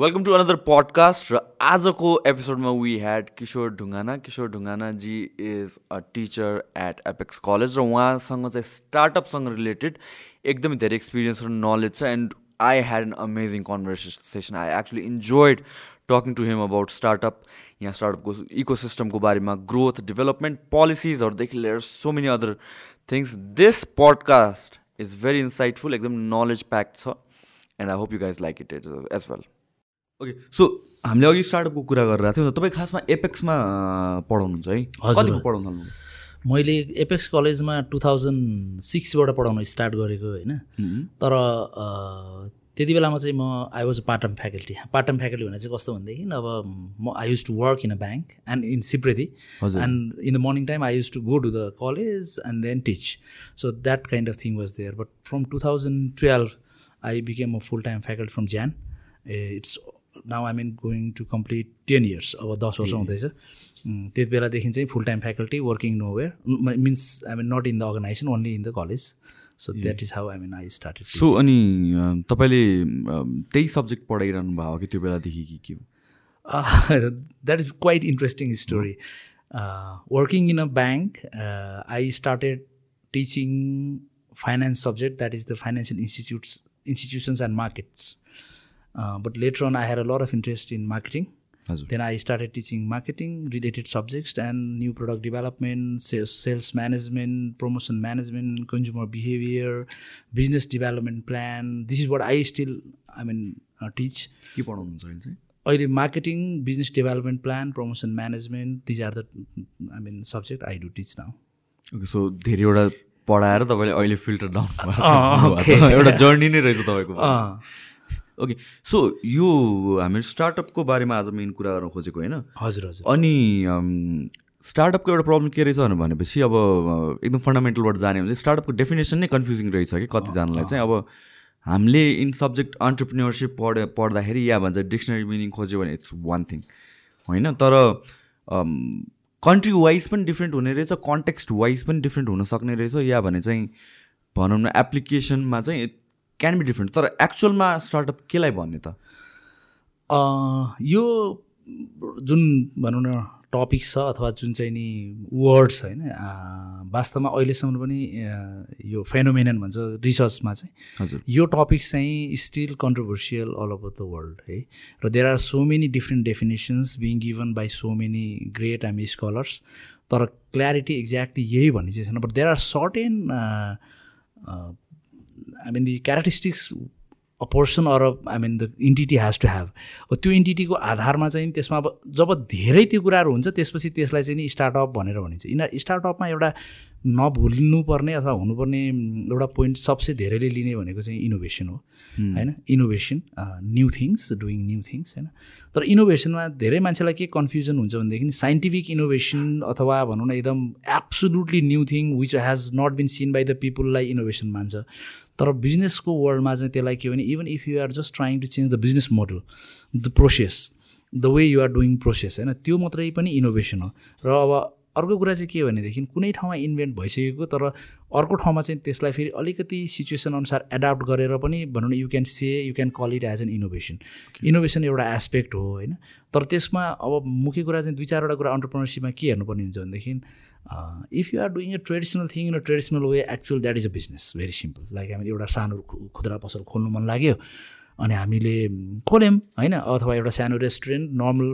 Welcome to another podcast र आजको एपिसोडमा we had Kishor Dhungana Kishor ढुङ्गानाजी is a teacher at Apex college र उहाँसँग चाहिँ स्टार्टअपसँग रिलेटेड एकदमै धेरै एक्सपिरियन्स र नलेज छ and I had an amazing conversation I actually enjoyed talking to him about startup यहाँ स्टार्टअपको इको सिस्टमको बारेमा ग्रोथ डेभलपमेन्ट पोलिसिजहरूदेखि लिएर so many other things this podcast is very insightful एकदम नलेज प्याक्ड छ and I hope you guys like it it as well okay so हामीले अघि स्टार्टअपको कुरा गरिरहेको थियौँ तपाईँ खासमा एपेक्समा पढाउनुहुन्छ है हजुर पढाउनु थाल्नु मैले एपेक्स कलेजमा टु थाउजन्ड सिक्सबाट पढाउन स्टार्ट गरेको होइन तर त्यति बेलामा चाहिँ म I was part time faculty part time faculty भने चाहिँ कस्तो भनेदेखि अब म I use to work in a bank and in Sipradi and in the morning time I use to go to the college and then teach so that kind of thing was there but from two thousand twelve I became a full time faculty from then it's now I mean going to complete ten years अब दस वर्ष हुँदैछ त्यति बेलादेखि चाहिँ full time faculty working nowhere means I mean not in the organisation only in the college so that is how I mean I started so अनि तपाईँले त्यही सब्जेक्ट पढाइरहनु भएको कि त्यो बेलादेखि कि के that is quite interesting story working in a bank I started teaching finance subject that is the financial institutes institutions and markets but later on I hear a lot of interest in marketing then I started teaching marketing related subjects and new product development say sales management promotion management consumer behaviour business development plan this is what I still I mean teach के पढाउनुहुन्छ अहिले चाहिँ अहिले marketing business development plan promotion management these are the I mean subject I do teach now okay so धेरैवटा पढाएर तपाईँले अहिले filter down एउटा जर्नी नै रहेछ तपाईँको ओके सो यो हामी स्टार्टअपको बारेमा आज मेन कुरा गर्न खोजेको होइन हजुर हजुर अनि स्टार्टअपको एउटा प्रब्लम के रहेछ भनेपछि अब एकदम फन्डामेन्टलबाट जाने भने स्टार्टअपको डेफिनेसन नै कन्फ्युजिङ रहेछ कि कतिजनालाई चाहिँ अब हामीले इन सब्जेक्ट अन्टरप्रिनेरसिप पढ पढ्दाखेरि या भन्छ डिक्सनरी मिनिङ खोज्यो भने इट्स वान थिङ होइन तर कन्ट्री वाइज पनि डिफ्रेन्ट हुने रहेछ कन्टेक्स्ट वाइज पनि डिफ्रेन्ट हुनसक्ने रहेछ या भने चाहिँ भनौँ न एप्लिकेसनमा चाहिँ क्यान बी डिफ्रेन्ट तर एक्चुअलमा स्टार्टअप केलाई भन्ने त यो जुन भनौँ न टपिक छ अथवा जुन चाहिँ नि वर्ड्स होइन वास्तवमा अहिलेसम्म पनि यो फेनोमेनन भन्छ रिसर्चमा चाहिँ हजुर यो टपिक चाहिँ still controversial all over the world है र there are so many different definitions being given by so many great um scholars तर क्ल्यारिटी एक्ज्याक्टली यही भन्ने चाहिँ छैन but there are certain I mean the characteristics a person or I mean the entity has to have त्यो इन्टिटीको आधारमा चाहिँ त्यसमा अब जब धेरै त्यो कुराहरू हुन्छ त्यसपछि त्यसलाई चाहिँ नि स्टार्टअप भनेर भनिन्छ यिनीहरू स्टार्टअपमा एउटा नभुल्नुपर्ने अथवा हुनुपर्ने एउटा पोइन्ट सबसे धेरैले लिने भनेको चाहिँ इनोभेसन हो होइन innovation new things doing new things होइन तर इनोभेसनमा धेरै मान्छेलाई के कन्फ्युजन हुन्छ भनेदेखि साइन्टिफिक इनोभेसन अथवा भनौँ न एकदम absolutely new thing which has not been seen by the पिपुललाई innovation मान्छ तर बिजनेसको वर्ल्डमा चाहिँ त्यसलाई के भने even if you are just trying to change the business model the process the way you are doing process होइन त्यो मात्रै पनि इनोभेसन हो र अब अर्को कुरा चाहिँ के हो भनेदेखि कुनै ठाउँमा इन्भेन्ट भइसकेको तर अर्को ठाउँमा चाहिँ त्यसलाई फेरि अलिकति सिचुएसन अनुसार एडाप्ट गरेर पनि भनौँ न you can say you can call it as an innovation innovation एउटा एस्पेक्ट हो होइन तर त्यसमा अब मुख्य कुरा चाहिँ दुई चारवटा कुरा अन्टरप्रिनरसिपमा के हेर्नुपर्ने हुन्छ भनेदेखि if you are doing a traditional thing in a traditional way actual that is a business very simple like हामी एउटा सानो खुद्रा पसल खोल्नु मन लाग्यो अनि हामीले खोल्यौँ होइन अथवा एउटा सानो रेस्टुरेन्ट नर्मल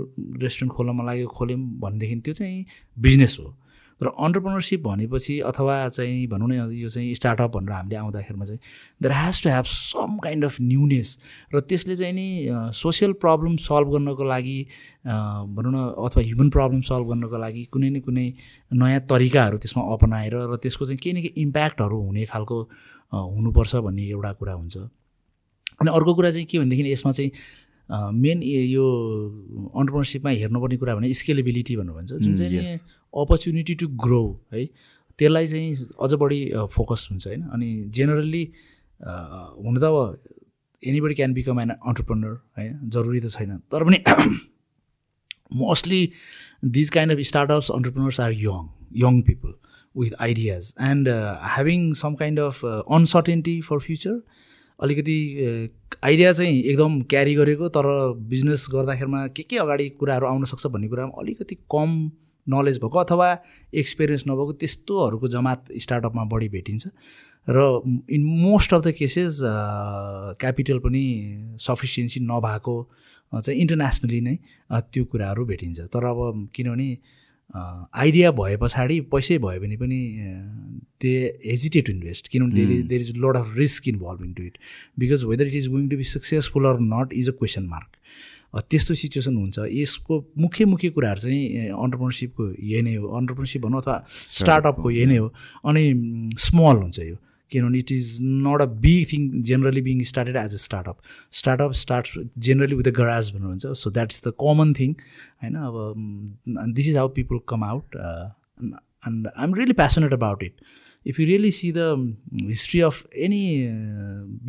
रेस्टुरेन्ट खोल्न मन लाग्यो खोल्यौँ भनेदेखि त्यो चाहिँ बिजनेस हो र अन्टरप्रिनरसिप भनेपछि अथवा चाहिँ भनौँ न यो चाहिँ स्टार्टअप भनेर हामीले आउँदाखेरिमा चाहिँ there has to have some kind of newness र त्यसले चाहिँ नि सोसियल प्रब्लम सल्भ गर्नको लागि भनौँ न अथवा ह्युमन प्रब्लम सल्भ गर्नको लागि कुनै न कुनै नयाँ तरिकाहरू त्यसमा अपनाएर र त्यसको चाहिँ केही न केही इम्प्याक्टहरू हुने खालको हुनुपर्छ भन्ने एउटा कुरा हुन्छ अनि अर्को कुरा चाहिँ के भनेदेखि यसमा चाहिँ मेन यो अन्टरप्रिनरसिपमा हेर्नुपर्ने कुरा भने स्केलेबिलिटी भन्नु भन्छ जुन चाहिँ अपर्च्युनिटी टु ग्रो है त्यसलाई चाहिँ अझ बढी फोकस हुन्छ होइन अनि जेनरली हुन त अब anybody can become an entrepreneur होइन जरुरी त छैन तर पनि mostly these kind of startups entrepreneurs are young young people with ideas and having some kind of uncertainty for future अलिकति आइडिया चाहिँ एकदम क्यारी गरेको तर बिजनेस गर्दाखेरिमा के के अगाडि कुराहरू आउनसक्छ भन्ने कुरामा अलिकति कम नलेज भएको अथवा एक्सपिरियन्स नभएको त्यस्तोहरूको जमात स्टार्टअपमा बढी भेटिन्छ र in most of the cases capital पनि सफिसियन्सी नभएको चाहिँ इन्टरनेसनली नै त्यो कुराहरू भेटिन्छ तर अब किनभने आइडिया भए पछाडि पैसै भयो भने पनि दे हेजिटेट टु इन्भेस्ट किनभने there there is lot of risk involve in to it because whether it is going to be successful or not is a question mark त्यस्तो सिचुएसन हुन्छ यसको मुख्य मुख्य कुराहरू चाहिँ अन्टरप्रिनरसिपको यही नै हो अन्टरप्रिनरसिप भनौँ अथवा स्टार्टअपको यही नै हो अनि स्मल हुन्छ यो किनभने it is not a big thing generally being started as a startup startup start generally with a garage भन्नुहुन्छ so that is the common thing होइन अब this is how people come out and I am really passionate about it if you really see the history of any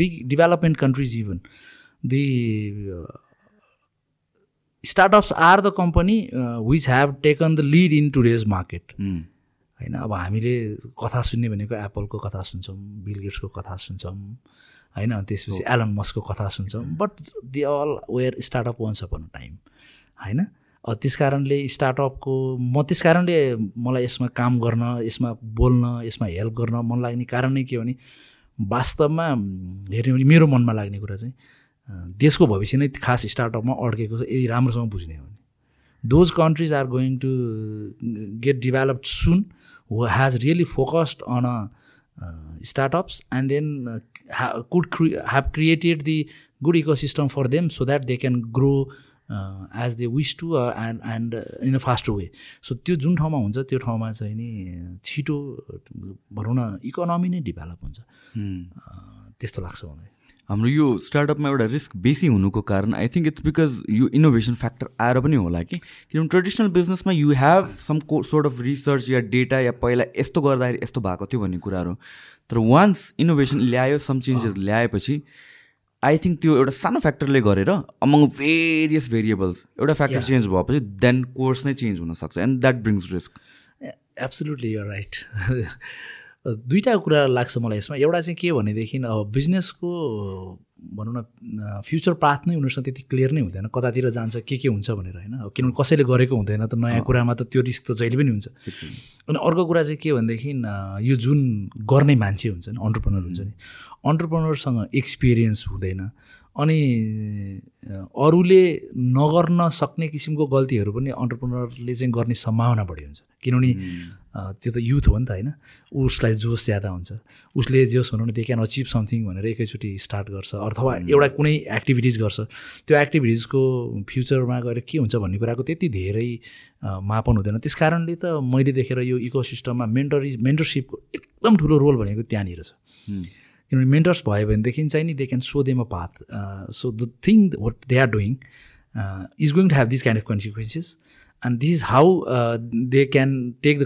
big development countries even the startups are the company which have taken the lead in today's market होइन अब हामीले कथा सुन्ने भनेको एप्पलको कथा सुन्छौँ bill गेट्सको कथा सुन्छौँ होइन त्यसपछि एलन मसको कथा सुन्छौँ but they all were startup once upon time होइन त्यस कारणले स्टार्टअपको म त्यस कारणले मलाई यसमा काम गर्न यसमा बोल्न यसमा हेल्प गर्न मन लाग्ने कारण नै के भने वास्तवमा हेर्ने भने मेरो मनमा लाग्ने कुरा चाहिँ देशको भविष्य नै खास स्टार्टअपमा अड्केको छ यदि राम्रोसँग बुझ्ने हो भने those countries are going to get developed soon has really focused on a startups and then could क्रि have created the good ecosystem for them so that they can grow as they wish to and and in a fast way so त्यो जुन ठाउँमा हुन्छ त्यो ठाउँमा चाहिँ नि uh, छिटो भनौँ न इकोनोमी नै डेभलप हुन्छ त्यस्तो लाग्छ मलाई हाम्रो यो स्टार्टअपमा एउटा रिस्क बेसी हुनुको कारण आई थिङ्क इट्स बिकज यो इनोभेसन फ्याक्टर आएर पनि होला कि किनभने ट्रेडिसनल बिजनेसमा यु हेभ सम को सोर्ट अफ रिसर्च या डेटा या पहिला यस्तो गर्दाखेरि यस्तो भएको थियो भन्ने कुराहरू तर वान्स इनोभेसन ल्यायो सम चेन्जेस ल्याएपछि आई थिङ्क त्यो एउटा सानो फ्याक्टरले गरेर अमङ भेरियस भेरिएबल्स एउटा फ्याक्टर चेन्ज भएपछि देन कोर्स नै चेन्ज हुनसक्छ and that brings risk absolutely you're right दुईवटा कुरा लाग्छ मलाई यसमा एउटा चाहिँ के भनेदेखि अब बिजनेसको भनौँ न फ्युचर पाथ नै उनीहरूसँग त्यति क्लियर नै हुँदैन कतातिर जान्छ के के हुन्छ भनेर होइन किनभने कसैले गरेको हुँदैन त नयाँ कुरामा त त्यो रिस्क त जहिले पनि हुन्छ अनि अर्को कुरा चाहिँ के भनेदेखि यो जुन गर्ने मान्छे हुन्छ नि अन्टरप्रेनर हुन्छ नि अन्टरप्रेनरसँग एक्सपिरियन्स हुँदैन अनि अरूले नगर्न सक्ने किसिमको गल्तीहरू पनि अन्टरप्रिनरले चाहिँ गर्ने सम्भावना बढी हुन्छ किनभने त्यो त युथ हो नि त होइन उसलाई जोस ज्यादा हुन्छ उसले जोस भनौँ न दे क्यान अचिभ समथिङ भनेर एकैचोटि स्टार्ट गर्छ अथवा एउटा कुनै एक्टिभिटिज गर्छ त्यो एक्टिभिटिजको फ्युचरमा गएर के हुन्छ भन्ने कुराको त्यति धेरै मापन हुँदैन त्यस कारणले त मैले देखेर यो इकोसिस्टममा मेन्टरी मेन्टरसिपको एकदम ठुलो रोल भनेको त्यहाँनिर छ किनभने मेन्टर्स भयो भनेदेखि चाहिँ नि they can show them a path so the thing what they are doing is going to have this kind of consequences and this is how they can take the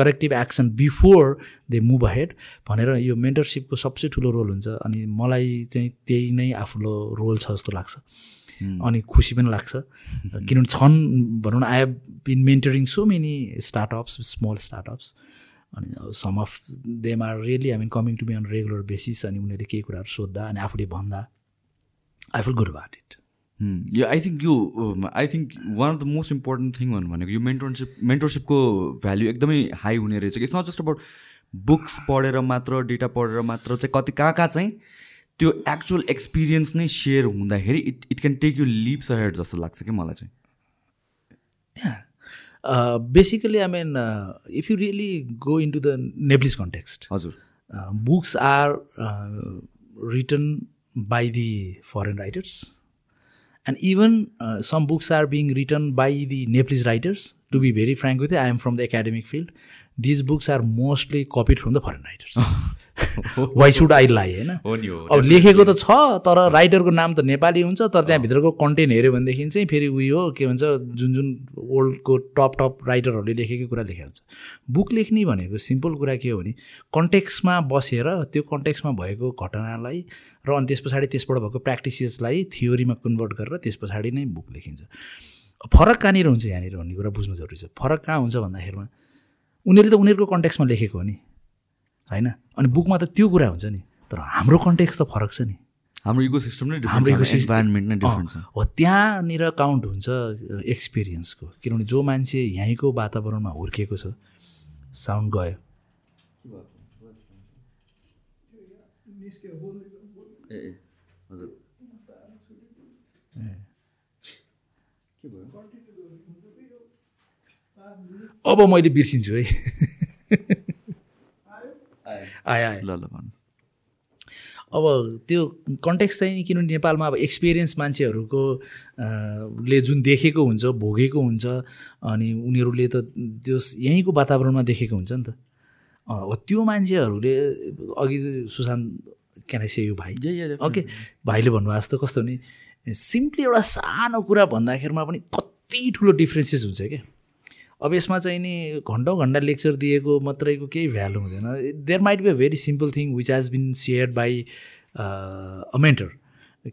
corrective action before they move ahead भनेर यो मेन्टरसिपको सबसे ठुलो role हुन्छ अनि मलाई चाहिँ त्यही नै आफ्नो रोल छ जस्तो लाग्छ hmm. अनि खुसी पनि लाग्छ किनभने छन् भनौँ न I have been mentoring so many startups small startups अनि some of them are really I mean coming to be on regular basis अनि उनीहरूले केही कुराहरू सोद्धा अनि आफूले भन्दा I feel good about it यो आई थिङ्क यो I think one of the most important thing भन्नु भनेको यो मेन्टरसिप मेन्टरसिपको भ्याल्यु एकदमै हाई हुने रहेछ it's not just about books पढेर मात्र डेटा पढेर मात्र चाहिँ कति कहाँ कहाँ चाहिँ त्यो एक्चुअल एक्सपिरियन्स नै सेयर हुँदाखेरि it it can take you leaps ahead जस्तो लाग्छ कि मलाई चाहिँ Uh, basically, I mean, uh, if you really go into the Nepalese context, uh, books are written by the foreign writers, and even some books are being written by the Nepalese writers. To be very frank with you, I am from the academic field. These books are mostly copied from the foreign writers. Why should I lie होइन अब लेखेको त छ तर राइटरको नाम त नेपाली हुन्छ तर त्यहाँभित्रको कन्टेन्ट हेऱ्यो भनेदेखि चाहिँ फेरि उयो हो के भन्छ जुन जुन वर्ल्डको टप टप राइटरहरूले लेखेकै कुरा लेखेको हुन्छ बुक लेख्ने भनेको सिम्पल कुरा के हो भने कन्टेक्समा बसेर त्यो कन्टेक्समा भएको घटनालाई र अनि त्यस पछाडि त्यसबाट भएको प्र्याक्टिसेसलाई थियोरीमा कन्भर्ट गरेर त्यस पछाडि नै बुक लेखिन्छ फरक कहाँनिर हुन्छ यहाँनिर भन्ने कुरा बुझ्नु जरुरी छ फरक कहाँ हुन्छ भन्दाखेरिमा उनीहरूले त उनीहरूको कन्ट्याक्समा लेखेको हो नि होइन अनि बुकमा त त्यो कुरा हुन्छ नि तर हाम्रो कन्टेक्स्ट त फरक छ नि हाम्रो इको सिस्टम नै हाम्रो इको इन्भाइरोमेन्ट नै डिफ्रेन्ट छ हो त्यहाँनिर काउन्ट हुन्छ एक्सपिरियन्सको किनभने जो मान्छे यहीँको वातावरणमा हुर्किएको छ साउन्ड गयो अब मैले बिर्सिन्छु है आयो आयो ल ल भन्नुहोस् अब त्यो कन्टेक्स्ट चाहिँ किनभने नेपालमा अब एक्सपिरियन्स मान्छेहरूको ले जुन देखेको हुन्छ भोगेको हुन्छ अनि उनीहरूले त त्यो यहीँको वातावरणमा देखेको हुन्छ नि त त्यो मान्छेहरूले अघि सुशान्त क्यानाइसे यो भाइ ओके भाइले भन्नुभयो जस्तो कस्तो भने सिम्पली एउटा सानो कुरा भन्दाखेरिमा पनि कति ठुलो डिफ्रेन्सेस हुन्छ क्या अब यसमा चाहिँ नि घन्टौँ घन्टा लेक्चर दिएको मात्रैको केही भ्यालु हुँदैन there might be a very simple thing which has been shared by a mentor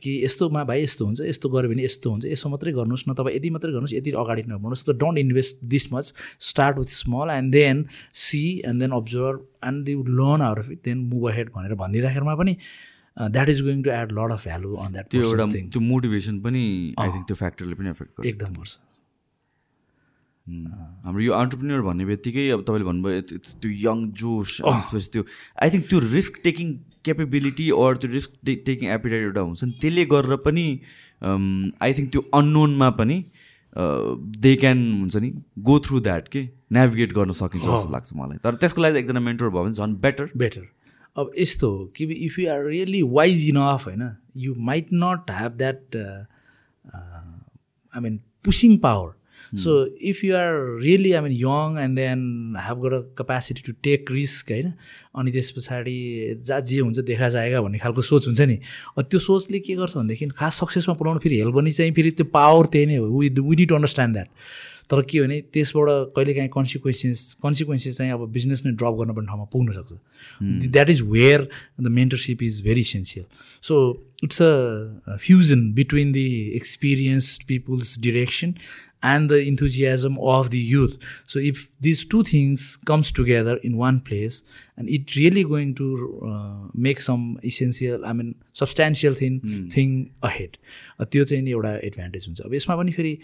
कि यस्तोमा भाइ यस्तो हुन्छ यस्तो गऱ्यो भने यस्तो हुन्छ यसो मात्रै गर्नुहोस् न तपाईँ यति मात्रै गर्नुहोस् यति अगाडि नबढ्नुहोस् त don't invest this much start with small and then see and then observe and they would learn our it then move ahead भनेर भनिदिँदाखेरिमा पनि that is going to add lot of value on that त्यो एउटा त्यो motivation पनि I think त्यो फ्याक्टरले पनि effect गर्छ एकदम गर्छ हाम्रो यो अन्टरप्रिनियर भन्ने बित्तिकै अब तपाईँले भन्नुभयो त्यो यङ जोस त्यसपछि त्यो आई थिङ्क त्यो रिस्क टेकिङ क्यापेबिलिटी अर त्यो रिस्क टेकिङ एपिडाइट एउटा हुन्छ नि त्यसले गरेर पनि आई थिङ्क त्यो अननोनमा पनि दे क्यान हुन्छ नि गो थ्रु द्याट के नेभिगेट गर्न सकिन्छ जस्तो लाग्छ मलाई तर त्यसको लागि एकजना मेन्टर भयो भने झन् बेटर बेटर अब यस्तो हो कि if you are really wise of होइन you might not have that I mean pushing power so if you are really I mean young and then have got a capacity to take risk होइन अनि त्यस पछाडि जा जे हुन्छ देखा जाएगा भन्ने खालको सोच हुन्छ नि त्यो सोचले के गर्छ भनेदेखि खास सक्सेसमा पुऱ्याउनु फेरि हेल्प पनि चाहिँ फेरि त्यो पावर त्यही नै हो वी टु अन्डरस्ट्यान्ड द्याट तर के भने त्यसबाट कहिलेकाहीँ कन्सिक्वेन्सेस कन्सिक्वेन्सेस चाहिँ अब बिजनेस नै ड्रप गर्नुपर्ने ठाउँमा पुग्नसक्छ that is where the mentorship is very essential so it's a fusion between the experienced peoples direction and the enthusiasm of the youth so if these two things comes together in one place and it really going to make some essential I mean substantial thing thing ahead त्यो चाहिँ नि एउटा advantage हुन्छ अब यसमा पनि फेरि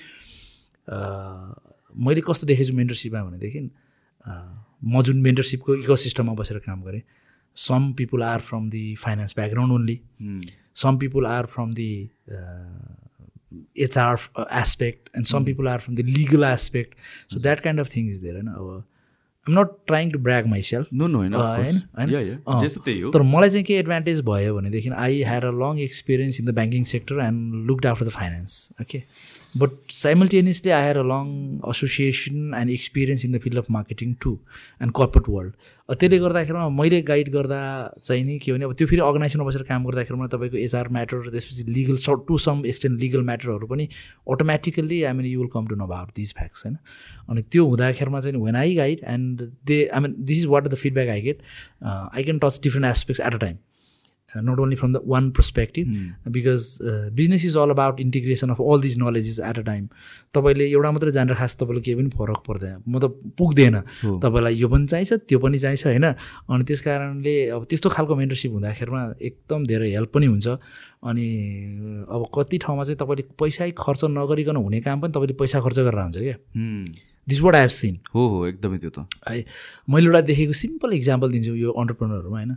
मैले कस्तो देखेको छु मेन्टरसिपमा भनेदेखि म जुन मेन्टरसिपको इको सिस्टममा बसेर काम गरेँ some people are from the finance background only some people are from the HR aspect and some people are from the legal aspect so that kind of thing is there होइन अब I'm not trying to brag myself self no होइन होइन तर मलाई चाहिँ के advantage भयो भनेदेखि I had a long experience in the banking sector and looked after the finance okay but simultaneously I here a long association and experience in the field of marketing to and corporate world त्यसले गर्दाखेरिमा मैले guide गर्दा चाहिँ नि के भने अब त्यो फेरि अर्गनाइजेसनमा बसेर काम गर्दाखेरि मलाई तपाईँको एचआर म्याटर त्यसपछि legal sort to some extent legal म्याटरहरू पनि automatically I mean you will come to know भावर दिज फ्याक्स होइन अनि त्यो हुँदाखेरिमा चाहिँ when I guide and they I mean this is what the feedback I get I can touch different aspects at a time not only from the one perspective because business is all about integration of all these knowledges at a time तपाईँले एउटा मात्रै जानेर खास तपाईँलाई केही पनि फरक पर्दैन मतलब पुग्दैन तपाईँलाई यो पनि चाहिन्छ त्यो पनि चाहिन्छ होइन अनि त्यस कारणले अब त्यस्तो खालको मेन्टरसिप हुँदाखेरिमा एकदम धेरै हेल्प पनि हुन्छ अनि अब कति ठाउँमा चाहिँ तपाईँले पैसै खर्च नगरिकन हुने काम पनि तपाईँले पैसा खर्च गरेर हुन्छ क्या this what I have seen हो हो एकदमै त्यो त है मैले एउटा देखेको सिम्पल इक्जाम्पल दिन्छु यो अन्टरप्रेनरहरूमा होइन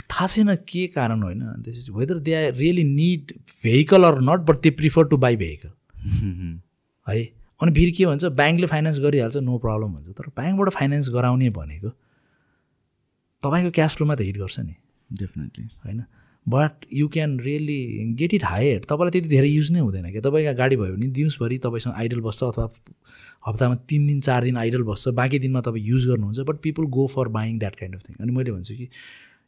थाहा छैन के कारण होइन this is whether they are really need vehicle or not but they prefer to buy vehicle है अनि फेरि के भन्छ ब्याङ्कले फाइनेन्स गरिहाल्छ नो प्रब्लम हुन्छ तर ब्याङ्कबाट फाइनेन्स गराउने भनेको तपाईँको क्यास फ्लोमा त हिट गर्छ नि डेफिनेटली होइन but you can really get it hire तपाईँलाई त्यति धेरै युज नै हुँदैन क्या तपाईँको गाडी भयो भने दिउँसभरि तपाईँसँग आइडल बस्छ अथवा हप्तामा तिन दिन चार दिन आइडल बस्छ बाँकी दिनमा तपाईँ युज गर्नुहुन्छ but people go for buying that kind of thing अनि मैले भन्छु कि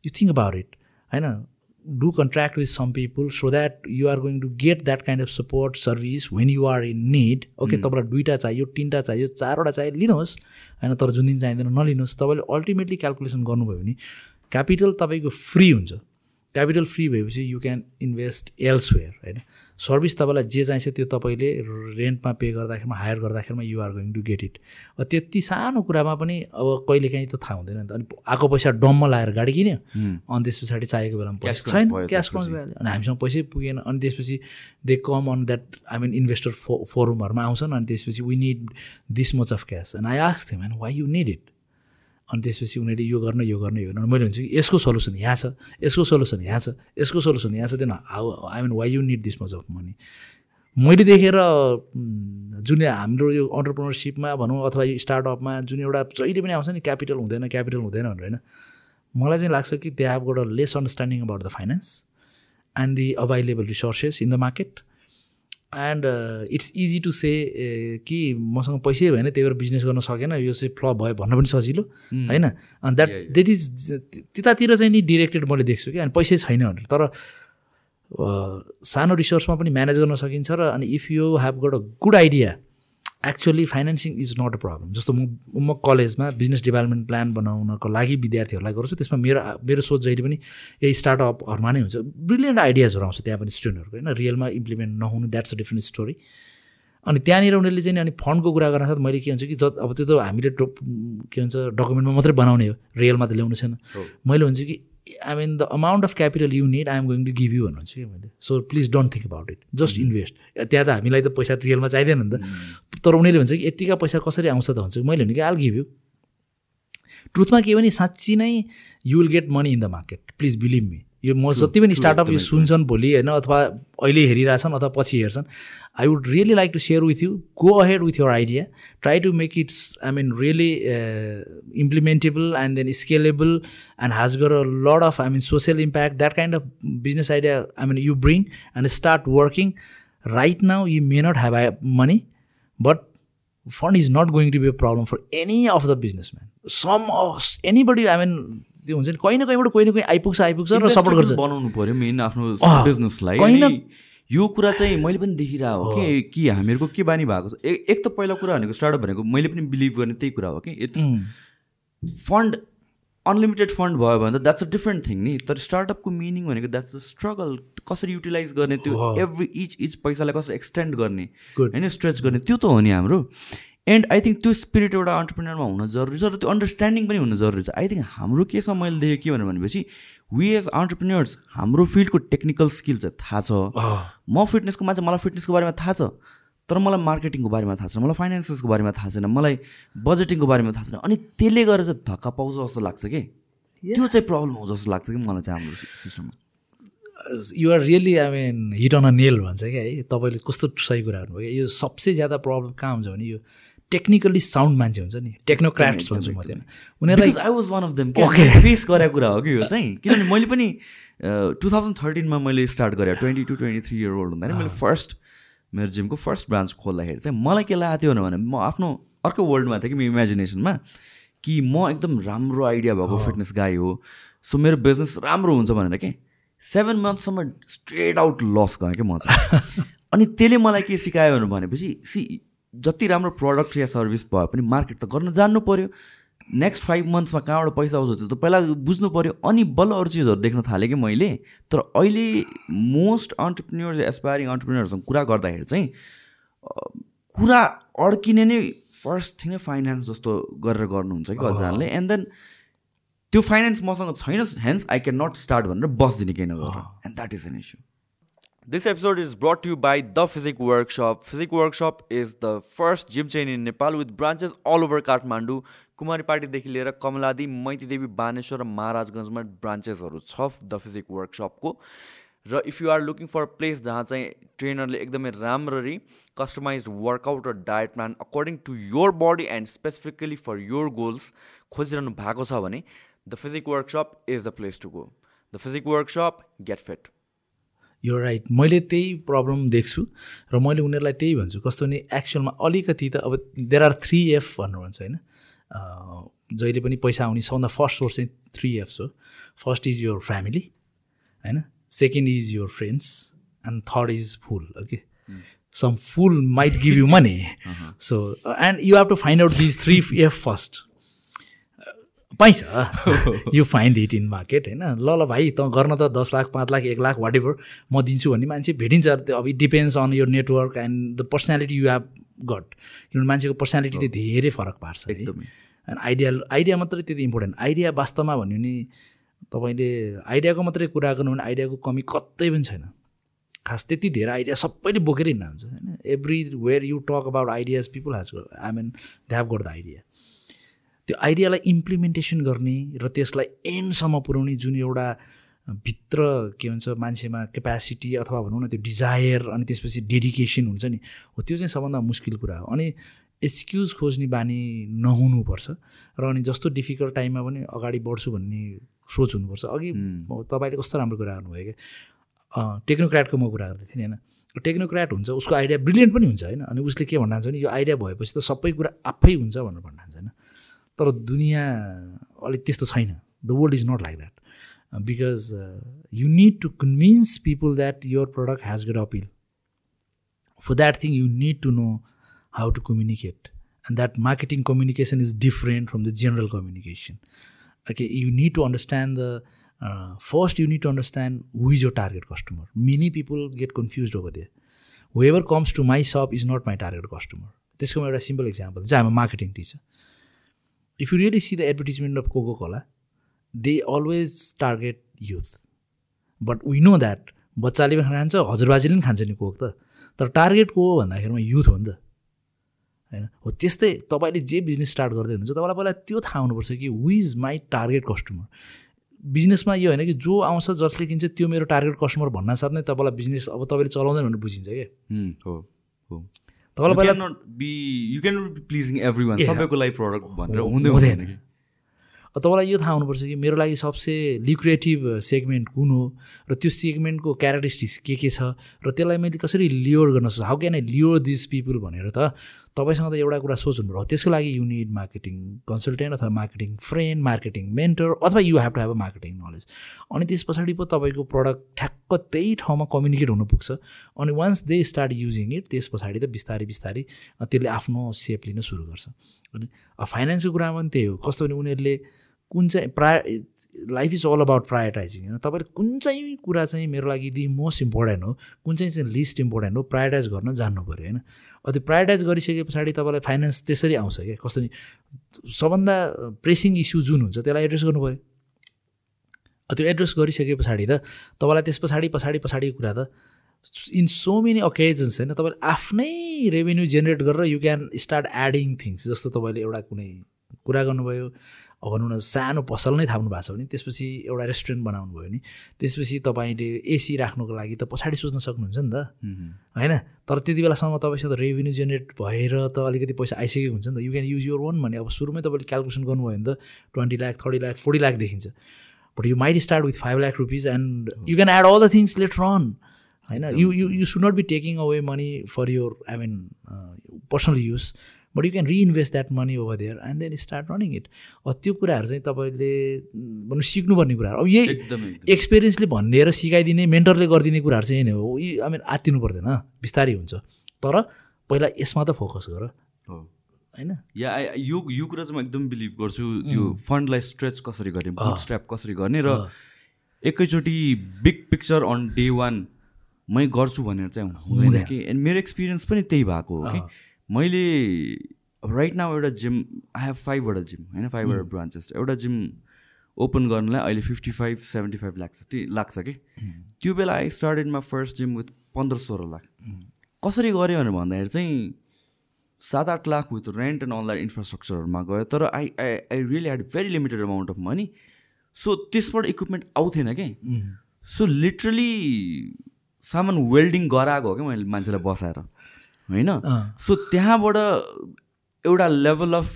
यु थिङ्क अबाउट इट होइन do contract with some people so that you are going to get that kind of support service when you are in need okay तपाईँलाई दुइटा चाहियो तिनवटा चाहियो चारवटा चाहियो लिनुहोस् होइन तर जुन दिन चाहिँदैन नलिनुहोस् तपाईँले अल्टिमेटली क्यालकुलेसन गर्नुभयो भने क्यापिटल तपाईँको फ्री हुन्छ क्यापिटल फ्री भएपछि यु क्यान इन्भेस्ट एल्सवेयर होइन सर्भिस तपाईँलाई जे चाहिन्छ त्यो तपाईँले रेन्टमा पे गर्दाखेरिमा hire गर्दाखेरिमा you're going to get it त्यति सानो कुरामा पनि अब कहिलेकाहीँ त थाहा हुँदैन नि त अनि आएको पैसा डम्म लाएर गाडी किन्यो अनि त्यस पछाडि चाहिएको बेलामा पैसा छैन क्यास अनि हामीसँग पैसै पुगेन अनि त्यसपछि they come on that I mean investor फो फोरमहरूमा आउँछन् अनि त्यसपछि we need this much of cash and I ask them and why you need it अनि त्यसपछि उनीहरूले यो गर्न यो गर्न यो गर्न मैले भन्छु कि यसको सल्युसन यहाँ छ यसको सल्युसन यहाँ छ यसको सल्युसन यहाँ छ then how I mean why you need this much of money मैले देखेर जुन हाम्रो यो अन्टरप्रिनरसिपमा भनौँ अथवा यो स्टार्टअपमा जुन एउटा जहिले पनि आउँछ नि क्यापिटल हुँदैन क्यापिटल हुँदैन भनेर होइन मलाई चाहिँ लाग्छ कि they less understanding about the finance and the available resources in the market and it's easy to say कि मसँग पैसै भएन त्यही भएर बिजनेस गर्न सकेन यो चाहिँ फ्लप भयो भन्न पनि सजिलो hmm. होइन अनि द्याट द्याट इज त्यतातिर चाहिँ नि डिरेक्टेड मैले देख्छु कि अनि पैसै छैन भनेर तर uh, सानो रिसोर्समा पनि म्यानेज गर्न सकिन्छ र अनि if you have got a good idea actually financing is not a problem जस्तो म म कलेजमा बिजनेस डेभलपमेन्ट प्लान बनाउनको लागि विद्यार्थीहरूलाई गर्छु त्यसमा मेरो मेरो सोच जहिले पनि यही स्टार्टअपहरूमा नै हुन्छ ब्रिलियन्ट आइडियाजहरू आउँछ त्यहाँ पनि स्टुडेन्टहरूको होइन रियलमा इम्प्लिमेन्ट नहुनु द्याट्स अ डिफ्रेन्ट स्टोरी अनि त्यहाँनिर उनीहरूले चाहिँ अनि फन्डको कुरा गर्न साथ मैले के हुन्छ कि जब अब त्यो त हामीले के भन्छ डकुमेन्टमा मात्रै बनाउने हो रियलमा त ल्याउनु छैन मैले भन्छु कि I mean the amount of capital you need I am going to give you भन्नुहुन्छ कि मैले so please don't think about it just invest त्यहाँ त हामीलाई त पैसा रियलमा चाहिँदैन नि त mm. तर उनीहरूले भन्छ कि यतिका पैसा कसरी आउँछ त भन्छु मैले भने कि आल गिभ यु ट्रुथमा के भने साँच्ची नै you will get money in the market please believe me यो म जति पनि स्टार्टअप यो सुन्छन् भोलि होइन अथवा अहिले हेरिरहेछन् अथवा पछि हेर्छन् I would really like to share with you go ahead with your idea try to make it's I mean really implementable and then scalable and has got a lot of I mean social impact that kind of business idea I mean you bring and start working right now you may not have I money but not going to going a problem for any of the business man some of anybody I mean त्यो हुन्छ नि कहीँ न कहीँबाट कोही न कोही आइपुग्छ आइपुग्छ र सपोर्ट गर्छ बनाउनु पऱ्यो मेन आफ्नो बिजनेसलाई कहीँ यो कुरा चाहिँ मैले पनि देखिरहेको हो कि कि हामीहरूको के बानी भएको छ एक त पहिला कुरा भनेको स्टार्टअप भनेको मैले पनि बिलिभ गर्ने त्यही कुरा हो कि इट्स फन्ड अनलिमिटेड फन्ड भयो भने त द्याट्स अ डिफ्रेन्ट थिङ नि तर स्टार्टअपको मिनिङ भनेको द्याट्स अ स्ट्रगल कसरी युटिलाइज गर्ने त्यो एभ्री इच इच पैसालाई कसरी एक्सटेन्ड गर्ने होइन स्ट्रेच गर्ने त्यो त हो नि हाम्रो एन्ड आई थिङ्क त्यो स्पिरिट एउटा अन्टरप्रिनरमा हुन जरुरी छ र त्यो अन्डरस्ट्यान्डिङ पनि हुन जरुरी छ आई थिङ्क हाम्रो केसमा मैले देखेँ के भनेर भनेपछि वी एज अन्टरप्रिनियर्स हाम्रो फिल्डको टेक्निकल स्किल चाहिँ थाहा छ म फिटनेसको मान्छे मलाई फिटनेसको बारेमा थाहा छ तर मलाई मार्केटिङको बारेमा थाहा छैन मलाई फाइनेन्सेसको बारेमा थाहा छैन मलाई बजेटिङको बारेमा थाहा छैन अनि त्यसले गर्दा चाहिँ धक्का पाउँछ जस्तो लाग्छ कि त्यो चाहिँ प्रब्लम हो जस्तो लाग्छ कि मलाई चाहिँ हाम्रो सिस्टममा you're really I mean hit on a nail भन्छ क्या है तपाईँले कस्तो सही कुरा गर्नुभयो यो सबसे ज्यादा प्रब्लम कहाँ हुन्छ भने यो टेक्निकली साउन्ड मान्छे हुन्छ नि टेक्नोक्राफ्ट्स भन्छु म त्यहाँ उनीहरूलाई I was one of them face गरेको कुरा हो कि यो चाहिँ किनभने मैले पनि टु थाउजन्ड थर्टिनमा मैले स्टार्ट गरेँ twenty two twenty three year old हुँदाखेरि मैले फर्स्ट मेरो जिमको फर्स्ट ब्रान्च खोल्दाखेरि चाहिँ मलाई के लाग्थ्यो थियो भने म आफ्नो अर्को वर्ल्डमा थिएँ कि मेरो इमेजिनेसनमा कि म एकदम राम्रो आइडिया भएको फिटनेस गाई हो सो मेरो बिजनेस राम्रो हुन्छ भनेर के सेभेन मन्थसम्म स्ट्रेट आउट लस गएँ क्या म चाहिँ अनि त्यसले मलाई के सिकायो भनेपछि सी जति राम्रो प्रडक्ट या सर्भिस भए पनि मार्केट त गर्न जान्नु पऱ्यो नेक्स्ट फाइभ मन्थ्समा कहाँबाट पैसा आउँछ त्यो त पहिला बुझ्नु पऱ्यो अनि बल्ल अरू चिजहरू देख्न थालेँ कि मैले तर अहिले मोस्ट अन्टरप्रिन्यर एसपायरिङ अन्टरप्रिन्यरहरूसँग कुरा गर्दाखेरि चाहिँ कुरा अड्किने नै फर्स्ट थिङ नै फाइनेन्स जस्तो गरेर गर्नुहुन्छ कि कतिजनाले एन्ड देन त्यो फाइनेन्स मसँग छैन hence I can not start भनेर बसिदिने केही नगरेर and that is an issue this episode is brought to you by The Physic Workshop. Physic Workshop is the first gym chain in Nepal with branches all over Kathmandu कुमारीपाटीदेखि लिएर कमलादी मैतीदेवी बानेश्वर र महाराजगञ्जमा ब्रान्चेसहरू छ the physique वर्कसपको र if you are looking for place जहाँ चाहिँ ट्रेनरले एकदमै राम्ररी कस्टमाइज वर्कआउट र diet plan according to your body and specifically for your goals खोजिरहनु भएको छ भने the physique workshop is the place to go the physique workshop get fit यो राइट मैले त्यही प्रब्लम देख्छु र मैले उनीहरूलाई त्यही भन्छु कस्तो भने एक्चुअलमा अलिकति त अब देयर आर थ्री एफ भन्नुहुन्छ होइन जहिले पनि पैसा आउने सबभन्दा फर्स्ट सोर्स चाहिँ थ्री एफ्स हो फर्स्ट इज योर फ्यामिली होइन second is your friends and third is fool okay some fool might give you money so and you have to find out these three F first पाइन्छ you find it in market होइन ल ल भाइ त गर्न त दस लाख पाँच लाख एक लाख वाट एभर म दिन्छु भन्ने मान्छे भेटिन्छ त्यो अब इट डिपेन्ड्स अन यो network and the personality you have got किनभने मान्छेको पर्सनालिटीले धेरै फरक पार्छ एकदमै एन्ड आइडिया आइडिया मात्रै त्यति इम्पोर्टेन्ट आइडिया वास्तवमा भन्यो भने तपाईँले आइडियाको मात्रै कुरा गर्नु भने आइडियाको कमी कतै पनि छैन खास त्यति धेरै आइडिया सबैले बोकेर हिँड्नुहुन्छ होइन everywhere you talk about ideas people has I mean they have got the idea त्यो आइडियालाई इम्प्लिमेन्टेसन गर्ने र त्यसलाई एन्डसम्म पुर्याउने जुन एउटा भित्र के भन्छ मान्छेमा क्यापेसिटी अथवा भनौँ न त्यो डिजायर अनि त्यसपछि डेडिकेसन हुन्छ नि हो त्यो चाहिँ सबभन्दा मुस्किल कुरा हो अनि एक्सक्युज खोज्ने बानी नहुनुपर्छ र अनि जस्तो डिफिकल्ट टाइममा पनि अगाडि बढ्छु भन्ने सोच हुनुपर्छ अघि तपाईँले कस्तो राम्रो कुरा गर्नुभयो क्या टेक्नोक्राटको म कुरा गर्दै थिएँ नि होइन टेक्नोक्राट हुन्छ उसको आइडिया ब्रिलियन्ट पनि हुन्छ होइन अनि उसले के भन्न चाहन्छ भने यो आइडिया भएपछि त सबै कुरा आफै हुन्छ भनेर भन्न चाहन्छ होइन तर दुनियाँ अलिक त्यस्तो छैन the world is not like that because you need to convince people that your product has good appeal for that thing you need to know how to communicate and that marketing communication is different from the general communication okay you need to understand the first you need to understand who is your target customer many people get confused over they whoever comes to my shop is not my target customer त्यसको एउटा simple example जहाँ हाम्रो marketing teacher if you really see the advertisement of Coca Cola, they always target youth but we know that बच्चाले पनि खान्छ हजुरबाजेले पनि खान्छ नि कोक त तर टार्गेट को हो भन्दाखेरिमा युथ हो नि त होइन हो त्यस्तै तपाईँले जे बिजनेस स्टार्ट गर्दै हुनुहुन्छ तपाईँलाई पहिला त्यो थाहा हुनुपर्छ कि who is my target customer बिजनेसमा यो होइन कि जो आउँछ जसले किन्छ त्यो मेरो टार्गेट कस्टमर भन्नासाथ नै तपाईँलाई बिजनेस अब तपाईँले चलाउँदैन भनेर बुझिन्छ क्या हो तपाईँलाई be you can not be pleasing everyone सबैको भनेर हुँदै हुँदैन तपाईँलाई यो थाहा हुनुपर्छ कि मेरो लागि सबसे लिक्रिएटिभ सेगमेन्ट कुन हो र त्यो सेगमेन्टको क्यारेक्टरिस्टिक्स के के छ र त्यसलाई मैले कसरी लियोर गर्न सक्छु how can I lure this people भनेर त तपाईँसँग त एउटा कुरा सोच्नुपर्छ त्यसको लागि यु निड मार्केटिङ कन्सल्टेन्ट अथवा मार्केटिङ फ्रेन्ड मार्केटिङ मेन्टर अथवा you have to have a marketing knowledge अनि त्यस पछाडि पो तपाईँको प्रडक्ट ठ्याक्क त्यही ठाउँमा कम्युनिकेट हुनु पुग्छ अनि once they start using it त्यस पछाडि त बिस्तारै बिस्तारै त्यसले आफ्नो सेप लिन सुरु गर्छ अनि फाइनेन्सको कुरामा पनि त्यही हो कस्तो भने उनीहरूले कुन चाहिँ प्राय life is all about prioritizing होइन तपाईँले कुन चाहिँ कुरा चाहिँ मेरो लागि दि मोस्ट इम्पोर्टेन्ट हो कुन चाहिँ चाहिँ लिस्ट इम्पोर्टेन्ट हो प्रायोटाइज गर्न जान्नु पऱ्यो होइन त्यो प्रायोटाइज गरिसके पछाडि तपाईँलाई फाइनेन्स त्यसरी आउँछ क्या कसरी सबभन्दा प्रेसिङ इस्यु जुन हुन्छ त्यसलाई एड्रेस गर्नु पऱ्यो त्यो एड्रेस गरिसके पछाडि त तपाईँलाई त्यस पछाडि पछाडि पछाडिको कुरा त इन सो मेनी अकेजन्स होइन तपाईँले आफ्नै रेभेन्यू जेनेरेट गरेर you can start adding things जस्तो तपाईँले एउटा कुनै कुरा गर्नुभयो अब भनौँ न सानो पसल नै थाप्नु भएको छ भने त्यसपछि एउटा रेस्टुरेन्ट बनाउनु भयो भने त्यसपछि तपाईँले एसी राख्नुको लागि त पछाडि सोच्न सक्नुहुन्छ नि त होइन तर त्यति बेलासम्म तपाईँसँग रेभेन्यू जेनेरेट भएर त अलिकति पैसा आइसकेको हुन्छ नि त you can use your one भने अब सुरुमै तपाईँले क्यालकुलेसन गर्नुभयो भने त twenty lakh thirty lakh forty lakh देखिन्छ but you might start with five lakh rupees and you can add all the things later on होइन you you you should not be taking away money for your I mean personal use but you can reinvest that money over there and then start running it त्यो कुराहरू चाहिँ तपाईँले भनौँ सिक्नुपर्ने कुराहरू अब यही एक्सपिरियन्सले भनिदिएर सिकाइदिने मेन्टरले गरिदिने कुराहरू चाहिँ यही नै हो यी हामी आत्तिनु पर्दैन बिस्तारै हुन्छ तर पहिला यसमा त फोकस गर होइन या यो यो कुरा चाहिँ म एकदम बिलिभ गर्छु यो फन्डलाई स्ट्रेच कसरी गर्ने बुट कसरी गर्ने र एकैचोटि big picture on day one मै गर्छु भनेर चाहिँ हुँदैन कि एन्ड मेरो एक्सपिरियन्स पनि त्यही भएको हो कि मैले राइट नाउ एउटा जिम आई हेभ फाइभवटा जिम होइन फाइभवटा ब्रान्चेस hmm. एउटा जिम ओपन गर्नलाई अहिले फिफ्टी फाइभ सेभेन्टी फाइभ लाग्छ त्यो लाग्छ कि hmm. त्यो बेला आई स्टार्टेडमा फर्स्ट जिम विथ पन्ध्र सोह्र लाख hmm. कसरी गऱ्यो भने भन्दाखेरि चाहिँ सात आठ lakh with rent and online इन्फ्रास्ट्रक्चरहरूमा गयो तर I I I really had very limited amount of money so त्यसबाट इक्विपमेन्ट आउँथेन कि सो लिटरली सामान वेल्डिङ गराएको हो क्या मैले मान्छेलाई बसाएर होइन सो त्यहाँबाट एउटा लेभल अफ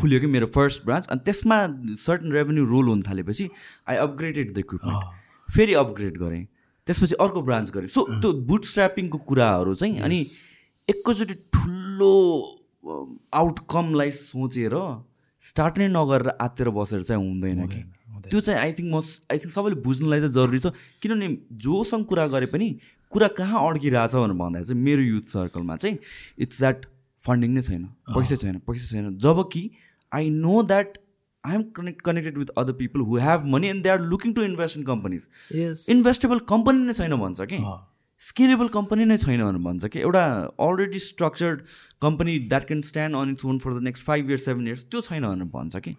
खुल्यो कि मेरो फर्स्ट ब्रान्च अनि त्यसमा सर्टन रेभेन्यू रोल हुन थालेपछि आई अपग्रेडेड द इक्विपमेन्ट फेरि अपग्रेड गरेँ त्यसपछि अर्को ब्रान्च गरेँ सो त्यो बुट स्ट्रापिङको कुराहरू चाहिँ अनि एकैचोटि ठुलो आउटकमलाई सोचेर स्टार्ट नै नगरेर आतेर बसेर चाहिँ हुँदैन कि त्यो चाहिँ आई थिङ्क म आई थिङ्क सबैले बुझ्नुलाई चाहिँ जरुरी छ किनभने जोसँग कुरा गरे पनि कुरा कहाँ अड्किरहेछ भनेर भन्दा चाहिँ मेरो युथ सर्कलमा चाहिँ इट्स द्याट फन्डिङ नै छैन पैसा छैन पैसा छैन जब कि I know that I am connect connected with other people who have money and they are looking to invest in companies investable company नै छैन भन्छ कि स्केलेबल कम्पनी नै छैन भनेर भन्छ कि एउटा already structured company that can stand on its own for the next five years seven years त्यो छैन भनेर भन्छ कि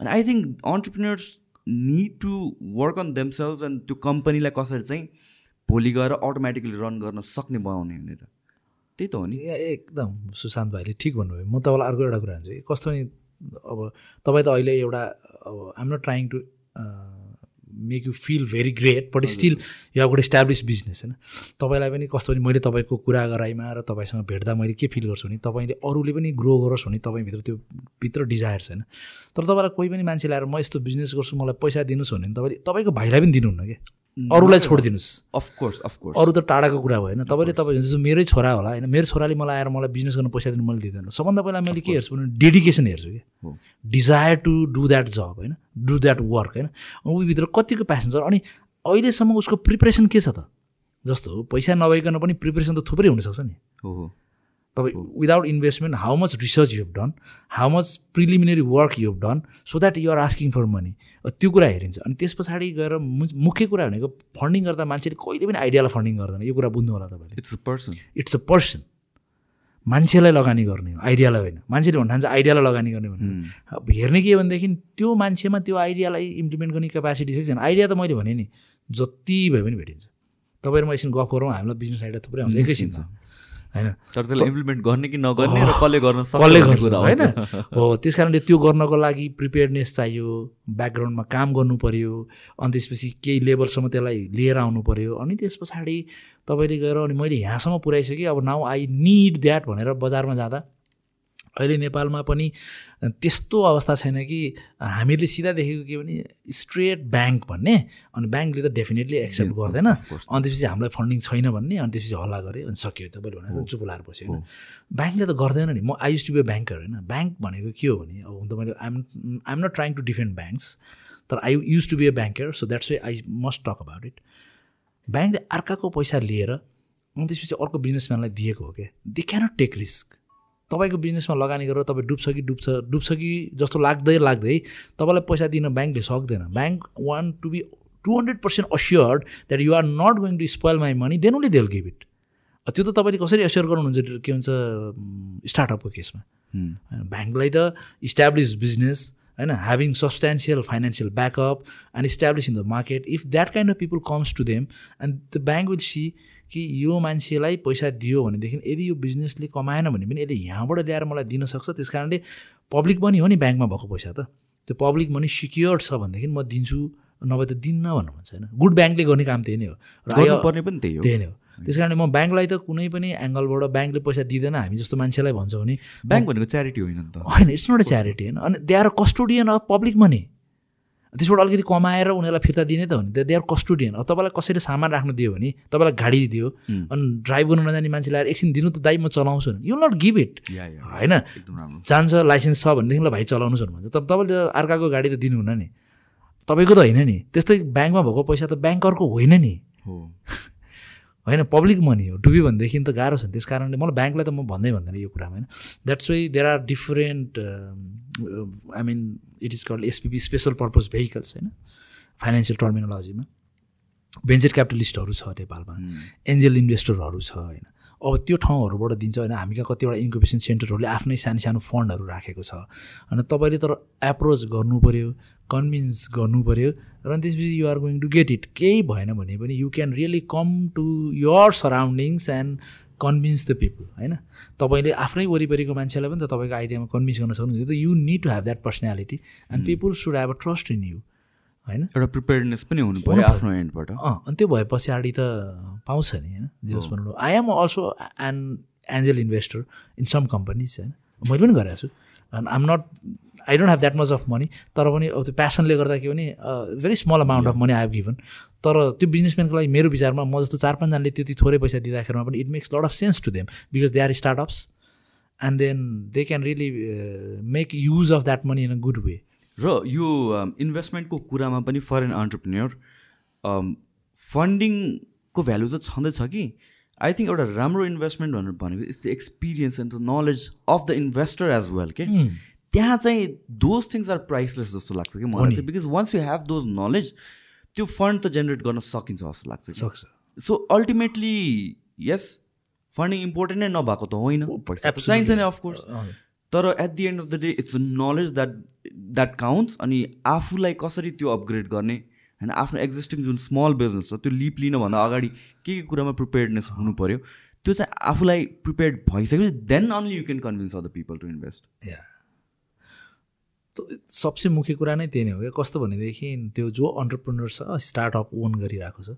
अनि I think entrepreneurs need to work on themselves and त्यो कम्पनीलाई कसरी चाहिँ भोलि गएर अटोमेटिकली रन गर्न सक्ने बनाउने भनेर त्यही त हो नि एकदम सुशान्त भाइले ठिक भन्नुभयो म तपाईँलाई अर्को एउटा कुरा भन्छु कस्तो नि अब तपाईँ त अहिले एउटा अब I'm not trying to make you feel very great but still यो एउटा इस्टाब्लिस बिजनेस होइन तपाईँलाई पनि कस्तो भने मैले तपाईँको कुरा गराइमा र तपाईँसँग भेट्दा मैले के फिल गर्छु भने तपाईँले अरूले पनि ग्रो गरोस् भने तपाईँभित्र त्यो भित्र डिजायर छ होइन तर तपाईँलाई कोही पनि मान्छे ल्याएर म यस्तो बिजनेस गर्छु मलाई पैसा दिनुहोस् भने तपाईँले तपाईँको भाइलाई पनि दिनुहुन्न क्या अरूलाई छोडिदिनुहोस् अफकोर्स अफकोर्स अरू त टाढाको कुरा भएन तपाईँले तपाईँ जस्तो मेरै छोरा होला होइन मेरो छोराले मलाई आएर मलाई बिजनेस गर्न पैसा दिनु मैले दिँदैन सबभन्दा पहिला मैले के हेर्छु भने डेडिकेसन हेर्छु कि डिजायर टु डु द्याट जब होइन डु द्याट वर्क होइन ऊभित्र कतिको प्यासन छ अनि अहिलेसम्म उसको प्रिपरेसन के छ त जस्तो पैसा नभइकन पनि प्रिपरेसन त थुप्रै हुनसक्छ नि हो तपाईँ without investment how much research you have done how much preliminary work you have done so that you're asking for money त्यो कुरा हेरिन्छ अनि त्यस पछाडि गएर मुख्य कुरा भनेको फन्डिङ गर्दा मान्छेले कहिले पनि आइडियालाई फन्डिङ गर्दैन यो कुरा बुझ्नु होला तपाईँले it's a person it's a person मान्छेलाई लगानी गर्ने हो आइडियालाई होइन मान्छेले भन्नु आइडियालाई लगानी गर्ने भन्नु hmm. अब हेर्ने के भनेदेखि त्यो मान्छेमा त्यो आइडियालाई इम्प्लिमेन्ट गर्ने क्यापासिटी छ कि छैन आइडिया त मैले भने नि जति भए पनि भेटिन्छ तपाईँहरू म एकछिन गफ गरौँ हामीलाई बिजनेस आइडिया थुप्रै हुन्छ एकैछिन होइन तर त्यसलाई इम्प्लिमेन्ट गर्ने कि नगर्ने र कसले गर्न कसले गर्छ होइन हो त्यस कारणले त्यो गर्नको लागि प्रिपेयरनेस चाहियो ब्याकग्राउन्डमा काम गर्नु पऱ्यो अनि त्यसपछि केही लेभलसम्म त्यसलाई लिएर आउनु पऱ्यो अनि त्यस पछाडि तपाईँले गएर अनि मैले यहाँसम्म पुऱ्याइसकेँ अब नाउ आई निड द्याट भनेर बजारमा जाँदा अहिले नेपालमा पनि त्यस्तो अवस्था छैन कि हामीले सिधा देखेको के भने स्ट्रेट ब्याङ्क भन्ने अनि ब्याङ्कले त डेफिनेटली एक्सेप्ट गर्दैन अनि त्यसपछि हामीलाई फन्डिङ छैन भन्ने अनि त्यसपछि हल्ला गरेँ अनि सक्यो तपाईँले भनेर चुप लाएर बस्यो होइन ब्याङ्कले त गर्दैन नि म I used to be banker होइन ब्याङ्क भनेको के हो भने अब हुन त मैले I'm I'm not trying to defend banks तर I use to be a banker so that's way I must talk about it ब्याङ्कले अर्काको पैसा लिएर अनि त्यसपछि अर्को बिजनेसम्यानलाई दिएको हो क्या दे क्यानट टेक रिस्क तपाईँको बिजनेसमा लगानी गरेर तपाईँ डुब्छ कि डुब्छ डुब्छ कि जस्तो लाग्दै लाग्दै तपाईँलाई पैसा दिन ब्याङ्कले सक्दैन bank want to be two hundred percent assured that you are not going to spoil my money then only they'll give it त्यो त तपाईँले कसरी एस्योर गर्नुहुन्छ के भन्छ स्टार्टअपको केसमा ब्याङ्कलाई त इस्ट्याब्लिस बिजनेस होइन having substantial financial backup and establish in the market if that kind of people comes to them and the bank will see कि यो मान्छेलाई पैसा दियो भनेदेखि यदि यो बिजनेसले कमाएन भने पनि यसले यहाँबाट ल्याएर मलाई दिनसक्छ त्यस कारणले पब्लिक मनी हो नि ब्याङ्कमा भएको पैसा त त्यो पब्लिक मनी सिक्योर छ भनेदेखि म दिन्छु नभए त दिन्न भन्नु भन्छ होइन गुड ब्याङ्कले गर्ने काम त्यही नै हो र पर्ने पनि त्यही हो त्यही नै हो त्यस कारणले म ब्याङ्कलाई त कुनै पनि एङ्गलबाट ब्याङ्कले पैसा दिँदैन हामी जस्तो मान्छेलाई भन्छौँ भने ब्याङ्क भनेको च्यारिटी होइन त होइन इट्स नट अ च्यारिटी होइन अनि they are custodian of public money त्यसबाट अलिकति कमाएर उनीहरूलाई फिर्ता दिने त हो नि दे आर कस्टुडियन अब तपाईँलाई कसैले सामान राख्नु दियो भने तपाईँलाई गाडी दियो अनि ड्राइभ गर्नु नजाने मान्छे ल्याएर एकछिन दिनु त दाइ म चलाउँछु यु नट गिभ इट होइन जान्छ लाइसेन्स छ भनेदेखि ल भाइ चलाउनुहोस् भन्छ तर तपाईँले अर्काको गाडी त दिनुहुन्न नि तपाईँको त होइन नि त्यस्तै ब्याङ्कमा भएको पैसा त ब्याङ्करको होइन नि होइन पब्लिक मनी हो डुब्यो भनेदेखि त गाह्रो छ त्यस कारणले मलाई ब्याङ्कलाई त म भन्दै भन्दैन यो कुरामा होइन that's way there are different I mean it is called SPP special purpose vehicles होइन फाइनेन्सियल टर्मिनोलोजीमा भेन्चर क्यापिटलिस्टहरू छ नेपालमा एन्जेल hmm. इन्भेस्टरहरू छ होइन अब त्यो ठाउँहरूबाट दिन्छ होइन हामी कहाँ कतिवटा इन्क्युबेसन सेन्टरहरूले आफ्नै सानो सानो फन्डहरू राखेको छ होइन तपाईँले तर एप्रोच गर्नु पऱ्यो कन्भिन्स गर्नु पऱ्यो र त्यसपछि you are going to get it केही भएन भने पनि you can really come to your surroundings and convince the people होइन तपाईँले आफ्नै वरिपरिको मान्छेलाई पनि त तपाईँको आइडियामा कन्भिन्स गर्न सक्नुहुन्छ त you need to have that personality and people should have a trust in you होइन एउटा प्रिपेयरनेस पनि हुनु पऱ्यो आफ्नो एन्डबाट अँ अनि त्यो भए पछाडि त पाउँछ नि होइन जे होस् hmm. भन्नु I am also an angel investor in some companies होइन मैले पनि गरेको छु I'm not I don't have that much of money तर पनि अब त्यो प्यासनले गर्दा के भने very small amount of money I given तर त्यो बिजनेसम्यानको लागि मेरो विचारमा म जस्तो चार पाँचजनाले त्यति थोरै पैसा दिँदाखेरिमा पनि it makes lot of sense to them because they are startups and then they can really make use of that money in a good way र यो इन्भेस्टमेन्टको कुरामा पनि फरेन अन्टरप्रिन्योर फन्डिङको भ्यालु त छँदैछ कि आई थिङ्क एउटा राम्रो इन्भेस्टमेन्ट भनेर भनेको is the experience and the knowledge of the investor as well के त्यहाँ चाहिँ दोज थिङ्स आर प्राइसलेस जस्तो लाग्छ कि मलाई चाहिँ because once you have those knowledge त्यो फन्ड त जेनेरेट गर्न सकिन्छ जस्तो लाग्छ सक्छ so ultimately yes funding important नै नभएको त होइन oh, चाहिन्छ नै अफकोर्स तर at the end of the day it's knowledge that that counts अनि आफूलाई कसरी त्यो अपग्रेड गर्ने होइन आफ्नो एक्जिस्टिङ जुन स्मल बिजनेस छ त्यो लिप लिनुभन्दा अगाडि के के कुरामा प्रिपेयर्डनेस हुनु पऱ्यो त्यो चाहिँ आफूलाई प्रिपेयर भइसकेपछि then only you can convince other people to invest या सबसे मुख्य कुरा नै त्यही नै हो क्या कस्तो भनेदेखि त्यो जो अन्टरप्रिनर छ स्टार्टअप ओन गरिरहेको छ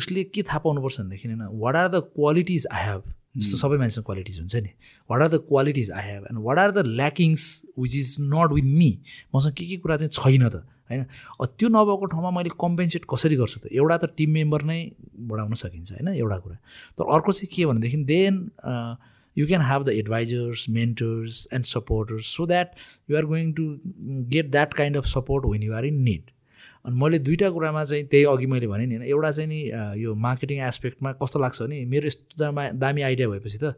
उसले के थाहा पाउनुपर्छ भनेदेखि होइन what are the qualities I have जस्तो hmm. सबै मान्छेको क्वालिटिज हुन्छ नि what are the qualities I have and what are the lackings which is not with me मसँग के के कुरा चाहिँ छैन त होइन त्यो नभएको ठाउँमा मैले कम्पेन्सेट कसरी गर्छु त एउटा त टिम मेम्बर नै बढाउन सकिन्छ होइन एउटा कुरा तर अर्को चाहिँ के भनेदेखि then you can have the advisers mentors and supporters so that you are going to get that kind of support when you are in need अनि मैले दुईवटा कुरामा चाहिँ त्यही अघि मैले भने नि होइन एउटा चाहिँ नि यो मार्केटिङ एस्पेक्टमा कस्तो लाग्छ भने मेरो यस्तो दामा दामी आइडिया भएपछि त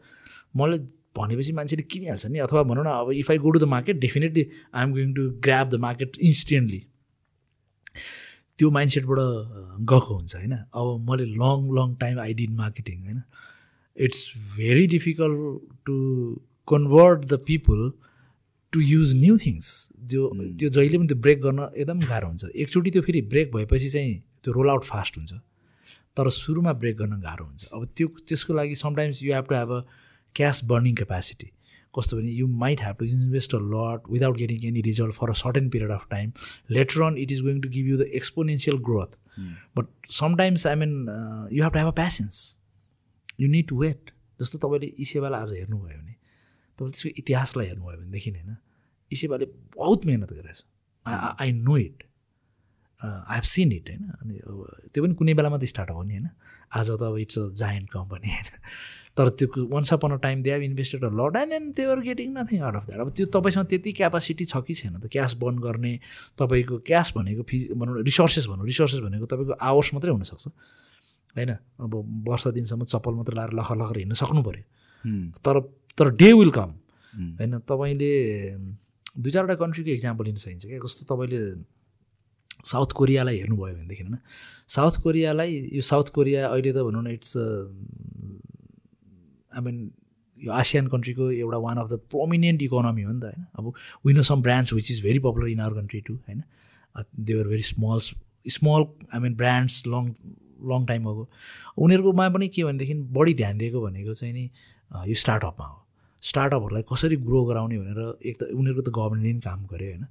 मैले भनेपछि मान्छेले किनिहाल्छ नि अथवा भनौँ न अब if I go to the market definitely I am going to grab the market instantly त्यो माइन्ड सेटबाट गएको हुन्छ होइन अब मैले long long time I did marketing होइन it's very difficult to convert the people to use new things त्यो hmm. त्यो जहिले पनि त्यो ब्रेक गर्न एकदम गाह्रो हुन्छ एकचोटि त्यो फेरि ब्रेक भएपछि चाहिँ त्यो रोल आउट फास्ट हुन्छ तर सुरुमा ब्रेक गर्न गाह्रो हुन्छ अब त्यो त्यसको लागि sometimes you have to have a cash burning capacity कस्तो भने you might have to invest a lot without getting any result for a certain period of time later on it is going to give you the exponential growth but sometimes I mean you have to have a patience you need to wait जस्तो तपाईँले इसेवालाई आज हेर्नुभयो भने तपाईँले त्यसको इतिहासलाई हेर्नुभयो भनेदेखि होइन इसेवाले बहुत मिहिनेत गरेछ I I know it I have seen it होइन अनि अब त्यो पनि कुनै बेला मात्रै स्टार्ट हो नि होइन आज त अब इट्स अ जायन्ट कम्पनी होइन तर त्यो once upon a time they have invested a lot and then are getting nothing out of that अब त्यो तपाईँसँग त्यति क्यापासिटी छ कि छैन त क्यास बर्न गर्ने तपाईँको क्यास भनेको फिज भनौँ रिसोर्सेस भनौँ रिसोर्सेस भनेको तपाईँको आवर्स मात्रै हुनसक्छ होइन अब वर्ष दिनसम्म चप्पल मात्रै लाएर लखर लखर हिँड्न सक्नु पऱ्यो तर तर डे विल कम होइन तपाईँले दुई चारवटा कन्ट्रीको इक्जाम्पल लिन सकिन्छ क्या कस्तो तपाईँले साउथ कोरियालाई हेर्नुभयो भनेदेखि होइन साउथ कोरियालाई यो साउथ कोरिया अहिले त भनौँ न इट्स आई मिन यो आसियन कन्ट्रीको एउटा one of the prominent economy हो नि त होइन अब we know some brands which is very popular in our country too होइन they are very small small I mean brands long long time ago उनीहरूकोमा पनि के भनेदेखि बढी ध्यान दिएको भनेको चाहिँ नि uh, यो स्टार्टअपमा हो स्टार्टअपहरूलाई कसरी ग्रो गराउने भनेर एक त उनीहरूको त गभर्मेन्टले नि काम गऱ्यो होइन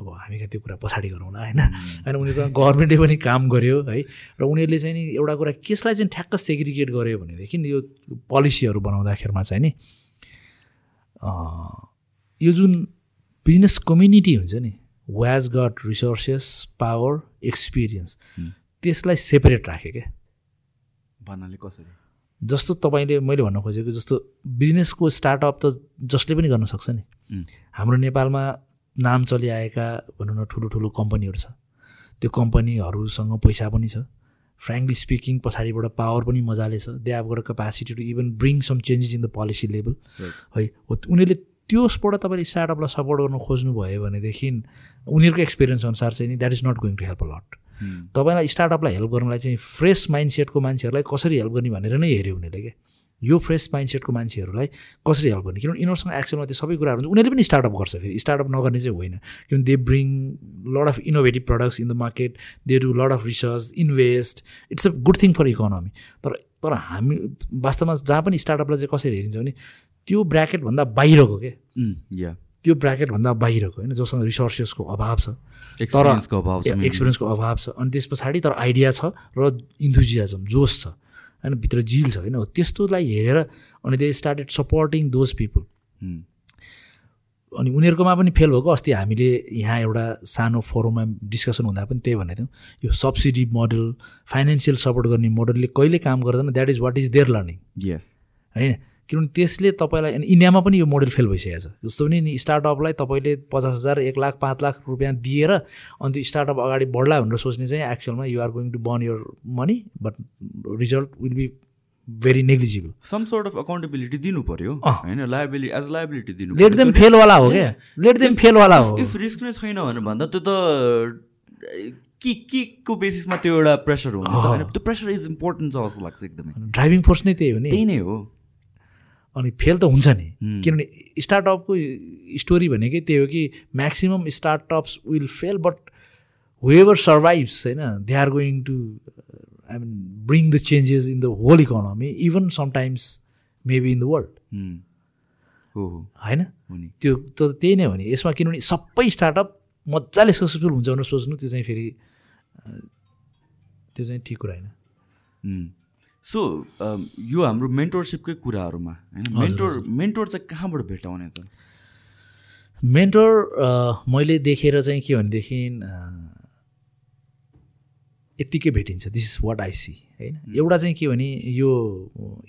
अब हामी कहाँ त्यो कुरा पछाडि गरौँ होइन होइन उनीहरूको गभर्मेन्टले पनि काम गर्यो है र उनीहरूले चाहिँ नि एउटा कुरा केसलाई चाहिँ ठ्याक्क सेग्रिगेट गर्यो भनेदेखि यो पोलिसीहरू बनाउँदाखेरिमा चाहिँ नि यो जुन बिजनेस कम्युनिटी हुन्छ नि व्याज गट रिसोर्सेस पावर एक्सपिरियन्स त्यसलाई सेपरेट राखेँ क्या भन्नाले कसरी जस्तो तपाईँले मैले भन्न खोजेको जस्तो बिजनेसको स्टार्टअप त जसले पनि गर्न सक्छ नि हाम्रो नेपालमा नाम चलिआएका भनौँ न ठुलो ठुलो कम्पनीहरू छ त्यो कम्पनीहरूसँग पैसा पनि छ फ्रेङ्कली स्पिकिङ पछाडिबाट पावर पनि मजाले छ they have capacity to even bring some changes in the policy level है हो उनीहरूले त्यसबाट तपाईँले स्टार्टअपलाई सपोर्ट गर्नु खोज्नुभयो भनेदेखि उनीहरूको एक्सपिरियन्स अनुसार चाहिँ नि that is not going to help a lot तपाईँलाई स्टार्टअपलाई हेल्प गर्नलाई चाहिँ फ्रेस माइन्ड सेटको मान्छेहरूलाई कसरी हेल्प गर्ने भनेर नै हेऱ्यो उनीहरूले क्या यो फ्रेस माइन्डसेटको मान्छेहरूलाई कसरी हेल्प गर्ने किनभने यिनीहरूसँग एक्चुअलमा त्यो सबै कुराहरू हुन्छ उनीहरूले पनि स्टार्टअप गर्छ फेरि स्टार्टअप नगर्ने चाहिँ होइन किनभने they bring lot of innovative products in the market they do lot of research invest it's a good thing for economy तर तर हामी वास्तवमा जहाँ पनि स्टार्टअपलाई चाहिँ कसरी हेरिन्छ भने त्यो ब्राकेटभन्दा बाहिरको क्या त्यो ब्राकेटभन्दा बाहिरको होइन जोसँग रिसोर्सेसको अभाव छ तर एक्सपिरियन्सको अभाव छ अनि त्यस पछाडि तर आइडिया छ र इन्थुजियाजम जोस छ होइन भित्र झिल छ होइन त्यस्तोलाई हेरेर अनि they started supporting those people अनि उनीहरूकोमा पनि फेल भएको अस्ति हामीले यहाँ एउटा सानो फोरममा डिस्कसन हुँदा पनि त्यही भनेको थियौँ यो सब्सिडी मोडल फाइनेन्सियल सपोर्ट गर्ने मोडलले कहिले काम गर्दैन that is what is there learning यस होइन किनभने त्यसले तपाईँलाई इन्डियामा पनि यो मोडल फेल भइसकेको छ जस्तो पनि नि स्टार्टअपलाई तपाईँले पचास हजार एक लाख पाँच लाख रुपियाँ दिएर अनि त्यो स्टार्टअप अगाडि बढ्ला भनेर सोच्ने चाहिँ एक्चुअलमा you are going to burn your money but result will be very negligible some sort of accountability दिनु पऱ्यो होइन लाइबिलिटी एज लाइबिलिटी दिनु लेट देम फेलवाला हो क्या लेट देम फेलवाला हो इफ रिस्क नै छैन भनेर भन्दा त्यो त के के को बेसिसमा त्यो एउटा प्रेसर हो होइन त्यो प्रेसर इज इम्पोर्टेन्ट छ जस्तो लाग्छ एकदमै ड्राइभिङ फोर्स नै त्यही हो नि त्यही नै हो अनि फेल त हुन्छ नि किनभने स्टार्टअपको स्टोरी भनेकै त्यही हो कि maximum startups will fail but whoever survives होइन they are going to I mean bring the changes in the whole economy even sometimes maybe in the world होइन त्यो त त्यही नै हो नि यसमा किनभने सबै स्टार्टअप मजाले सक्सेसफुल हुन्छ भनेर सोच्नु त्यो चाहिँ फेरि uh, त्यो चाहिँ ठिक कुरा होइन सो um, यो हाम्रो मेन्टरसिपकै कुराहरूमा होइन मेन्टोर मेन्टोर चाहिँ कहाँबाट भेटाउने त मेन्टोर मैले देखेर चाहिँ के भनेदेखि यत्तिकै भेटिन्छ this is what I see होइन एउटा चाहिँ के भने यो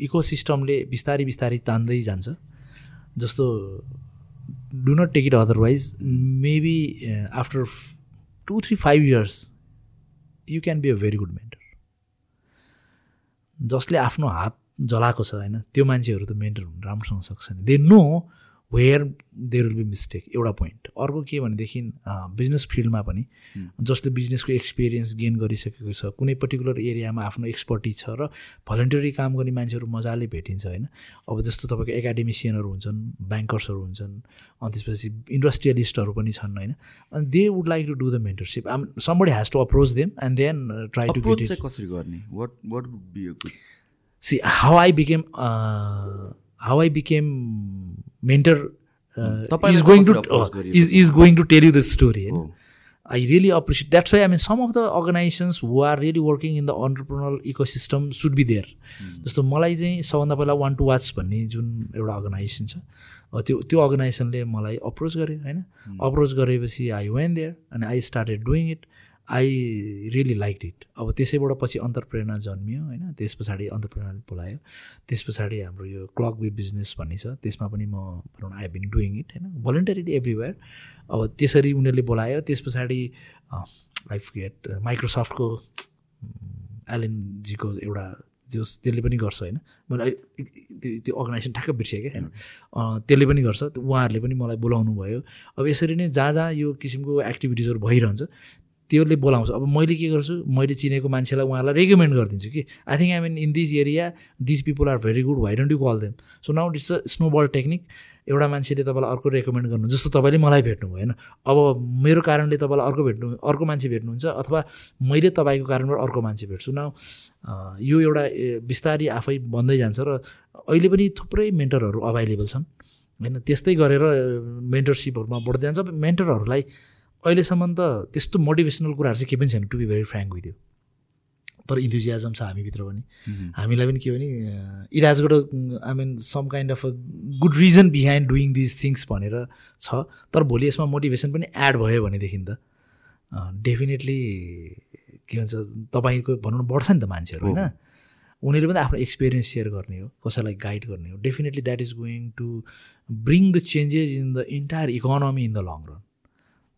इकोसिस्टमले बिस्तारै बिस्तारै तान्दै जान्छ जस्तो do not take it otherwise maybe after two three five years you can be a very good mentor जसले आफ्नो हात जलाएको छ होइन त्यो मान्छेहरू त मेन्टर हुनु राम्रोसँग सक्छ नि they know where there will be mistake एउटा पोइन्ट अर्को के भनेदेखि बिजनेस फिल्डमा पनि जसले बिजनेसको एक्सपिरियन्स गेन गरिसकेको छ कुनै पर्टिकुलर एरियामा आफ्नो एक्सपर्टिज छ र भलन्टियरी काम गर्ने मान्छेहरू मजाले भेटिन्छ होइन अब जस्तो तपाईँको एकाडेमिसियनहरू हुन्छन् ब्याङ्कर्सहरू हुन्छन् अनि त्यसपछि इन्डस्ट्रियलिस्टहरू पनि छन् होइन अनि they would like to do the mentorship um somebody has to approach them and then try to कसरी गर्ने see how I became how I became mentor is going to is is going to tell you the story होइन I really appreciate that's why I mean some of the organizations who are really working in the entrepreneurial ecosystem should be there जस्तो मलाई चाहिँ सबभन्दा पहिला one to watch भन्ने जुन एउटा organisation छ uh, त्यो त्यो अर्गनाइजेसनले मलाई अप्रोच गर्यो होइन अप्रोच hmm. गरेपछि आई वेन देयर अनि I started doing it I really like it अब त्यसैबाट पछि अन्तर्प्रेरणा जन्मियो होइन त्यस पछाडि अन्तर्प्रेरणाले बोलायो त्यस पछाडि हाम्रो यो क्लक वे बिजनेस भन्ने छ त्यसमा पनि म भनौँ आई बिन डुइङ इट होइन भोलिन्टरिली एभ्रिवेयर अब त्यसरी उनीहरूले बोलायो त्यस पछाडि आई गेट माइक्रोसफ्टको एलएनजीको एउटा जस त्यसले पनि गर्छ होइन मैले त्यो त्यो अर्गनाइजेसन ठ्याक्कै बिर्सेँ क्या होइन त्यसले पनि गर्छ उहाँहरूले पनि मलाई बोलाउनु भयो अब यसरी नै जहाँ जहाँ यो किसिमको एक्टिभिटिजहरू भइरहन्छ त्योले बोलाउँछ अब मैले के गर्छु मैले चिनेको मान्छेलाई उहाँलाई रेकमेन्ड गरिदिन्छु कि I think I mean in this area this people are very good why don't you call them so now it's a snowball technique एउटा मान्छेले तपाईँलाई अर्को रेकमेन्ड गर्नु जस्तो तपाईँले मलाई भेट्नु होइन अब मेरो कारणले तपाईँलाई अर्को भेट्नु अर्को मान्छे भेट्नुहुन्छ अथवा मैले तपाईँको कारणबाट अर्को मान्छे भेट्छु न यो एउटा बिस्तारी आफै बन्दै जान्छ र अहिले पनि थुप्रै मेन्टरहरू अभाइलेबल छन् होइन त्यस्तै गरेर मेन्टरसिपहरूमा बढ्दै जान्छ मेन्टरहरूलाई अहिलेसम्म त त्यस्तो मोटिभेसनल कुराहरू चाहिँ केही पनि छैन to be very frank with you तर इन्थुजियाजम छ हामीभित्र पनि हामीलाई पनि के भने it I mean some kind of a good reason behind doing these things भनेर छ तर भोलि यसमा मोटिभेसन पनि एड भयो भनेदेखि त डेफिनेटली के भन्छ तपाईँको भनौँ न बढ्छ नि त मान्छेहरू होइन उनीहरूले पनि आफ्नो एक्सपिरियन्स सेयर गर्ने हो कसैलाई गाइड गर्ने हो definitely that is going to bring the changes in the entire economy in the long run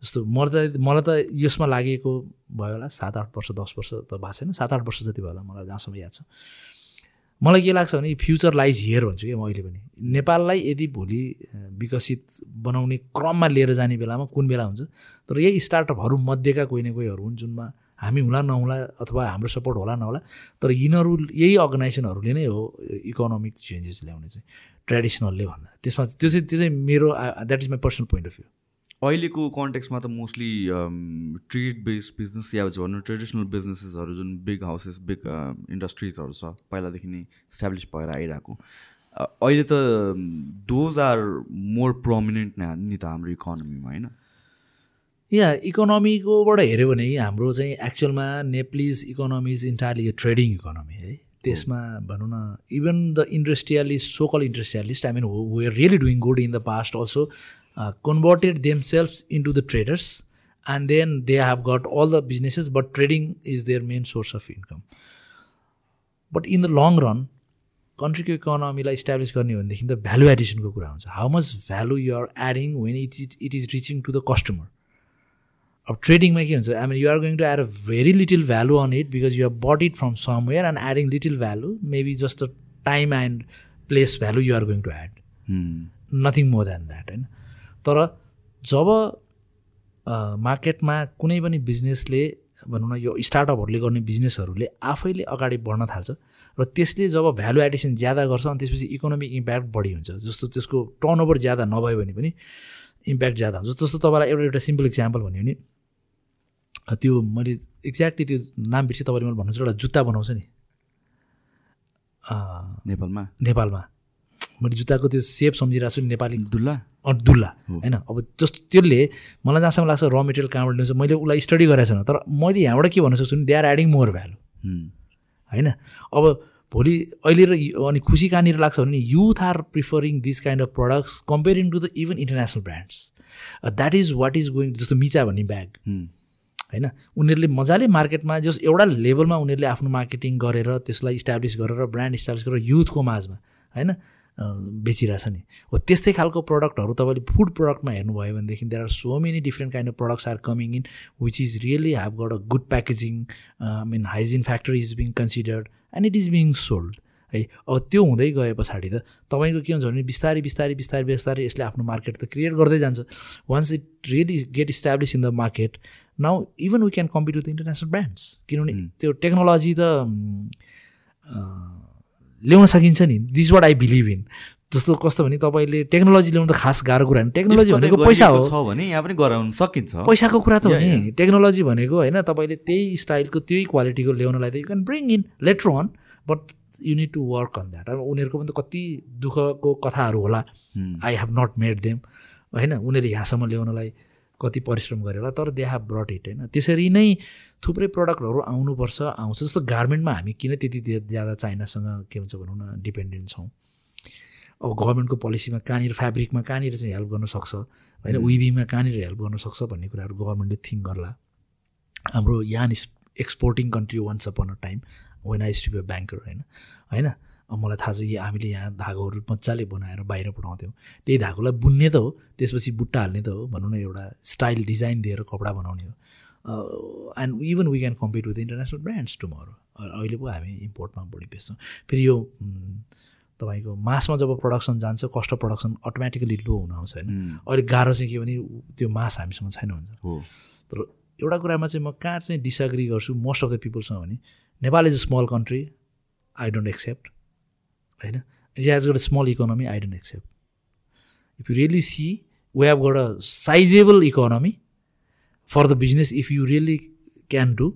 जस्तो म त मलाई त यसमा लागेको भयो होला सात आठ वर्ष दस वर्ष त भएको छैन सात आठ वर्ष जति भयो होला मलाई जहाँसम्म याद छ मलाई के लाग्छ भने फ्युचर लाइज हियर भन्छु कि म अहिले पनि नेपाललाई यदि भोलि विकसित बनाउने क्रममा लिएर जाने बेलामा कुन बेला हुन्छ तर यही स्टार्टअपहरू मध्येका कोही न कोहीहरू हुन् जुनमा हामी हुला नहुला अथवा हाम्रो सपोर्ट होला नहोला तर यिनीहरू यही अर्गनाइजेसनहरूले नै हो इकोनोमिक चेन्जेस ल्याउने चाहिँ ट्रेडिसनलले भन्दा त्यसमा त्यो चाहिँ त्यो चाहिँ मेरो that is my personal point of view अहिलेको कन्टेक्स्टमा त मोस्टली ट्रेड बेस्ड बिजनेस या भनौँ ट्रेडिसनल बिजनेसेसहरू जुन बिग हाउसेस बिग इन्डस्ट्रिजहरू छ पहिलादेखि नै इस्टाब्लिस भएर आइरहेको अहिले त दोज आर मोर प्रमिनेन्ट नि त हाम्रो इकोनोमीमा होइन या इकोनोमीकोबाट हेऱ्यो भने हाम्रो चाहिँ एक्चुअलमा नेप्लिज इकोनोमी इज इन्टायरली यो ट्रेडिङ इकोनोमी है त्यसमा oh. भनौँ न even the industrialist so called industrialist I mean are really doing good in the past also Uh, converted themselves into the traders and then they have got all the businesses but trading is their main source of income but in the long run country economy established the value addition how much value you are adding when it, it is reaching to the customer of trading making so i mean you are going to add a very little value on it because you have bought it from somewhere and adding little value maybe just the time and place value you are going to add hmm. nothing more than that तर जब मार्केटमा कुनै पनि बिजनेसले भनौँ न यो स्टार्टअपहरूले गर्ने बिजनेसहरूले आफैले अगाडि बढ्न थाल्छ र त्यसले जब भ्यालु एडिसन ज्यादा गर्छ अनि त्यसपछि इकोनोमिक इम्प्याक्ट बढी हुन्छ जस्तो त्यसको टर्नओभर ज्यादा नभयो भने पनि इम्प्याक्ट ज्यादा हुन्छ जस्तो तपाईँलाई एउटा एउटा सिम्पल इक्जाम्पल भन्यो भने त्यो मैले एक्ज्याक्टली त्यो नाम बिर्सेँ तपाईँले मैले भन्नुहुन्छ एउटा जुत्ता बनाउँछ नि नेपालमा नेपालमा मैले जुत्ताको त्यो सेप सम्झिरहेको छु नेपाली दुल्ला अँ डुल्ला होइन अब जस्तो त्यसले मलाई जहाँसम्म लाग्छ र मेटेरियल कहाँबाट ल्याउँछ मैले उसलाई स्टडी गराएको छैन तर मैले यहाँबाट के भन्न सक्छु भने they are adding more value होइन अब भोलि अहिले र अनि खुसी कहाँनिर लाग्छ भने youth are preferring this kind of products comparing to the even international brands that is what is going जस्तो मिचा भन्ने ब्याग होइन उनीहरूले मजाले मार्केटमा जस एउटा लेभलमा उनीहरूले आफ्नो मार्केटिङ गरेर त्यसलाई इस्टाब्लिस गरेर ब्रान्ड इस्टाब्लिस गरेर युथको माझमा होइन बेचिरहेछ नि हो त्यस्तै खालको प्रडक्टहरू तपाईँले फुड प्रडक्टमा हेर्नुभयो भनेदेखि there are so many different kind of products are coming in which is really have got a good packaging I mean hygiene factor is being considered and it is being sold है अब त्यो हुँदै गए पछाडि त तपाईँको के हुन्छ भने बिस्तारै बिस्तारै बिस्तारै बिस्तारै यसले आफ्नो मार्केट त क्रिएट गर्दै जान्छ once it really get establish in the market now even we can compete with international brands किनभने त्यो टेक्नोलोजी त ल्याउन सकिन्छ नि this what I believe in जस्तो कस्तो भने तपाईँले टेक्नोलोजी ल्याउनु त खास गाह्रो कुरा होइन टेक्नोलोजी भनेको पैसा हो भने यहाँ पनि गराउन सकिन्छ पैसाको कुरा त हो नि टेक्नोलोजी भनेको होइन तपाईँले त्यही स्टाइलको त्यही क्वालिटीको ल्याउनलाई त you can bring in later on but you need to work on that उनीहरूको पनि त कति दुःखको कथाहरू होला I have not made them होइन उनीहरूले यहाँसम्म ल्याउनलाई कति परिश्रम गऱ्यो तर दे हेभ ब्रट इट होइन त्यसरी नै थुप्रै प्रडक्टहरू आउनुपर्छ आउँछ जस्तो गार्मेन्टमा हामी किन त्यति ज्यादा चाइनासँग के भन्छ भनौँ न डिपेन्डेन्ट छौँ अब गभर्मेन्टको पोलिसीमा कहाँनिर फेब्रिकमा कहाँनिर चाहिँ हेल्प गर्नसक्छ होइन विभिङमा mm. कहाँनिर हेल्प गर्नसक्छ भन्ने कुराहरू गभर्मेन्टले थिङ्क गर्ला हाम्रो यहाँ exporting country once upon a time when I to be a banker होइन होइन मलाई थाहा छ कि हामीले यहाँ धागोहरू मजाले बनाएर बाहिर पठाउँथ्यौँ त्यही धागोलाई बुन्ने त हो त्यसपछि बुट्टा हाल्ने त हो भनौँ न एउटा स्टाइल डिजाइन दिएर कपडा बनाउने हो and even we can compete with international brands tomorrow अहिले पो हामी इम्पोर्टमा बढी बेच्छौँ फेरि यो तपाईँको मासमा जब प्रडक्सन जान्छ cost of production automatically low हुन आउँछ होइन अहिले गाह्रो चाहिँ के भने त्यो मास हामीसँग छैन हुन्छ तर एउटा कुरामा चाहिँ म कहाँ चाहिँ डिसएग्री गर्छु मोस्ट अफ द पिपलसँग भने Nepal is a small country I don't accept होइन रियाज as got a small economy I don't accept if you really see we have got a sizeable economy for the business if you really can do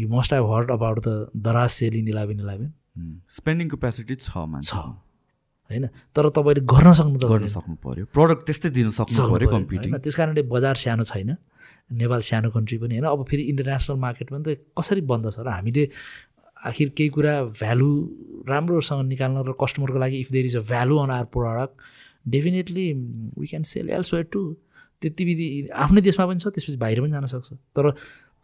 you must have heard about the Daraz selling eleven eleven spending capacity छ छ होइन तर तपाईँले गर्न सक्नु त गर्न सक्नु पऱ्यो प्रडक्ट त्यस्तै दिन सक्नु पऱ्यो कम्पिटिङ त्यस कारणले बजार सानो छैन नेपाल सानो कन्ट्री पनि होइन अब फेरि इन्टरनेसनल मार्केट पनि त कसरी बन्द छ र हामीले आखिर केही कुरा भ्यालु राम्रोसँग निकाल्न र कस्टमरको लागि if there is a value on our product definitely we can sell elsewhere too त्यति विधि आफ्नै देशमा पनि छ त्यसपछि बाहिर पनि जान सक्छ तर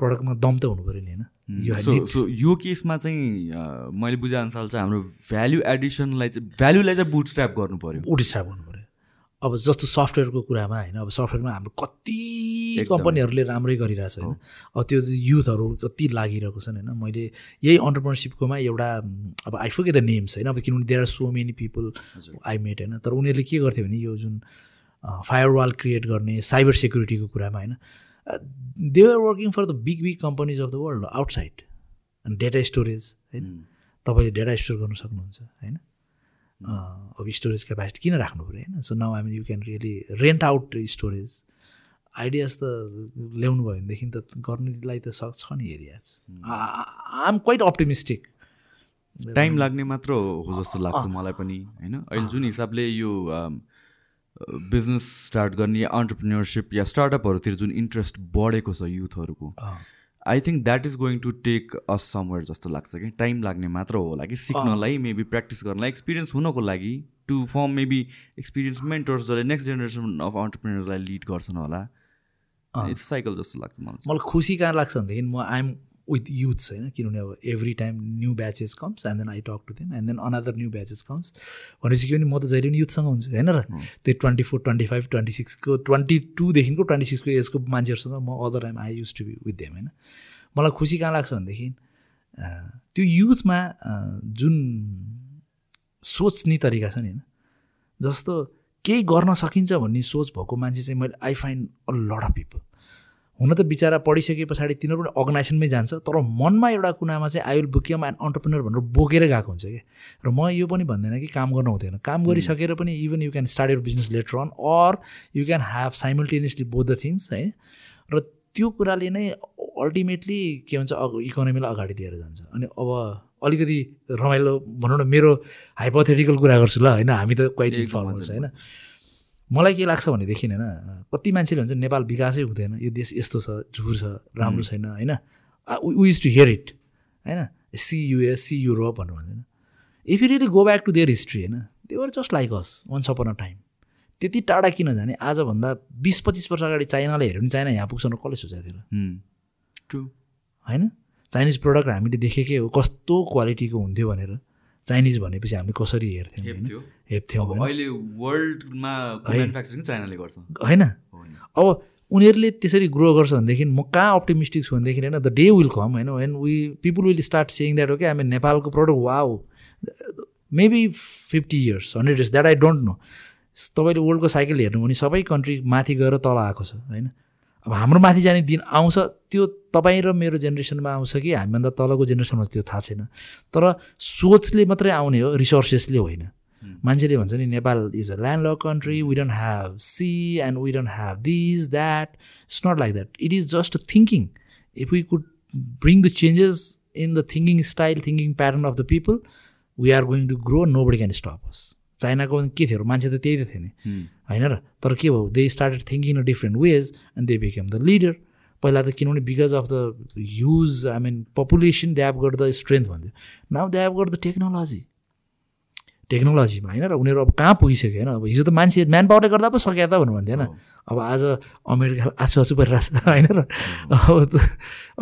प्रडक्टमा दम त हुनु पऱ्यो नि होइन सो यो केसमा चाहिँ मैले बुझाएअनुसार चाहिँ हाम्रो भ्याल्यु एडिसनलाई चाहिँ भ्याल्युलाई चाहिँ बुटस्ट्राप गर्नु पऱ्यो बुटस्ट्राप गर्नु अब जस्तो सफ्टवेयरको कुरामा होइन अब सफ्टवेयरमा हाम्रो कति कम्पनीहरूले राम्रै गरिरहेछ होइन अब त्यो युथहरू कति लागिरहेको छन् होइन मैले यही अन्टरप्रिनसिपकोमा एउटा अब आई फुके द नेम्स होइन अब किनभने there are so many people I met होइन तर उनीहरूले के गर्थ्यो भने यो जुन फायर वाल क्रिएट गर्ने साइबर सेक्युरिटीको कुरामा होइन they are working for the big big companies of the world outside अनि डेटा स्टोरेज होइन तपाईँले डेटा स्टोर गर्नु सक्नुहुन्छ होइन अब स्टोरेज क्यापासिटी किन राख्नु पऱ्यो होइन so now I mean you can really rent out storage ideas त ल्याउनु भयो भनेदेखि त गर्नेलाई त सक्छ नि area I'm quite optimistic time लाग्ने मात्र हो जस्तो लाग्छ मलाई पनि होइन अहिले जुन हिसाबले यो बिजनेस स्टार्ट गर्ने अन्टरप्रिनेरसिप या स्टार्टअपहरूतिर जुन इन्ट्रेस्ट बढेको छ युथहरूको I think that is going to take a summer जस्तो लाग्छ कि टाइम लाग्ने मात्र होला कि सिक्नलाई मेबी प्र्याक्टिस गर्नलाई एक्सपिरियन्स हुनको लागि to firm maybe experience mentors जसले नेक्स्ट जेनेरेसन अफ अन्टरप्रेनर्सलाई लिड गर्छन् होला इट्स साइकल जस्तो लाग्छ मलाई मलाई खुसी कहाँ लाग्छ भनेदेखि म आइएम विथ युथ्स होइन किनभने अब every time new batches comes and then I talk to them and then another new batches comes भनेपछि के भने म त जहिले पनि युथसँग हुन्छु होइन र त्यो twenty four twenty five twenty सिक्सको twenty टूदेखिको ट्वेन्टी सिक्सको एजको मान्छेहरूसँग म other time I use to be with them होइन मलाई खुसी कहाँ लाग्छ भनेदेखि त्यो युथमा जुन सोच्ने तरिका छ नि होइन जस्तो केही गर्न सकिन्छ भन्ने सोच भएको मान्छे चाहिँ मैले I find a lot of people हुन त बिचरा पढिसके पछाडि तिनीहरू पनि अर्गनाइजेसनमै जान्छ तर मनमा एउटा कुनामा चाहिँ I will become and entrepreneur भनेर बोकेर गएको हुन्छ कि र म यो पनि भन्दैन कि काम गर्नु हुँदैन काम गरिसकेर पनि even you can start your business later on or you can have simultaneously both the things है र त्यो कुराले नै अल्टिमेटली के भन्छ इकोनोमीलाई अगाडि लिएर जान्छ अनि अब अलिकति रमाइलो भनौँ न मेरो हाइपोथेटिकल कुरा गर्छु ल होइन हामी त कहिले फर्मल्छ होइन मलाई के लाग्छ भनेदेखि होइन कति मान्छेले भन्छ नेपाल विकासै हुँदैन यो देश यस्तो छ झुर छ राम्रो छैन होइन विज टु हियर इट होइन सी युएस सी युरोप भन्नु भन्दैन if you really go back to their history होइन were just like us once upon a time त्यति टाढा किन जाने आजभन्दा बिस पच्चिस वर्ष अगाडि चाइनाले हेऱ्यो भने चाइना यहाँ पुग्छ भने कसले सोचेको थियो ट्रु होइन चाइनिज प्रडक्ट हामीले देखेकै हो कस्तो क्वालिटीको हुन्थ्यो भनेर चाइनिज भनेपछि हामी कसरी हेर्थ्यौँ हेप्थ्यौँ होइन अब उनीहरूले त्यसरी ग्रो गर्छ भनेदेखि म कहाँ अप्टिमिस्टिक छु भनेदेखि होइन द डे विल कम होइन when we people will start seeing that okay हामी नेपालको प्रडक्ट वा maybe fifty years hundred years that I don't know तपाईँले वर्ल्डको साइकल हेर्नु भने सबै कन्ट्री माथि गएर तल आएको छ होइन अब हाम्रो माथि जाने दिन आउँछ त्यो तपाईँ र मेरो जेनेरेसनमा आउँछ कि हामीभन्दा तलको जेनेरेसनमा त्यो थाहा छैन तर सोचले मात्रै आउने हो रिसोर्सेसले होइन मान्छेले भन्छ नि Nepal is a land lock country we don't have sea and we don't have this that it's not like that it is just thinking if we could bring the changes in the thinking style thinking pattern of the people we are going to grow nobody can stop us चाइनाको के थियो मान्छे त त्यही त नि होइन र तर के भयो they started thinking a different ways and they became the leader पहिला त किनभने because of the huge I mean population द्याप गर्दा द स्ट्रेन्थ भन्थ्यो नाउ द्याप गर्दा द टेक्नोलोजी टेक्नोलोजीमा होइन र उनीहरू अब कहाँ पुगिसक्यो होइन अब हिजो त मान्छे म्यान पावरले गर्दा पो सकिया त भन्नु भन्थ्यो होइन अब आज अमेरिका आँसु आँसु परिरहेको छ होइन र अब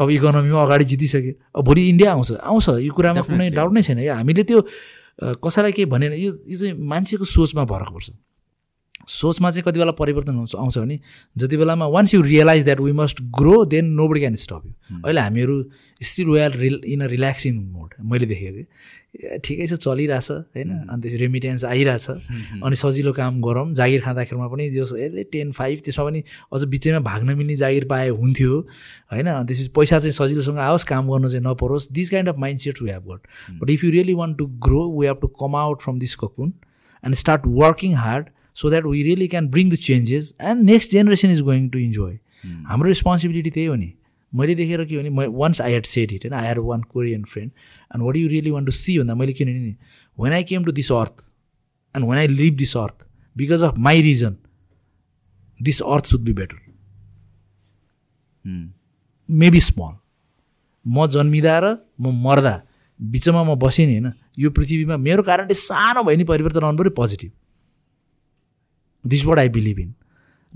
अब इकोनोमीमा अगाडि जितिसक्यो अब भोलि इन्डिया आउँछ आउँछ यो कुरामा कुनै डाउट नै छैन क्या हामीले त्यो कसैलाई केही भनेन यो यो चाहिँ मान्छेको सोचमा फरक पर्छ सोचमा चाहिँ कति बेला परिवर्तन हुन्छ आउँछ भने जति बेलामा once you realise that we must grow then nobody can stop you अहिले हामीहरू still we in a relaxing mode मैले देखेको थिएँ ठिकै छ चलिरहेछ होइन hmm. अन्त रेमिटेन्स आइरहेछ hmm, hmm. अनि सजिलो काम गरौँ जागिर खाँदाखेरिमा पनि जो यसले टेन फाइभ त्यसमा पनि अझ बिचैमा भाग्न मिल्ने जागिर पाए हुन्थ्यो होइन अनि त्यसपछि पैसा चाहिँ सजिलोसँग आओस् काम गर्नु चाहिँ नपरोस् this kind of mind set we have got but if you really want to grow we have to come out from this cocoon and start working hard so that we really can bring the changes and next generation is going to enjoy हाम्रो responsibility त्यही हो नि मैले देखेर के भने once I had said it होइन I hear one Korean friend and what you really one to see भन्दा मैले किनभने नि when I came to this earth and when I leave this earth because of my reason this earth should be better maybe small म जन्मिँदा र म मर्दा बिचमा म बसेँ नि होइन यो पृथ्वीमा मेरो कारणले सानो भयो नि परिवर्तन आउनु पऱ्यो positive this what I believe in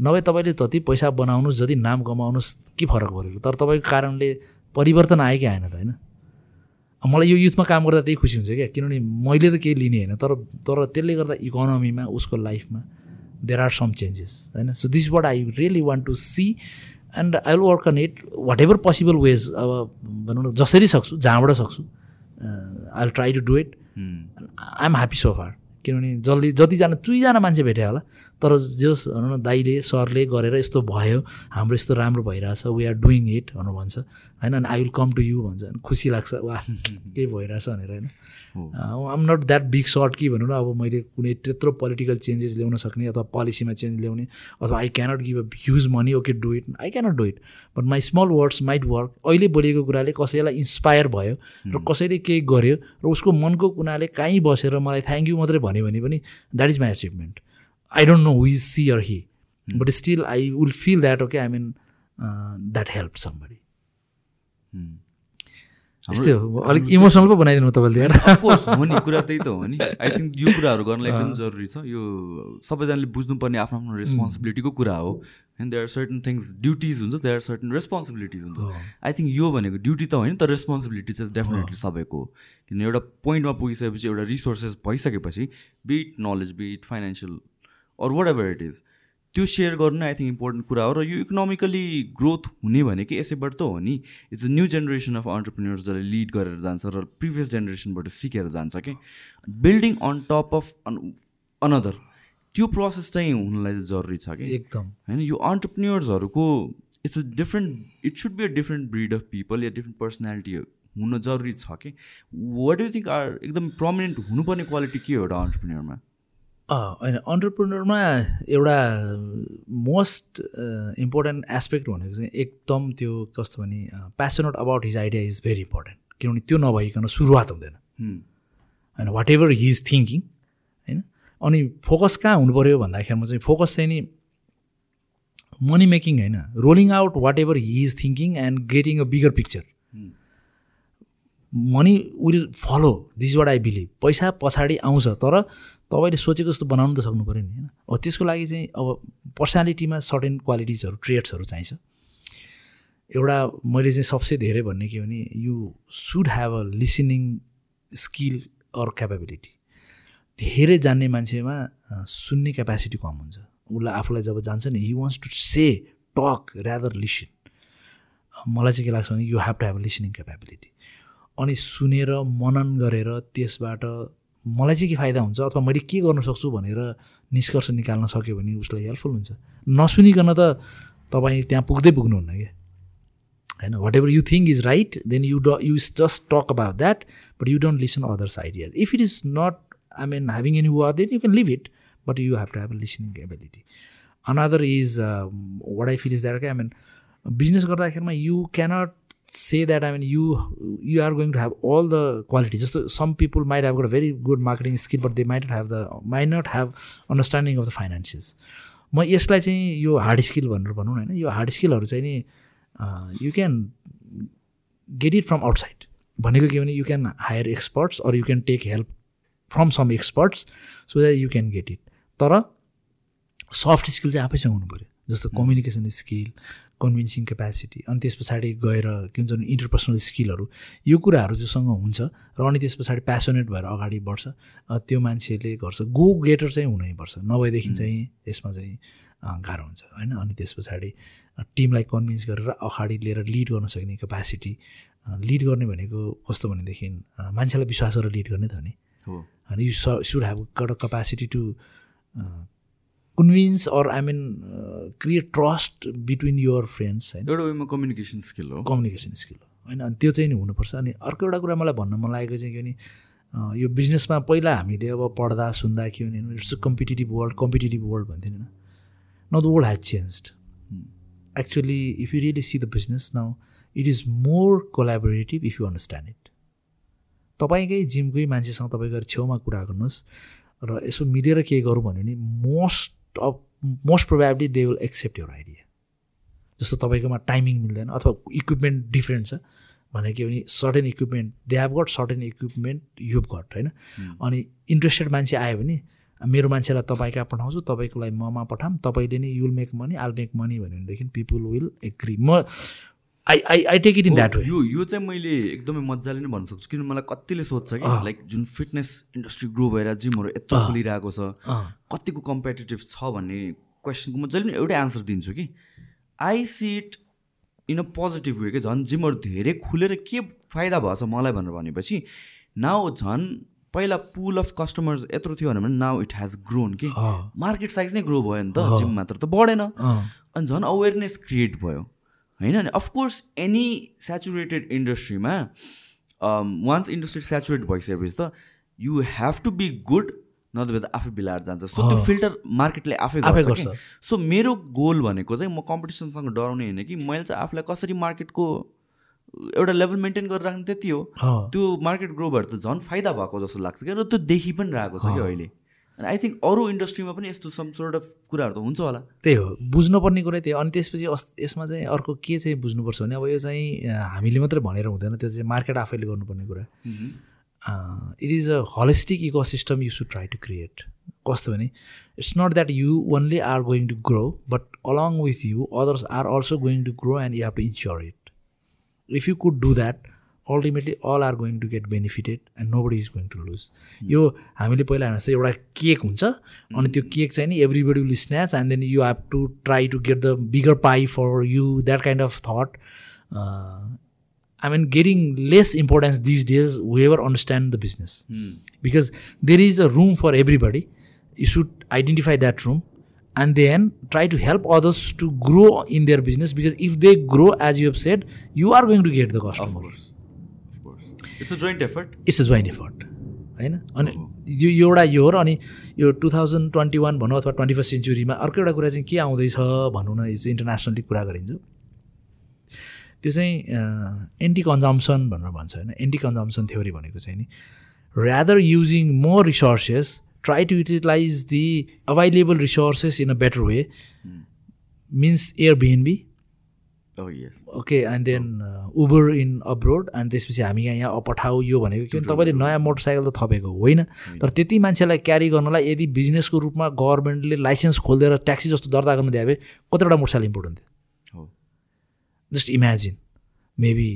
नभए तपाईँले जति पैसा बनाउनुहोस् जति नाम कमाउनुहोस् के फरक परेको तर तपाईँको कारणले परिवर्तन आयो कि आएन त होइन मलाई यो युथमा काम गर्दा त्यही खुसी हुन्छ क्या किनभने मैले त केही लिने होइन तर तर त्यसले गर्दा इकोनोमीमा उसको लाइफमा देयर आर सम चेन्जेस होइन so this what I really want to see and I will work on it whatever possible ways अब भनौँ न जसरी सक्छु जहाँबाट सक्छु I will try to do it I am happy so far किनभने जसले जतिजना दुईजना मान्छे भेट्यो होला तर जस भनौँ न दाइले सरले गरेर यस्तो भयो हाम्रो यस्तो राम्रो भइरहेछ वी आर डुइङ इट भनेर भन्छ होइन अनि I will come to you भन्छ खुसी लाग्छ वा केही भइरहेछ भनेर होइन I'm not that big shot कि भनौँ न अब मैले कुनै त्यत्रो पोलिटिकल चेन्जेस ल्याउन सक्ने अथवा पोलिसीमा चेन्ज ल्याउने अथवा I cannot give a huge money okay do it I cannot do it but my small words might work अहिले बोलेको कुराले कसैलाई इन्सपायर भयो र कसैले केही गर्यो र उसको मनको कुनाले काहीँ बसेर मलाई थ्याङ्क यू मात्रै भन्यो भने पनि that is my achievement I don't know we see or he but still I will feel that okay I mean that help somebody त्यस्तै हो अलिक इमोसनल पो बनाइदिनु तपाईँले हो नि कुरा त्यही त हो नि आई थिङ्क यो कुराहरू गर्नलाई एकदम जरुरी छ यो सबैजनाले बुझ्नुपर्ने आफ्नो आफ्नो रेस्पोन्सिबिलिटीको कुरा हो होइन there are certain things duties हुन्छ देयर आर सर्टन रेस्पोन्सिबिलिटिज हुन्छ आई थिङ्क यो भनेको ड्युटी त होइन तर रेस्पोन्सिबिलिटी चाहिँ डेफिनेटली सबैको हो किन एउटा पोइन्टमा पुगिसकेपछि एउटा रिसोर्सेस भइसकेपछि bit knowledge bit financial or whatever it is त्यो सेयर गर्नु आई थिङ्क इम्पोर्टेन्ट कुरा हो र यो इकोनोमिकली ग्रोथ हुने भनेकै यसैबाट त हो नि it's a new generation of entrepreneurs जसले लिड गरेर जान्छ र प्रिभियस जेनेरेसनबाट सिकेर जान्छ कि building on top of on another त्यो प्रोसेस चाहिँ हुनलाई चाहिँ जरुरी छ कि एकदम होइन यो अन्टरप्रिन्यर्सहरूको it's a different it should be a different breed of people yeah different personality हुन जरुरी छ कि वाट यु थिङ्क आर एकदम प्रमिनेन्ट हुनुपर्ने क्वालिटी के हो एउटा अन्टरप्रिन्यरमा होइन अन्टरप्रिनरमा एउटा मोस्ट इम्पोर्टेन्ट एस्पेक्ट भनेको चाहिँ एकदम त्यो कस्तो भने passionate about his idea is very important किनभने त्यो नभइकन सुरुवात हुँदैन होइन whatever he is thinking होइन अनि फोकस कहाँ हुनु पऱ्यो भन्दाखेरिमा चाहिँ फोकस चाहिँ नि मनी मेकिङ होइन rolling out whatever he is thinking and getting a bigger picture money will follow this what I believe पैसा पछाडि आउँछ तर तपाईँले सोचेको जस्तो बनाउनु त सक्नु पऱ्यो नि होइन हो त्यसको लागि चाहिँ अब पर्सनालिटीमा सर्टेन क्वालिटिजहरू ट्रेड्सहरू चाहिन्छ एउटा मैले चाहिँ सबसे धेरै भन्ने के भने you should have a listening skill or capability धेरै जान्ने मान्छेमा सुन्ने क्यापासिटी कम हुन्छ उसलाई आफूलाई जब जान्छ नि you wants to say talk rather listen मलाई चाहिँ के लाग्छ भने you have to have listening capability अनि सुनेर मनन गरेर त्यसबाट मलाई चाहिँ के फाइदा हुन्छ अथवा मैले के गर्न सक्छु भनेर निष्कर्ष निकाल्न सक्यो भने उसलाई हेल्पफुल हुन्छ नसुनिकन त तपाईँ त्यहाँ पुग्दै पुग्नुहुन्न क्या होइन whatever you think is right then you do you just talk about that but you don't listen others ideas if it is not I mean having any वा then you can leave it but you have to have a listening ability another is what I feel is that क्या I mean business गर्दाखेरिमा you cannot say that i mean you you are going to have all the qualities just some people might have got a very good marketing skill but they might not have the might not have understanding of the finances ma yesla chai yo hard skill bhanera bhanu na yo hard skill haru chai ni you can get it from outside bhaneko ke bhan you can hire experts or you can take help from some experts so that you can get it tara soft skill chai aapai sang hunu paryo jasto communication skill convincing capacity अनि त्यस पछाडि गएर के भन्छ interpersonal स्किलहरू यो कुराहरू जोसँग हुन्छ र अनि त्यस पछाडि प्यासोनेट भएर अगाडि बढ्छ त्यो मान्छेले गर्छ गो गेटर चाहिँ हुनैपर्छ नभएदेखि चाहिँ यसमा चाहिँ गाह्रो हुन्छ होइन अनि त्यस पछाडि टिमलाई कन्भिन्स गरेर अगाडि लिएर लिड गर्न सक्ने क्यापासिटी लिड गर्ने भनेको कस्तो भनेदेखि मान्छेलाई विश्वास गरेर लिड गर्ने त हो नि होइन you should have got a capacity to convince or I mean create trust between your friends होइन एउटा वेमा कम्युनिकेसन स्किल हो कम्युनिकेसन स्किल हो होइन अनि त्यो चाहिँ नि हुनुपर्छ अनि अर्को एउटा कुरा मलाई भन्न मन लागेको चाहिँ के भने यो बिजनेसमा पहिला हामीले अब पढ्दा सुन्दा के भने it's competitive world competitive world भन्थ्यो नि न the world has change actually if you really see the business now it is more collaborative if you understand it तपाईँकै जिमकै मान्छेसँग तपाईँको छेउमा कुरा गर्नुहोस् र यसो मिलेर के गरौँ भन्यो भने मोस्ट अब most probably they will accept your idea जस्तो तपाईँकोमा टाइमिङ मिल्दैन अथवा इक्विपमेन्ट डिफ्रेन्ट छ भने के भने certain equipment they have got certain equipment you've got होइन अनि इन्ट्रेस्टेड मान्छे आयो भने मेरो मान्छेलाई तपाईँ कहाँ पठाउँछु तपाईँको लागि ममा पठाऊँ तपाईँले नै you'll make money all make money भन्यो भनेदेखि पिपुल विल एग्री म I I I take it in that यो यो चाहिँ मैले एकदमै मजाले नै भन्न सक्छु किनभने मलाई कतिले सोध्छ कि लाइक जुन फिटनेस इन्डस्ट्री ग्रो भएर जिमहरू यत्रो खोलिरहेको छ कतिको कम्पिटेटिभ छ भन्ने क्वेसनको म जहिले पनि एउटै आन्सर दिन्छु कि I see it in a positive way कि झन् जिमहरू धेरै खुलेर के फाइदा भएछ मलाई भनेर भनेपछि नाउ झन् पहिला पुल अफ कस्टमर्स यत्रो थियो भने नाउ इट हेज ग्रोन कि मार्केट साइज नै ग्रो भयो नि त जिम मात्र त बढेन अनि झन् अवेरनेस क्रिएट भयो होइन अनि अफकोर्स एनी सेचुरेटेड इन्डस्ट्रीमा वान्स इन्डस्ट्री सेचुरेट भइसकेपछि त you have to be good नत्र त आफै बिलाएर जान्छ सो त्यो फिल्टर मार्केटले आफै गर्छ सो मेरो गोल भनेको चाहिँ म कम्पिटिसनसँग डराउने होइन कि मैले चाहिँ आफूलाई कसरी मार्केटको एउटा लेभल मेन्टेन गरेर राख्ने त्यति हो त्यो मार्केट ग्रो भएर त झन् फाइदा भएको जस्तो लाग्छ क्या र त्यो देखि पनि रहेको छ कि अहिले अनि आई थिङ्क अरू इन्डस्ट्रीमा पनि यस्तो सम सोर्ट अफ कुराहरू त हुन्छ होला त्यही हो बुझ्नुपर्ने कुरै त्यही अनि त्यसपछि अस् यसमा चाहिँ अर्को के चाहिँ बुझ्नुपर्छ भने अब यो चाहिँ हामीले मात्रै भनेर हुँदैन त्यो चाहिँ मार्केट आफैले गर्नुपर्ने कुरा it is a holistic ecosystem you should try to create कस्तो भने it's not that you only are going to grow but along with you others are also going to grow and you have to ensure it if you could do that ultimately all are going to get benefited and nobody is going to lose यो हामीले पहिला हेर्नुहोस् त एउटा cake हुन्छ अनि त्यो hmm. Cake चाहिँ नि everybody will snatch and then you have to try to get the bigger pie for you that kind of thought I mean getting less importance these days ever understand the business because there is a room for everybody you should identify that room and then try to help others to grow in their business because if they grow as you have said you are going to get the customers it's a joint effort it's a joint effort होइन अनि oh. यो एउटा यो हो र अनि यो two thousand twenty one भनौँ अथवा ट्वेन्टी फर्स्ट सेन्चुरीमा अर्को एउटा कुरा चाहिँ के आउँदैछ भनौँ न यो चाहिँ इन्टरनेसनली कुरा गरिन्छ त्यो चाहिँ एन्टी कन्जम्सन भनेर भन्छ होइन एन्टी कन्जम्सन थ्योरी भनेको चाहिँ नि rather using more resources try to utilize the available resources in a better way means Airbnb okay and then Uber in abroad अनि त्यसपछि हामी यहाँ यहाँ अपठाऊ यो भनेको किनभने तपाईँले नयाँ मोटरसाइकल त थपेको होइन तर त्यति मान्छेलाई क्यारी गर्नलाई यदि बिजनेसको रूपमा गभर्मेन्टले लाइसेन्स खोलिदिएर ट्याक्सी जस्तो दर्ता गर्न दिए भए कतिवटा मोटरसाइकल इम्पोर्ट हुन्थ्यो हो just imagine maybe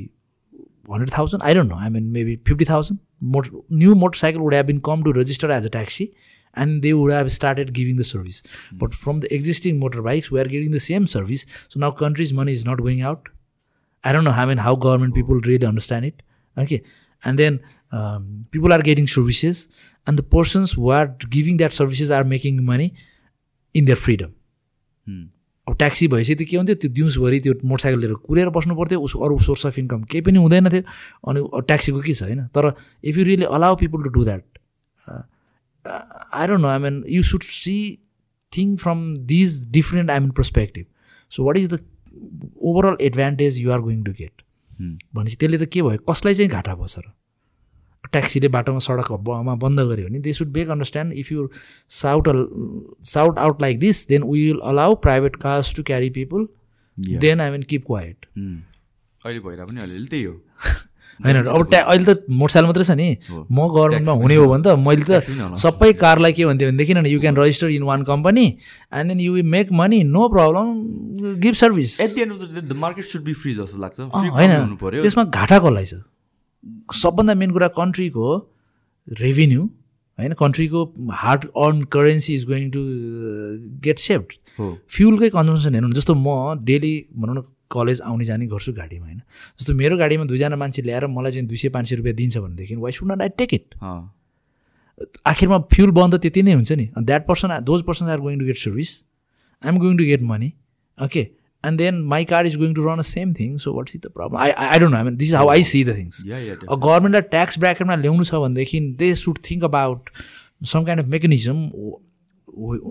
hundred thousand I don't know I mean maybe fifty thousand motor new motorcycle would have been come to register as a taxi and they would have started giving the service. But from the existing motorbikes, we are getting the same service. So now country's money is not going out. I don't know. I mean, how government people really understand it. Okay, and then people are getting services, and the persons who are giving that services are making money in their freedom. Mm. अब taxi भएपछि त के हुन्थ्यो त्यो दिउँसभरि त्यो motorcycle लिएर कुरेर बस्नु पर्थ्यो उसको अरू सोर्स अफ इन्कम केही पनि हुँदैन थियो अनि ट्याक्सीको के छ होइन तर if you really allow people to do that I don't know I mean you should see thing from these different I mean perspective so what is the overall advantage you are going to get भनेपछि त्यसले त के भयो कसलाई चाहिँ घाटा बस्छ र ट्याक्सीले बाटोमा सडकमा बन्द गऱ्यो भने they should back understand if you shout shout out like this then we will allow private cars to carry people then I mean keep quiet अहिले भइरहेको पनि अलिअलि त्यही हो होइन अब ट्या अहिले त मोटरसाइकल मात्रै छ नि म गभर्मेन्टमा हुने हो भने त मैले त सबै कारलाई के भन्थ्यो भनेदेखि you can register in one company and then you make money no problem give service market should be free जस्तो लाग्छ होइन त्यसमा घाटा कसलाई छ सबभन्दा मेन कुरा कन्ट्रीको रेभिन्यू होइन कन्ट्रीको hard earn currency is going to get saved फ्युलकै consumption हेर्नु जस्तो म डेली भनौँ न कलेज आउने जाने गर्छु गाडीमा होइन जस्तो मेरो गाडीमा दुईजना मान्छे ल्याएर मलाई चाहिँ दुई सय पाँच सय रुपियाँ दिन्छ भनेदेखि why should not I take it आखिरमा fuel बन्द त्यति नै हुन्छ नि that person those person are going to get service I am going to get money okay and then my car is going to run a same thing so what is the problem I I don't know I mean this how I see the things गभर्मेन्टलाई tax ब्राकेटमा ल्याउनु छ भनेदेखि they should think about some kind of mechanism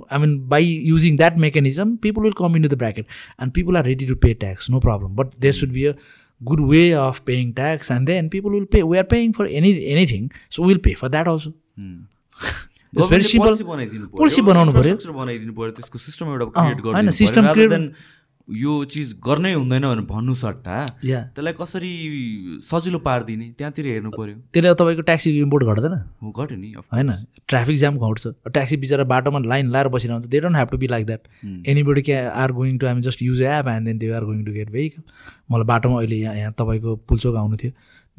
I mean, by using that mechanism, people will come into the bracket and people are ready to pay tax, no problem. But there should be a good way of paying tax and then people will pay. We are paying for any anything, so we will pay for that also. Hmm. It's very simple policy बनाउनु पऱ्यो बनाइदिनु पऱ्यो त्यसको system एउटा create गरिदिनु system create यो चिज गर्नै हुँदैन भनेर भन्नु सट्टा या त्यसलाई कसरी सजिलो पारिदिने त्यहाँतिर हेर्नु पऱ्यो त्यसले तपाईँको ट्याक्सीको इम्पोर्ट घट्दैन घट्यो नि होइन ट्राफिक जाम घट्छ ट्याक्सी बिचरा बाटोमा लाइन लाएर बसिरहेको हुन्छ they don't have to be like that anybody क्या are going to I just use app and then they are going to get vehicle मलाई बाटोमा अहिले यहाँ यहाँ तपाईँको पुलचोक आउनु थियो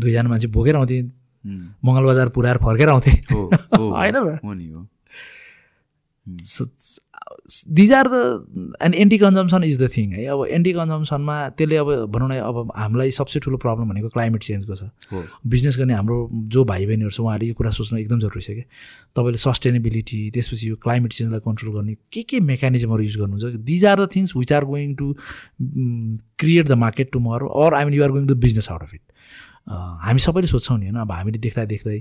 दुईजना मान्छे भोकेर आउँथे मङ्गल बजार पुऱ्याएर फर्केर आउँथेँ होइन these are the end anti consumption is the thing है अब एन्टी कन्जम्सनमा त्यसले अब भनौँ न अब हामीलाई सबसे ठुलो प्रब्लम भनेको क्लाइमेट चेन्जको छ बिजनेस गर्ने हाम्रो जो भाइ बहिनीहरू छ उहाँहरूले यो कुरा सोच्नु एकदम जरुरी छ कि तपाईँले सस्टेनेबिलिटी त्यसपछि यो क्लाइमेट चेन्जलाई कन्ट्रोल गर्ने के के मेकानिजमहरू युज गर्नुहुन्छ these are the things which are going to create the market to more or I mean you are going to business out of it हामी सबैले सोध्छौँ नि होइन अब हामीले देख्दा देख्दै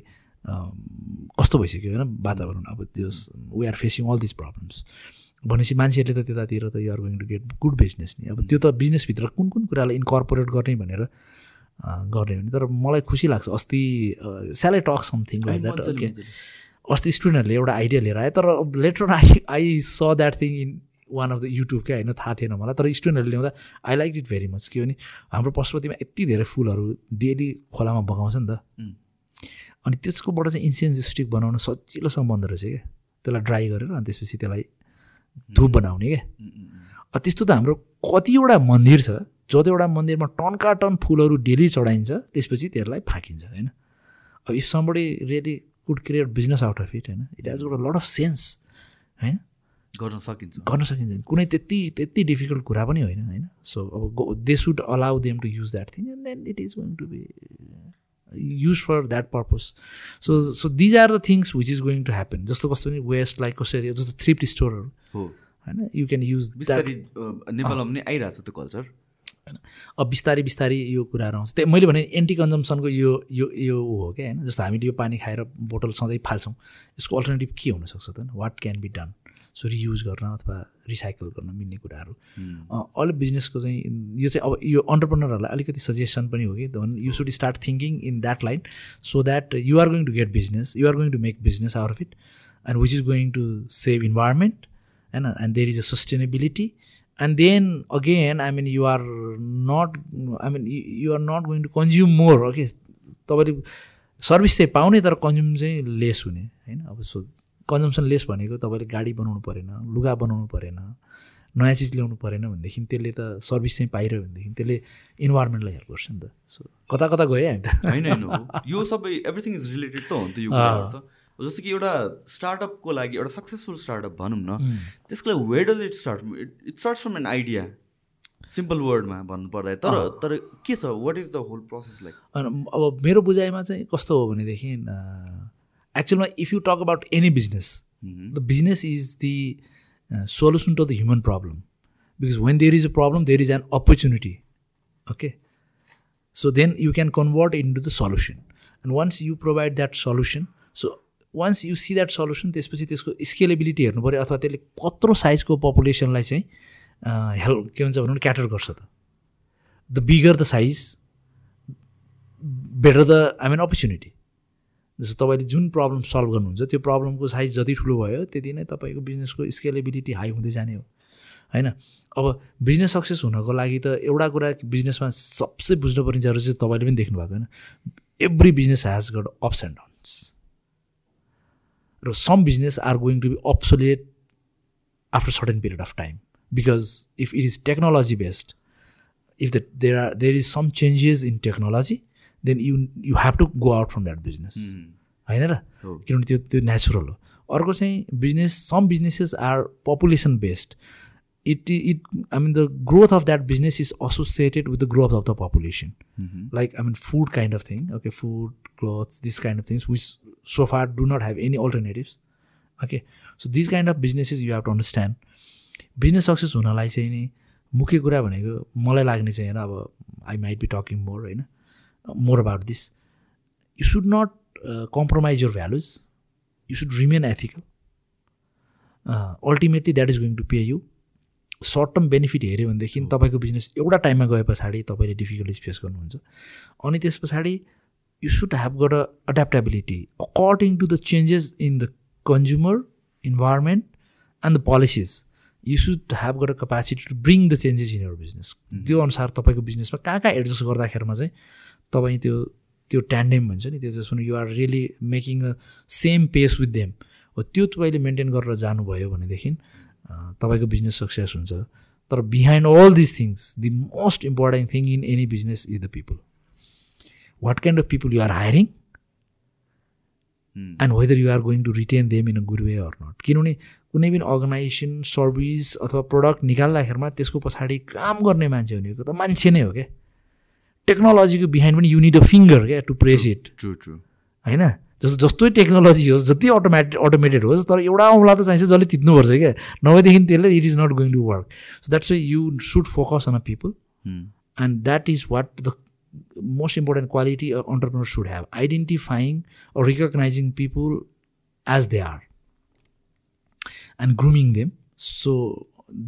कस्तो भइसक्यो होइन वातावरण अब त्यो we are facing all these problems भनेपछि मान्छेहरूले त त्यतातिर त you are going to get good business नि अब त्यो त बिजनेसभित्र कुन कुन कुरालाई इन्कर्पोरेट गर्ने भनेर गर्ने भने तर मलाई खुसी लाग्छ अस्ति स्यालै talk something like that okay अस्ति स्टुडेन्टहरूले एउटा आइडिया लिएर आयो तर later I I saw that thing in one of the YouTube क्या होइन थाहा थिएन मलाई तर स्टुडेन्टहरूले ल्याउँदा I like it very much किनभने हाम्रो पशुपतिमा यति धेरै फुलहरू डेली खोलामा बगाउँछ नि त अनि त्यसकोबाट चाहिँ स्टिक बनाउन सजिलो सम्बन्ध रहेछ क्या त्यसलाई ड्राई गरेर अनि त्यसपछि त्यसलाई धुप बनाउने क्या त्यस्तो त हाम्रो कतिवटा मन्दिर छ जतिवटा मन्दिरमा टनका टन फुलहरू डेली चढाइन्छ त्यसपछि त्यसलाई फाकिन्छ होइन अब if somebody really could create business out of it होइन it has a lot of sense होइन गर्न सकिन्छ गर्न सकिन्छ कुनै त्यति त्यति डिफिकल्ट कुरा पनि होइन होइन सो अब they should allow them to use that thing and then it is going to be use for that purpose so so these are the things which is going to happen जस्तो कस्तो पनि West like कसरी जस्तो thrift स्टोरहरू हो होइन you can use नेपालमा पनि आइरहेको छ त्यो कल्चर होइन अब बिस्तारै बिस्तारै यो कुराहरू आउँछ त्यही मैले भने एन्टी कन्जम्सनको यो यो यो हो क्या होइन जस्तो हामीले यो पानी खाएर बोटल सधैँ फाल्छौँ यसको अल्टरनेटिभ के हुनसक्छ त what can be done so reuse गर्न अथवा रिसाइकल गर्न मिल्ने कुराहरू अल बिजनेसको चाहिँ यो चाहिँ अब यो अन्टरप्रेनरहरूलाई अलिकति सजेसन पनि हो कि then you should start thinking in that line so that you are going to get business you are going to make business our fit and which is going to save environment होइन and there is a sustainability and then again I mean you are not I mean you are not going to consume more हो okay तपाईँले service चाहिँ पाउने तर consume चाहिँ lace हुने होइन अब सो कन्जम्सन लेस भनेको तपाईँले गाडी बनाउनु परेन लुगा बनाउनु परेन नयाँ चिज ल्याउनु परेन भनेदेखि त्यसले त सर्भिस चाहिँ पाइरह्यो भनेदेखि त्यसले इन्भाइरोमेन्टलाई हेल्प गर्छ नि त सो कता कता गयो हामी त होइन होइन यो सबै एभ्रिथिङ इज रिलेटेड त हो यो जस्तो कि एउटा स्टार्टअपको लागि एउटा सक्सेसफुल स्टार्टअप भनौँ न त्यसको लागि way does it start it start from an idea simple वर्डमा भन्नुपर्दा तर तर के छ what is the whole process like अब मेरो बुझाइमा चाहिँ कस्तो हो भनेदेखि एक्चुअलमा if you talk about any business the business is the solution to the human problem because when there is a problem there is an opportunity okay so then you can convert in to the solution and once you provide that solution so once you see that solution त्यसपछि त्यसको scalability हेर्नु पऱ्यो अथवा त्यसले कत्रो साइजको पपुलेसनलाई चाहिँ help uh, के भन्छ भनौँ क्याटर गर्छ त the bigger the size better the I mean opportunity जस्तो तपाईँले जुन प्रब्लम सल्भ गर्नुहुन्छ त्यो प्रब्लमको साइज जति ठुलो भयो त्यति नै तपाईँको बिजनेसको स्केलेबिलिटी हाई हुँदै जाने हो होइन अब बिजनेस सक्सेस हुनको लागि त एउटा कुरा बिजनेसमा सबसे बुझ्नुपर्ने जरुरी चाहिँ तपाईँले पनि देख्नु भएको होइन every business has got ups and downs र some business are going to be obsolete after certain period of time because if it is technology based if the there are there is some changes in technology then you you have to go out from that business होइन र किनभने त्यो त्यो natural हो अर्को चाहिँ business some businesses are population based it it I mean the growth of that business is associated with the growth of the population like I mean food kind of thing okay food clothes this kind of things which so far do not have any alternatives okay so this kind of businesses you have to understand business success हुनलाई चाहिँ नि मुख्य कुरा भनेको मलाई लाग्ने चाहिँ होइन अब I might be talking more होइन more about this you should not compromise your values you should remain ethical ultimately that is going to pay you short term benefit हेऱ्यो भनेदेखि oh. तपाईँको बिजनेस एउटा टाइममा गए पछाडि तपाईँले डिफिकल्टिज फेस गर्नुहुन्छ अनि त्यस पछाडि you should have got a according to the changes in the consumer environment and the policies you should have got a capacity to bring the changes in your business त्यो अनुसार तपाईँको बिजनेसमा कहाँ कहाँ एडजस्ट गर्दाखेरिमा चाहिँ तपाईँ त्यो त्यो ट्यान्डेम भन्छ नि त्यो जसमा are really making a same pace with them हो त्यो तपाईँले मेन्टेन गरेर जानुभयो भनेदेखि तपाईँको बिजनेस सक्सेस हुन्छ तर behind all this things the most important thing in any business is the people what kind of people you are hiring and whether you are going to retain them in a good way or not किनभने कुनै पनि organisation service अथवा product निकाल्दाखेरिमा त्यसको पछाडि काम गर्ने मान्छे भनेको त मान्छे नै हो क्या टेक्नोलोजीको बिहाइन्ड पनि युनिट अ फिङ्गर क्या टु प्रेस इट होइन जस्तो जस्तै टेक्नोलोजी होस् जति अटोमेटे अटोमेटेड होस् तर एउटा औँला त चाहिन्छ जसले तित्नुपर्छ क्या नभएदेखि त्यसले it is not going to work so that's way you should focus on a people and that is what the most important quality entrepreneur should have identifying recognising people as they are and grooming them so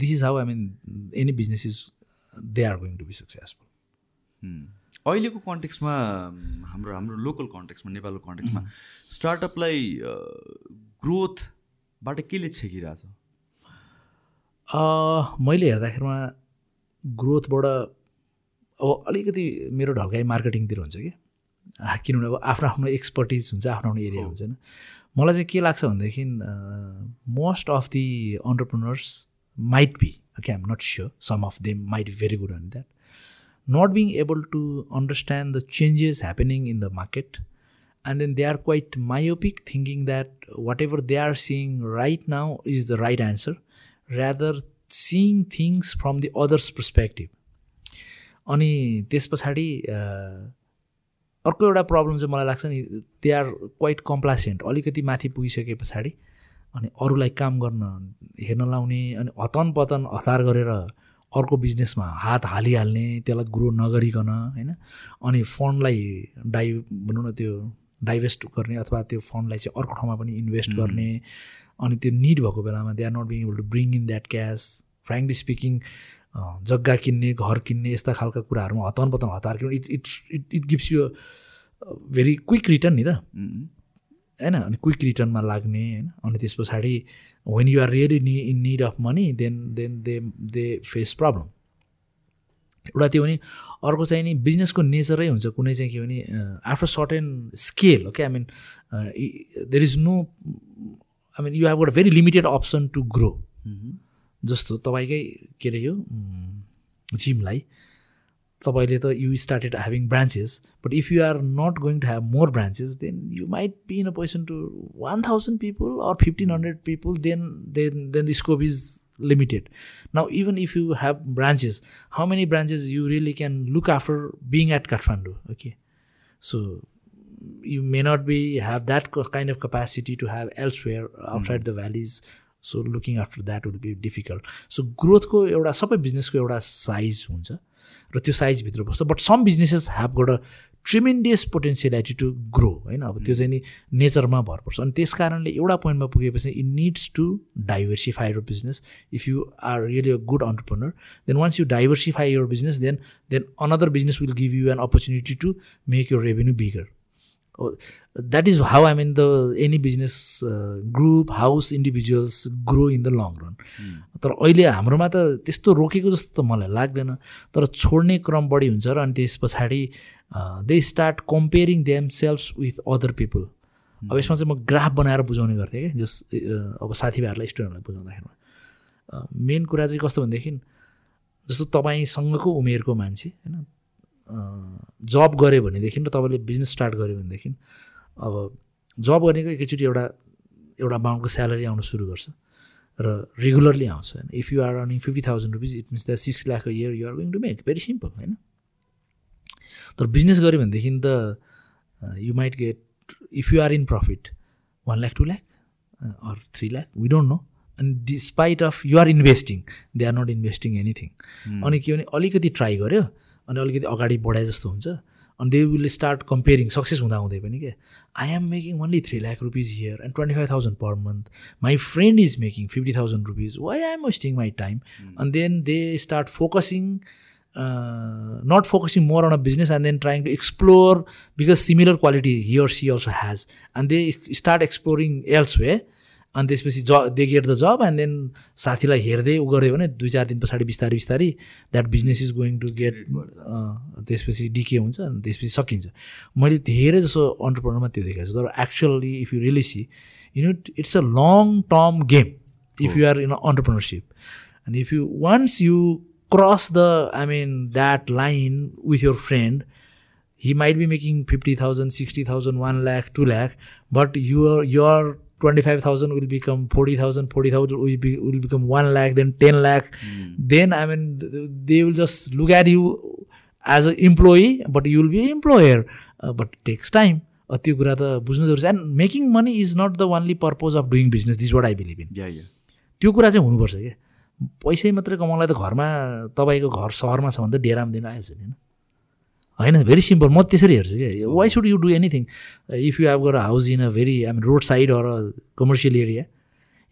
this is how I mean any business is they are going to be successful अहिलेको कन्टेक्समा हाम्रो हाम्रो local कन्टेक्समा नेपालको कन्टेक्समा स्टार्टअपलाई ग्रोथबाट केले छेकिरहेछ मैले हेर्दाखेरिमा ग्रोथबाट अब अलिकति मेरो ढल्काइ मार्केटिङतिर हुन्छ कि किनभने अब आफ्नो आफ्नो एक्सपर्टिज हुन्छ आफ्नो आफ्नो एरिया हुन्छ होइन मलाई चाहिँ के लाग्छ भनेदेखि most of the entrepreneurs might be okay I'm not sure some of them might be very good on that not being able to understand the changes happening in the market. And then they are quite myopic, thinking that whatever they are seeing right now is the right answer, rather seeing things from the other's perspective. अनि त्यस पछाडि अर्को एउटा problem चाहिँ मलाई लाग्छ नि they are quite कम्प्लासेन्ट अलिकति माथि पुगिसके पछाडि अनि अरूलाई काम गर्न हेर्न लाउने अनि हतन पतन हतार गरेर अर्को बिजनेसमा हात हालिहाल्ने त्यसलाई ग्रो नगरिकन होइन अनि फन्डलाई डाइ भनौँ न त्यो डाइभेस्ट गर्ने अथवा त्यो फन्डलाई चाहिँ अर्को ठाउँमा पनि इन्भेस्ट गर्ने अनि त्यो निड भएको बेलामा they are not being able to bring in that cash frankly speaking जग्गा किन्ने घर किन्ने यस्ता खालका कुराहरूमा हतन पतन हतार किन्नु it it's it it gives you very quick return नि त होइन अनि क्विक रिटर्नमा लाग्ने होइन अनि त्यस पछाडि वेन यु आर रियली नि in need of money then then they they face problem एउटा त्यो भने अर्को चाहिँ नि बिजनेसको नेचरै हुन्छ कुनै चाहिँ के भने after certain scale okay I mean there is no I mean you have got very limited option to grow जस्तो तपाईँकै के अरे यो जिमलाई तपाईँले त you started having branches but if you are not going to have more branches then you might be in a person to one thousand people or fifteen hundred people then then then the scope is limited now even if you have branches how many branches you really can look after being at Kathmandu okay so you may not be have that kind of capacity to have elsewhere outside the valleys so looking after that will be difficult so ग्रोथको एउटा सबै बिजनेसको एउटा size हुन्छ र त्यो साइजभित्र बस्छ but some businesses have got a tremendous potentiality to grow होइन अब त्यो hmm. चाहिँ नि नेचरमा भर पर्छ अनि त्यस कारणले एउटा पोइन्टमा पुगेपछि it needs to diversify your business if you are really a good entrepreneur then once you diversify your business then then another business will give you an opportunity to make your revenue bigger that is how I mean the any business group house individuals grow in the long run तर अहिले हाम्रोमा त त्यस्तो रोकेको जस्तो त मलाई लाग्दैन तर छोड्ने क्रम बढी हुन्छ र अनि त्यस पछाडि they start comparing themselves with other people अब यसमा चाहिँ म ग्राफ बनाएर बुझाउने गर्थेँ क्या जस अब साथीभाइहरूलाई स्टुडेन्टहरूलाई बुझाउँदाखेरिमा मेन कुरा चाहिँ कस्तो भनेदेखि जस्तो तपाईँसँगको उमेरको मान्छे होइन जब गऱ्यो भनेदेखि र तपाईँले बिजनेस स्टार्ट गऱ्यो भनेदेखि अब जब गर्नेको एकैचोटि एउटा एउटा अमाउन्टको स्यालेरी आउनु सुरु गर्छ र रेगुलरली आउँछ होइन if you are earning fifty thousand rupees it means that six lakh year you are going to make very simple होइन तर बिजनेस गऱ्यो भनेदेखि त you might get if you are in profit one lakh two lakh or three lakh we don't know अनि despite of you are investing they are not investing anything अनि के भने अलिकति ट्राई गऱ्यो अनि अलिकति अगाडि बढाए जस्तो हुन्छ अनि they will start comparing success हुँदा हुँदै पनि क्या I am making only three lakh rupees here and twenty five thousand per month my friend is making fifty thousand rupees why I am wasting my time and then they start focusing not focusing more on a business and then trying to explore because similar quality here see also has and they start exploring else way अनि त्यसपछि ज they get the job and then साथीलाई हेर्दै उ गऱ्यो भने दुई चार दिन पछाडि बिस्तारै बिस्तारै that business is going to get त्यसपछि डिके हुन्छ अनि त्यसपछि सकिन्छ मैले धेरै जसो अन्टरप्रोनरमा त्यो देखेको छु तर actually if you really see you know it's a long term game if you are in entrepreneurship and if you once you cross the I mean that line with your friend he might be making 50,000, 60,000, 1 lakh, 2 lakh, but your, your twenty five thousand will become forty thousand forty thousand will be will become one lakh then ten lakh then I mean they will just look at you as a employee but you will be employer but takes time त्यो कुरा त बुझ्नु जरुरी छ and making money is not the only purpose of doing business this what I believe in त्यो कुरा चाहिँ हुनुपर्छ क्या पैसै मात्रै कमाउनलाई त घरमा तपाईँको घर सहरमा छ भने त डेरामा दिन आइहाल्छ नि होइन होइन भेरी सिम्पल म त्यसरी हेर्छु क्या why should you do anything if you have गर house in a very I mean road side or a commercial area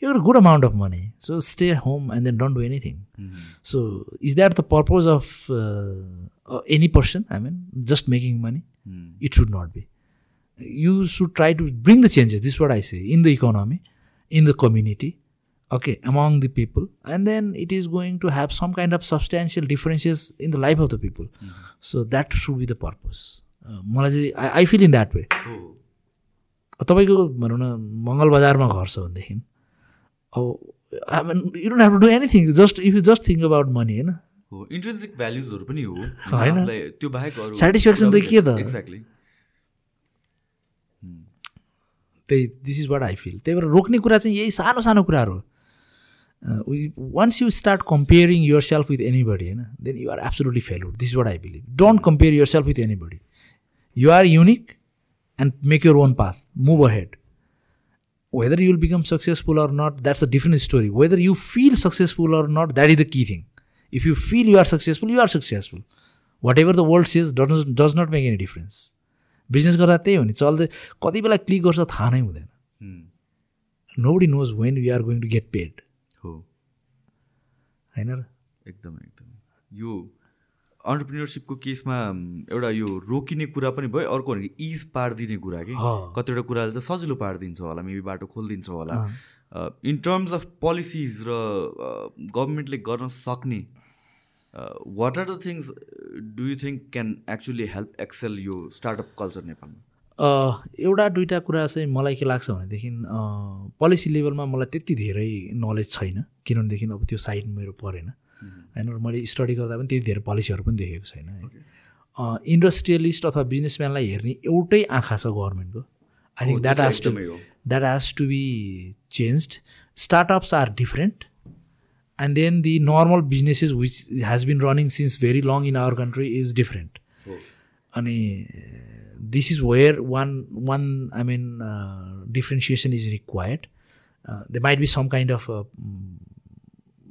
you or good amount of money so stay home and then don't do anything so is that the purpose of any person I mean just making money it should not be you should try to bring the changes this what I say in the economy in the community okay among the people and then it is going to have some kind of substantial differences in the life of the people mm. so that should be the purpose मलाई चाहिँ I I feel in that way तपाईँको भनौँ न मङ्गल बजारमा घर छ भनेदेखि अब I mean you don't have to do anything just if you just think about money होइन इन्ट्रेन्सिक भ्याल्युजहरू पनि हो होइन त्यो बाहेक सेटिस्फ्याक्सन त के त एक्ज्याक्टली hmm. त्यही this is what I feel त्यही भएर रोक्ने कुरा चाहिँ यही सानो सानो कुराहरू हो once you start comparing yourself with anybody होइन then you are absolutely failed this what I believe don't compare yourself with body you are unique and make your own path move ahead whether you'll become successful or not that's a different story whether you feel successful or not that is the key thing if you feel you are successful you are successful whatever the world says does does not make any difference business गर्दा त्यही हो नि चल्दै कति बेला click गर्छ थाहा नै हुँदैन nobody knows when you are going to get paid होइन र एकदमै एकदमै यो अन्टरप्रिनरसिपको केसमा एउटा यो रोकिने कुरा पनि भयो अर्को भनेको इज पारिदिने कुरा कि कतिवटा कुराले चाहिँ सजिलो पारिदिन्छ होला मेबी बाटो खोलिदिन्छ होला इन टर्म्स अफ पोलिसिज र गभर्मेन्टले गर्न सक्ने what are the things do you think can actually help excel यो स्टार्टअप कल्चर नेपालमा एउटा दुइटा कुरा चाहिँ मलाई के लाग्छ भनेदेखि पोलिसी लेभलमा मलाई त्यति धेरै नलेज छैन किनभनेदेखि अब त्यो साइड मेरो परेन होइन मैले स्टडी गर्दा पनि त्यति धेरै पोलिसीहरू पनि देखेको छैन इन्डस्ट्रियलिस्ट अथवा बिजनेसम्यानलाई हेर्ने एउटै आँखा छ गभर्मेन्टको I think that has to that has to be change startups are different and then the normal businesses which has been running since very long in our country is different अनि this is where one one I mean uh, differentiation is required. Uh, there might be some kind of uh,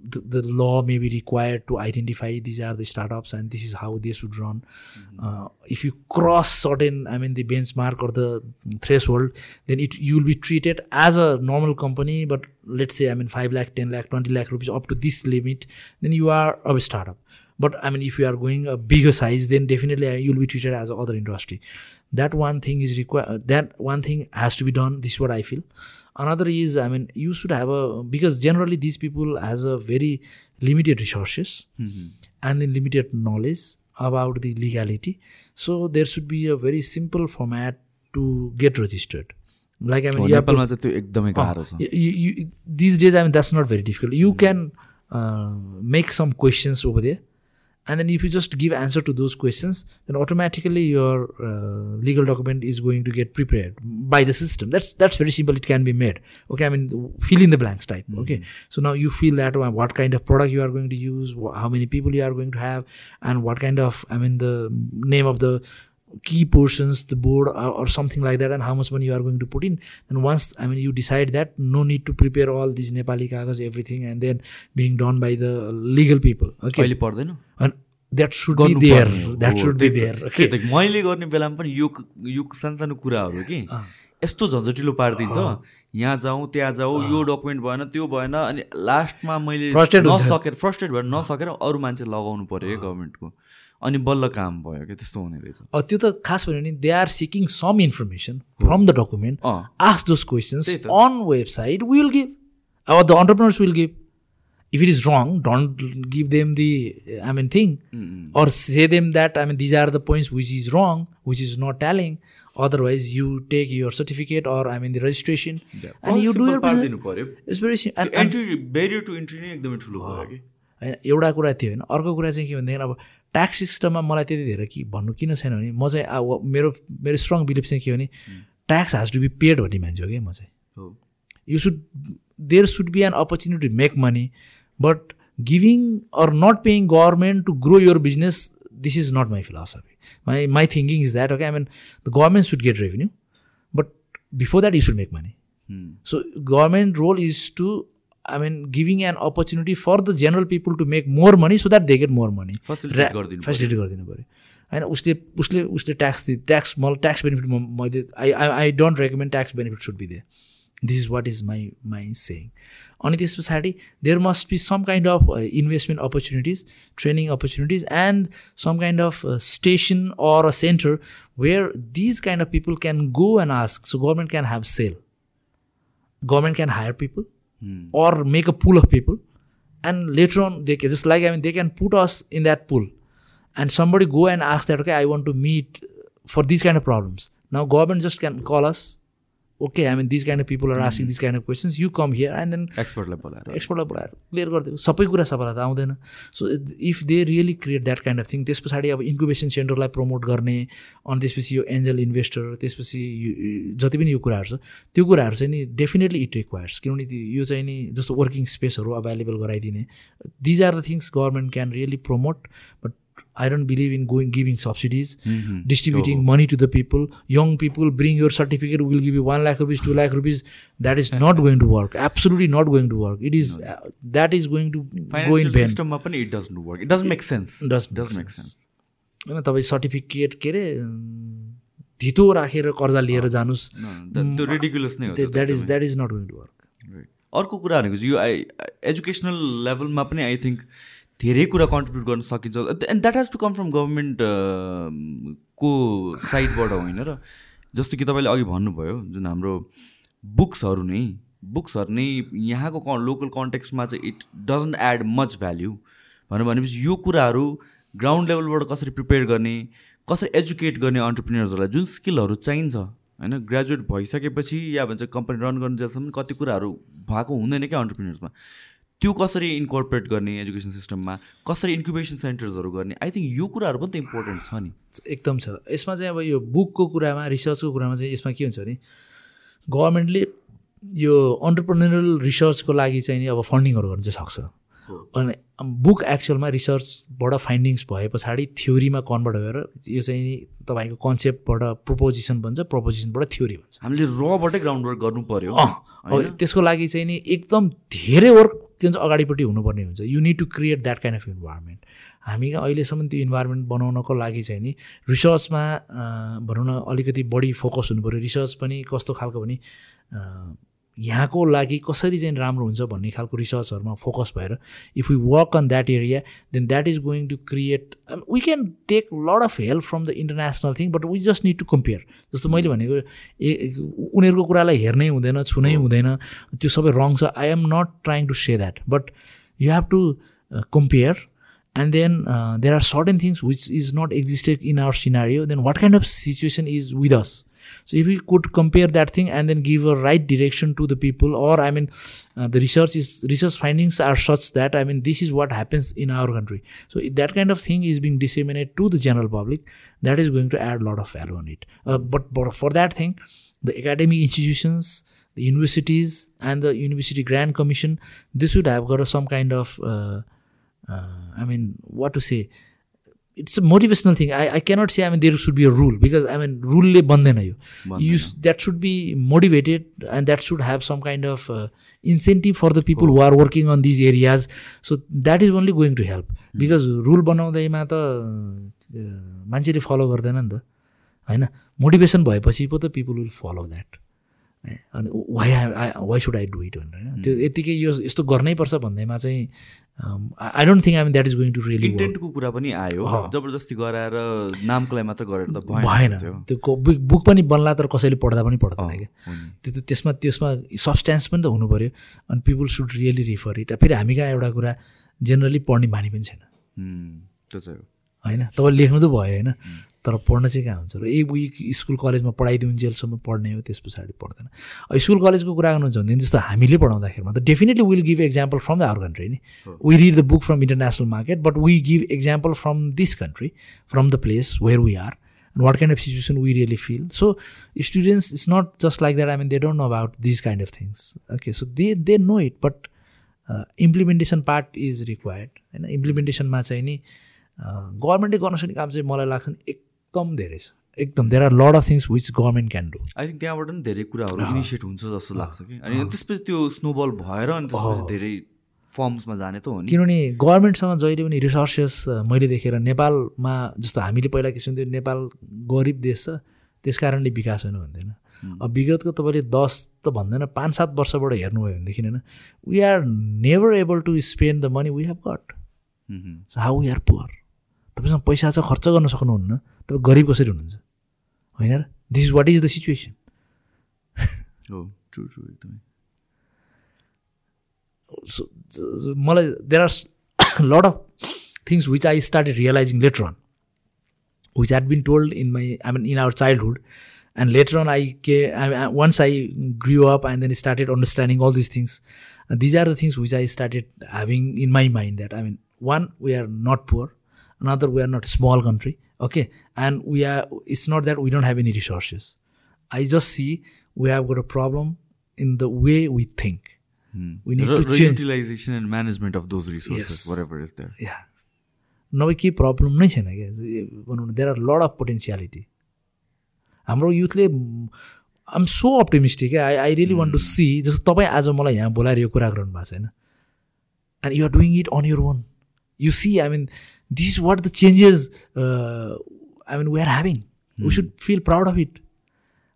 the, the, law may be required to identify these are the startups and this is how they should run. Mm-hmm. Uh, if you cross certain I mean the benchmark or the threshold, then it you will be treated as a normal company. But let's say I mean five lakh, ten lakh, twenty lakh rupees up to this limit, then you are a startup. But I mean, if you are going a bigger size, then definitely you will be treated as other industry. That one thing is required. That one thing has to be done. This is what I feel. Another is, I mean, you should have a because generally these people has a very limited resources and limited knowledge about the legality. So there should be a very simple format to get registered. Like I mean नेपालमा चाहिँ त्यो एकदमै गाह्रो छ these days I mean that's not very difficult you and then if you just give answer to those questions then automatically your uh, legal document is going to get prepared by the system that's that's very simple it can be made okay i mean fill in the blanks type mm-hmm. okay so now you fill that uh, what kind of product you are going to use how many people you are going to have and what kind of i mean the name of the key portions, the board or, or, something like that, and how much money you are going to put in. And once, I mean, you decide that, no need to prepare all these Nepali kagas, everything, and then being done by the legal people. Okay. And that should be there that should be there मैले गर्ने बेलामा पनि यो यो सानसानो कुराहरू कि यस्तो झन्झटिलो पारिदिन्छ यहाँ जाउँ त्यहाँ जाउँ यो डकुमेन्ट भएन त्यो भएन अनि लास्टमा मैले नसकेर फ्रस्ट्रेट भएर नसकेर अरू मान्छे लगाउनु पऱ्यो है गभर्मेन्टको अनि बल्ल काम भयो क्या त्यस्तो हुने रहेछ त्यो त खास भन्यो भने they are seeking some information from the document ask those questions on website will give अब the entrepreneurs will give if it is wrong don't give them the I mean thing or say them that I mean these are the points which is wrong which is not tallying otherwise you take your certificate or I mean the registration एउटा कुरा थियो होइन अर्को कुरा चाहिँ के भनेदेखि अब ट्याक्स सिस्टममा मलाई त्यति धेरै कि भन्नु किन छैन भने म चाहिँ अब मेरो मेरो स्ट्रङ बिलिफ चाहिँ के हो भने tax has to be paid भन्ने मान्छे हो क्या म चाहिँ you should there should be an opportunity make money but giving or not paying government to grow your business this is not my philosophy my my thinking is that okay I mean the government should get revenue but before that you should make money so government role is to I mean giving an opportunity for the general people to make more money so that they get more money facility गरिदिनु पऱ्यो होइन उसले उसले उसले tax tax मलाई tax benefit म मैले I I I don't recommend tax benefit should be they this is what is my my saying अनि त्यस पछाडि there must be some kind of investment opportunities training opportunities and some kind of station or a center where these kind of people can go and ask so government can have sell government can hire people mm. or make a pool of people and later on they can just like i mean they can put us in that pool and somebody go and ask that okay i want to meet for these kind of problems now government just can call us okay I mean this kind of people are asking this kind of questions you come here and then एक्सपर्टलाई बोलाएर एक्सपर्टलाई बोलाएर clear गरिदियो सबै कुरा सबैलाई त आउँदैन so if they really create that kind of thing त्यस पछाडि अब इन्क्युबेसन सेन्टरलाई प्रमोट गर्ने अनि त्यसपछि यो एन्जल इन्भेस्टर त्यसपछि जति पनि यो कुराहरू छ त्यो कुराहरू चाहिँ नि डेफिनेटली इट रिक्वायर्स किनभने यो चाहिँ नि जस्तो वर्किङ स्पेसहरू available गराइदिने these are the things government can really promote but I don't believe in going giving subsidies, mm-hmm. distributing oh. money to the people. Young people, bring your certificate. We'll give you one lakh rupees, two lakh rupees. That is not going to work. Absolutely not going to work. It is uh, that is going to Financial go in vain. system it doesn't work. It doesn't make sense. Does doesn't make sense. होइन तपाईँ certificate के अरे धितो राखेर कर्जा लिएर जानुहोस् त्यो ridiculous नै That that is that is not going to work अर्को कुरा भनेको चाहिँ यो एजुकेसनल लेभलमा पनि आई थिङ्क धेरै कुरा कन्ट्रिब्युट गर्न सकिन्छ and that has to come from government को साइडबाट होइन र जस्तो कि तपाईँले अघि भन्नुभयो जुन हाम्रो बुक्सहरू नै बुक्सहरू नै यहाँको क लोकल कन्टेक्स्टमा चाहिँ it doesn't add much value भनेर भनेपछि यो कुराहरू ग्राउन्ड लेभलबाट कसरी प्रिपेयर गर्ने कसरी एजुकेट गर्ने अन्टरप्रिनियर्सहरूलाई जुन स्किलहरू चाहिन्छ होइन ग्रेजुएट भइसकेपछि या भन्छ कम्पनी रन गर्नु जेलसम्म कति कुराहरू भएको हुँदैन क्या अन्टरप्रिनियर्समा त्यो कसरी इन्कर्पोरेट गर्ने एजुकेसन सिस्टममा कसरी इन्क्युबेसन सेन्टर्सहरू गर्ने आई थिङ्क यो कुराहरू पनि त इम्पोर्टेन्ट छ नि एकदम छ यसमा चाहिँ अब यो बुकको कुरामा रिसर्चको कुरामा चाहिँ यसमा के हुन्छ भने गभर्मेन्टले यो अन्टरप्रेनरल रिसर्चको लागि चाहिँ नि अब फन्डिङहरू गर्नु चाहिँ सक्छ अनि बुक एक्चुअलमा रिसर्चबाट फाइन्डिङ्स भए पछाडि थ्योरीमा कन्भर्ट भएर यो चाहिँ नि तपाईँको कन्सेप्टबाट प्रोपोजिसन भन्छ प्रोपोजिसनबाट थ्योरी भन्छ हामीले रबाटै ग्राउन्ड वर्क गर्नु पऱ्यो त्यसको लागि चाहिँ नि एकदम धेरै वर्क के भन्छ अगाडिपट्टि हुनुपर्ने हुन्छ you need to create that kind of environment हामी अहिलेसम्म त्यो इन्भाइरोमेन्ट बनाउनको लागि चाहिँ नि रिसर्चमा भनौँ न अलिकति बढी फोकस हुनु रिसर्च पनि कस्तो खालको भने यहाँको लागि कसरी चाहिँ राम्रो हुन्छ भन्ने खालको रिसर्चहरूमा फोकस भएर if you work on that area then that is going to create we can take lot of help from the international thing but we just need to compare जस्तो मैले hmm. भनेको ए उनीहरूको कुरालाई हेर्नै हुँदैन छुनै hmm. हुँदैन त्यो सबै रङ छ I am not trying to say that but you have to compare and then there are certain things which is not existed in our scenario then what kind of situation is with us so if we could compare that thing and then give a right direction to the people or i mean uh, the research is research findings are such that i mean this is what happens in our country so that kind of thing is being disseminated to the general public that is going to add a lot of value on it uh, but, but for that thing the academic institutions the universities and the university grant commission this would have got a, some kind of uh, uh i mean what to say it's a motivational thing I I cannot say I mean there should be a rule because I mean रुलले बन्दैन यो you that should be motivated and that should have some kind of incentive for the people who are working on these areas so that is only going to help because rule बनाउँदैमा त uh, मान्छेले follow गर्दैन नि त होइन motivation भएपछि पो त people will follow that अनि why I why should I do it भनेर होइन त्यो hmm. यत्तिकै यो यस्तो गर्नैपर्छ भन्दैमा चाहिँ I don't think I'm that is going to really इन्टेन्टको कुरा पनि आयो जबरजस्ती गराएर नामको लागि मात्र गरेर त भएन त्यो बुक पनि बन्ला तर कसैले पढ्दा पनि पढ्दैन क्या त्यो त्यसमा त्यसमा सब्सट्यान्स पनि त हुनु पऱ्यो अनि people should really refer it फेरि हामी कहाँ एउटा कुरा जेनरली पढ्ने बानी पनि छैन त्यो चाहिँ होइन तपाईँले लेख्नु त भयो होइन तर पढ्न चाहिँ कहाँ हुन्छ र एक विक स्कुल कलेजमा पढाइदिउँ जेलसम्म पढ्ने हो त्यस पछाडि पढ्दैन स्कुल कलेजको कुरा गर्नुहुन्छ भनेदेखि जस्तो हामीले पढाउँदाखेरिमा त definitely will give example from the our country नि we read the book from international market but we give example from this country from the place where we are and what kind of situation we really feel so students it's not just like that I mean they don't know about this kind of things okay so they they know it but implementation part is required होइन इम्प्लिमेन्टेसनमा चाहिँ नि गभर्मेन्टले uh, गर्न सक्ने काम चाहिँ मलाई लाग्छ एक एकदम धेरै छ एकदम there are lot of things which government can do I think त्यहाँबाट पनि धेरै कुराहरू इनिसिएट हुन्छ जस्तो लाग्छ कि अनि त्यसपछि त्यो स्नोबल भएर अनि त्यसपछि धेरै फर्म्समा जाने त हो किनभने गभर्मेन्टसँग जहिले पनि रिसोर्सेस मैले देखेर नेपालमा जस्तो हामीले पहिला के सुन्थ्यो नेपाल गरिब देश छ त्यस कारणले विकास हुनु भन्दैन अब विगतको तपाईँले दस त भन्दैन पाँच सात वर्षबाट हेर्नुभयो भनेदेखि होइन we are never able to spend the money we have got how we are poor तपाईँसँग पैसा चाहिँ खर्च गर्न सक्नुहुन्न तपाईँ गरिब कसरी हुनुहुन्छ होइन र this is what is the situation मलाई there are lot of things which I started realizing later on which had been told in my I mean in our childhood and later on I के I once I grow up and then started understanding all this things these are the things which I started having in my mind that I mean one we are not poor another we are not small country okay and we are it's not that we don't have any resources i just see we have got a problem in the way we think we need to change utilization and management of those resources whatever is there yeah नभए केही problem नै छैन क्या भनौँ न there are lot of potentiality हाम्रो युथले I'm so optimistic I I really want to see जस्तो तपाईँ आज मलाई यहाँ बोलाएर यो कुरा गर्नु भएको छैन and you're doing it on your own you see I mean this is what the changes I mean we are having we should feel proud of it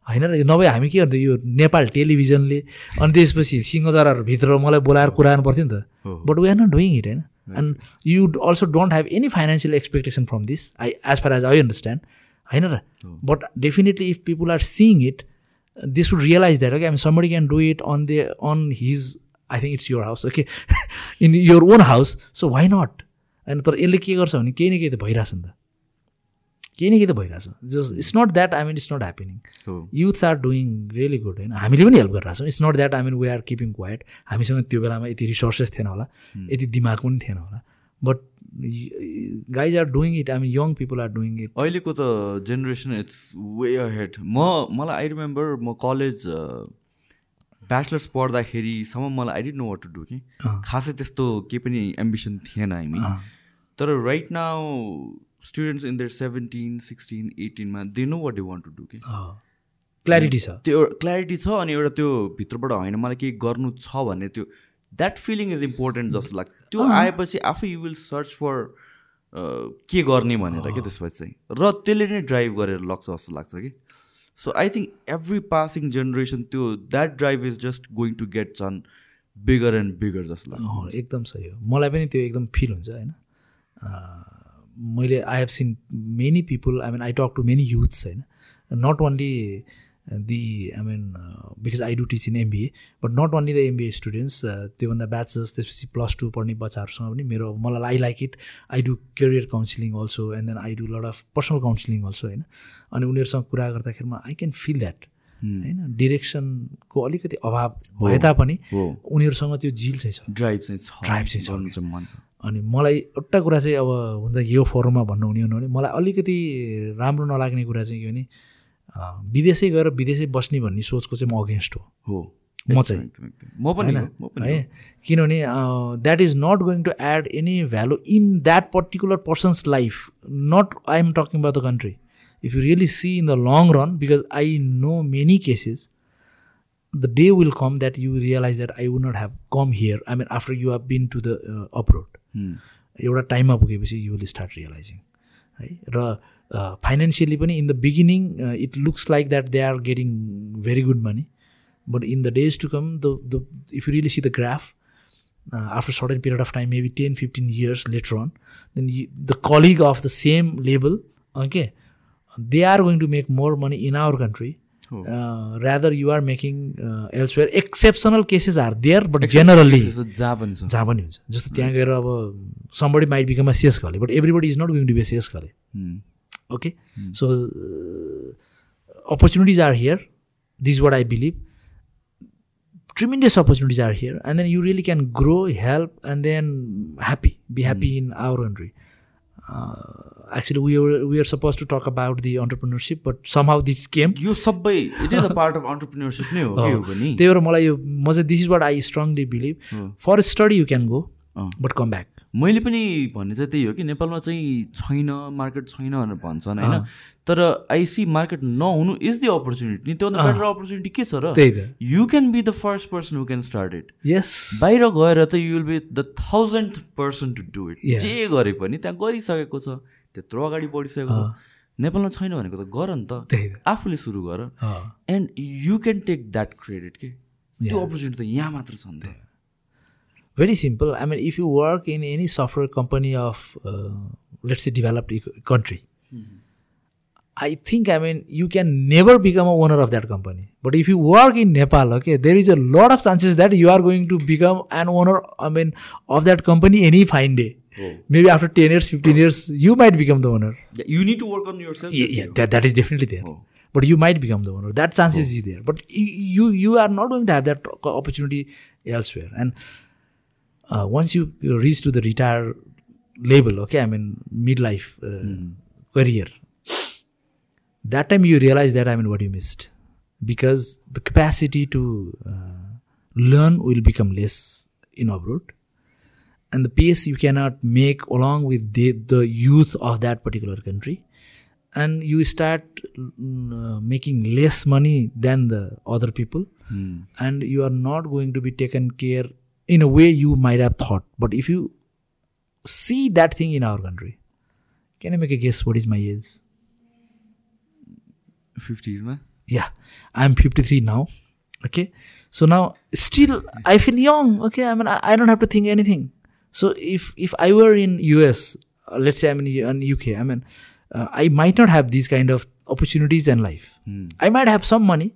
होइन र नभए हामी के भन्थ्यो यो नेपाल टेलिभिजनले अनि त्यसपछि सिंहदरहरूभित्र मलाई बोलाएर कुराउनु पर्थ्यो नि त but we are not doing it होइन and you also don't have any financial expectation from this I as far as I understand होइन र but definitely if people are seeing it they should realize that okay हामी somebody can do it on they on his I think it's your house okay in your own house so why not होइन तर यसले के गर्छ भने केही न केही त भइरहेछ नि त केही न केही त भइरहेछ जस it's not that I mean it's not happening youths are doing really good होइन हामीले पनि हेल्प गरिरहेछौँ it's not that I mean we are keeping quite हामीसँग त्यो बेलामा यति रिसोर्सेस थिएन होला यति दिमाग पनि थिएन होला but guys are doing it I mean young people are doing it अहिलेको त जेनेरेसन इट्स वे हेड म मलाई आई रिमेम्बर म कलेज ब्याचलर्स पढ्दाखेरिसम्म मलाई I didn't know what to do कि खासै त्यस्तो केही पनि एम्बिसन थिएन आई मिन तर right now students in their seventeen sixteen एटिनमा they know what they want to do कि क्ल्यारिटी छ त्यो एउटा क्ल्यारिटी छ अनि एउटा त्यो भित्रबाट होइन मलाई केही गर्नु छ भने त्यो द्याट फिलिङ इज इम्पोर्टेन्ट जस्तो लाग्छ त्यो आएपछि आफै यु विल सर्च फर के गर्ने भनेर कि त्यसपछि चाहिँ र त्यसले नै ड्राइभ गरेर लग्छ जस्तो लाग्छ कि so I think every passing generation त्यो that drive is just going to get soon bigger and bigger जस्तो लाग्छ एकदम सही हो मलाई पनि त्यो एकदम फिल हुन्छ होइन मैले I have seen many people I mean I talk to many youths होइन not only the I mean because I do teach in MBA but not only the MBA students त्योभन्दा ब्याचलर्स त्यसपछि plus two पढ्ने बच्चाहरूसँग पनि मेरो मलाई I like it I do career counselling also and then I do lot of personal counselling also होइन अनि उनीहरूसँग कुरा गर्दाखेरि म आई क्यान फिल द्याट होइन डिरेक्सनको अलिकति अभाव भए तापनि उनीहरूसँग त्यो झिल चाहिँ छ ड्राइभ चाहिँ छ ड्राइभ चाहिँ छ मन छ अनि मलाई एउटा कुरा चाहिँ अब हुँदा यो फोरममा भन्नुहुने हुनु भने मलाई अलिकति राम्रो नलाग्ने कुरा चाहिँ के भने विदेशै गएर विदेशै बस्ने भन्ने सोचको चाहिँ म अगेन्स्ट हो म चाहिँ म पनि है किनभने that is not going to add any value in that particular person's life not I am talking about the country if you really see in the long run because I know many cases the day will come that you realize that I would not have come here I mean after you have been to the uh, hmm. एउटा टाइममा पुगेपछि you will start realising है र financially uh, पनि in the beginning it looks like that they are getting very good money but in the days to come the the if you really see the graph after certain period of time maybe ten fifteen years later on then the colleague of the same level okay they are going to make more money in our country rather you are making elsewhere exceptional cases are there but generally जहाँ पनि जहाँ पनि हुन्छ जस्तो hmm. त्यहाँ गएर अब somebody might become a CS Ghale but everybody is not going to be says खले okay so opportunities are here these what I believe tremendous opportunities are here and then you really can grow help and then happy be happy in our country actually we we are suppose to talk about the entrepreneurship but somehow this game यो सबै it is a part of entrepreneurship नै हो oh. त्यही भएर मलाई यो म चाहिँ this is what I strongly believe for study you can go but come back मैले पनि भन्ने चाहिँ त्यही हो कि नेपालमा चाहिँ छैन मार्केट छैन भनेर भन्छन् होइन तर आइसी मार्केट नहुनु इज दि अपर्च्युनिटी नि त्योभन्दा बेटर अपर्च्युनिटी के छ र you can be the first person who can start it यस बाहिर गएर त you will be the thousand person to do it जे गरे पनि त्यहाँ गरिसकेको छ त्यत्रो अगाडि बढिसकेको छ नेपालमा छैन भनेको त गर नि त आफूले सुरु गर and you can take that credit के त्यो अपर्च्युनिटी त यहाँ मात्र छ नि त very simple. I mean, if you work in any software company of, let's say, developed country, I think, I mean, you can never become a owner of that company. But if you work in Nepal, okay, there is a lot of chances that you are going to become an owner, I mean, of that company any fine day. Maybe after 10 years, 15 years, you might become the owner. you need to work on yourself. Yeah, that, is definitely there. But you might become the owner. That chance is there. But you you are not going to have that opportunity elsewhere. And uh, once you reach to the retire label, okay, I mean midlife uh, mm. career, that time you realize that I mean what you missed because the capacity to uh, learn will become less in abroad and the pace you cannot make along with the, the youth of that particular country and you start mm, uh, making less money than the other people mm. and you are not going to be taken care in a way you might have thought. But if you see that thing in our country, can I make a guess what is my age? 50s, man. Yeah. I'm 53 now. Okay. So now still I feel young. Okay. I mean I don't have to think anything. So if if I were in US, uh, let's say I'm in, in UK, I mean uh, I might not have these kind of opportunities in life. Mm. I might have some money,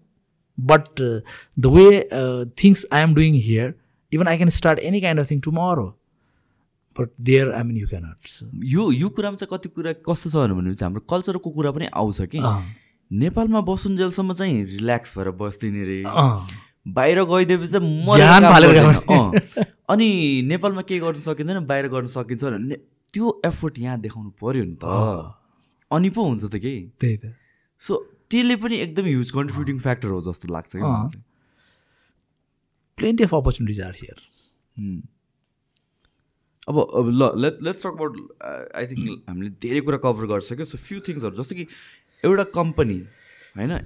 but uh, the way uh, things I am doing here, even I can start any kind of thing tomorrow but there I mean you can यो यो कुरामा चाहिँ कति कुरा कस्तो छ चाहिँ हाम्रो कल्चरको कुरा पनि आउँछ कि नेपालमा बसुन्जेलसम्म चाहिँ रिल्याक्स भएर बस्दिने रे बाहिर गइदिएपछि चाहिँ अनि नेपालमा के गर्नु सकिँदैन बाहिर गर्नु सकिन्छ भने त्यो एफोर्ट यहाँ देखाउनु पऱ्यो नि त अनि पो हुन्छ त केही त्यही त सो त्यसले पनि एकदम ह्युज कन्ट्रिब्युटिङ फ्याक्टर हो जस्तो लाग्छ कि plenty of opportunities are here अब अब ल let let's talk about I think हामीले धेरै कुरा कभर गर्छ क्या सो फ्यु थिङ्सहरू जस्तो कि एउटा कम्पनी होइन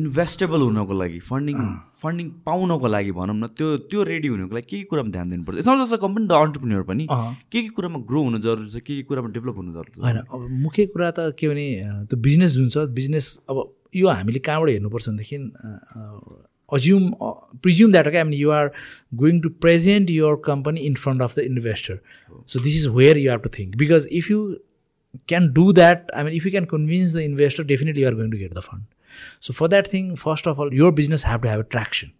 इन्भेस्टेबल हुनको लागि फन्डिङ फन्डिङ पाउनको लागि भनौँ न त्यो त्यो रेडी हुनको लागि के के कुरामा ध्यान दिनुपर्छ यसमा जस्तो कम्पनी द अन्टरप्रिन्यर पनि के के कुरामा ग्रो हुनु जरुरी छ के के कुरामा डेभलप हुनु जरुरी छ होइन अब मुख्य कुरा त के भने त्यो बिजनेस जुन छ बिजनेस अब यो हामीले कहाँबाट हेर्नुपर्छ भनेदेखि assume uh, presume that okay i mean you are going to present your company in front of the investor so this is where you have to think because if you can do that i mean if you can convince the investor definitely you are going to get the fund so for that thing first of all your business have to have a traction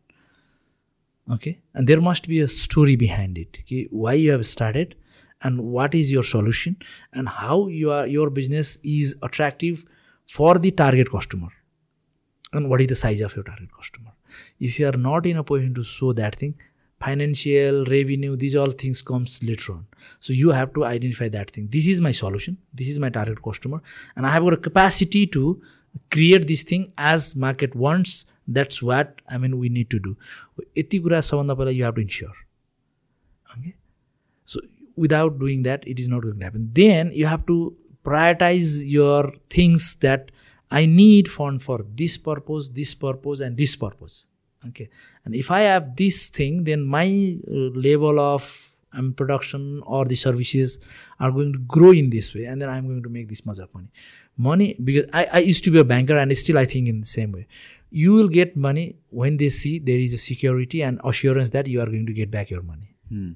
okay and there must be a story behind it okay? why you have started and what is your solution and how you are, your business is attractive for the target customer and what is the size of your target customer if you are not in a position to show that thing, financial, revenue, these all things comes later on. So you have to identify that thing. This is my solution. This is my target customer. And I have got a capacity to create this thing as market wants. That's what I mean we need to do. You have to ensure. Okay. So without doing that, it is not going to happen. Then you have to prioritize your things that I need fund for this purpose, this purpose, and this purpose. and if i have this thing then my level of um, production or the services are going to grow in this way and then I am going to make this much of money money because i, I used to be a banker and still i think in the same way you will get money when they see there is a security and assurance that you are going to get back your money hmm.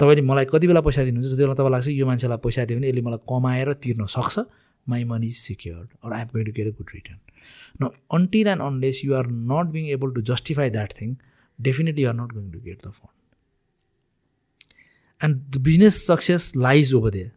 तपाईँले मलाई कति बेला पैसा दिनुहुन्छ जति बेला तपाईँलाई लाग्छ यो मान्छेलाई पैसा दियो भने यसले मलाई कमाएर तिर्न सक्छ my money is secured or I'm going to get a good return Now, until and unless you are not being able to justify that thing, definitely you are not going to get the fund. And the business success lies over there.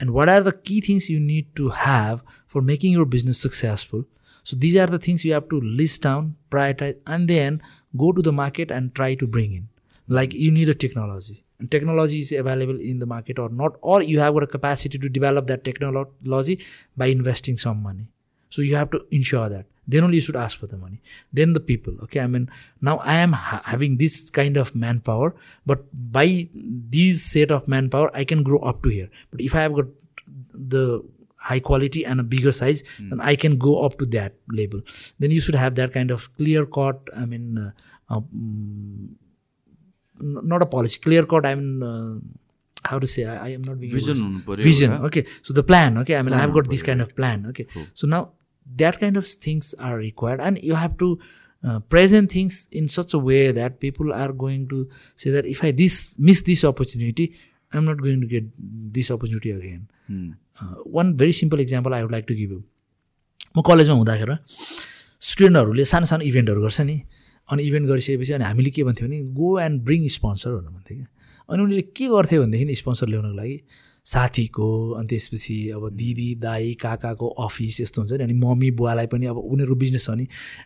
And what are the key things you need to have for making your business successful? So, these are the things you have to list down, prioritize, and then go to the market and try to bring in. Like, you need a technology and technology is available in the market or not or you have got a capacity to develop that technology by investing some money so you have to ensure that. Then only you should ask for the money. Then the people. Okay, I mean, now I am ha- having this kind of manpower, but by these set of manpower, I can grow up to here. But if I have got the high quality and a bigger size, mm. then I can go up to that label. Then you should have that kind of clear cut. I mean, uh, um, not a policy, clear cut. I mean. Uh, how to say I, I am not being vision vision okay so the plan okay I mean I've got this kind of plan okay so now that kind of things are required and you have to present things in such a way that people are going to say that if I this miss this opportunity I am not going to get this opportunity again one very simple example I would like to give you म कलेजमा हुँदाखेरि स्टुडेन्टहरूले सानो सानो इभेन्टहरू गर्छ नि अनि event गरिसकेपछि अनि हामीले के भन्थ्यौँ भने गो एन्ड ब्रिङ स्पोन्सर भनेर भन्थ्यो क्या अनि उनीहरूले के गर्थ्यो भनेदेखि स्पोन्सर ल्याउनको लागि साथीको अनि त्यसपछि अब दिदी दाई काकाको अफिस यस्तो हुन्छ नि अनि मम्मी बुवालाई पनि अब उनीहरू बिजनेस छ नि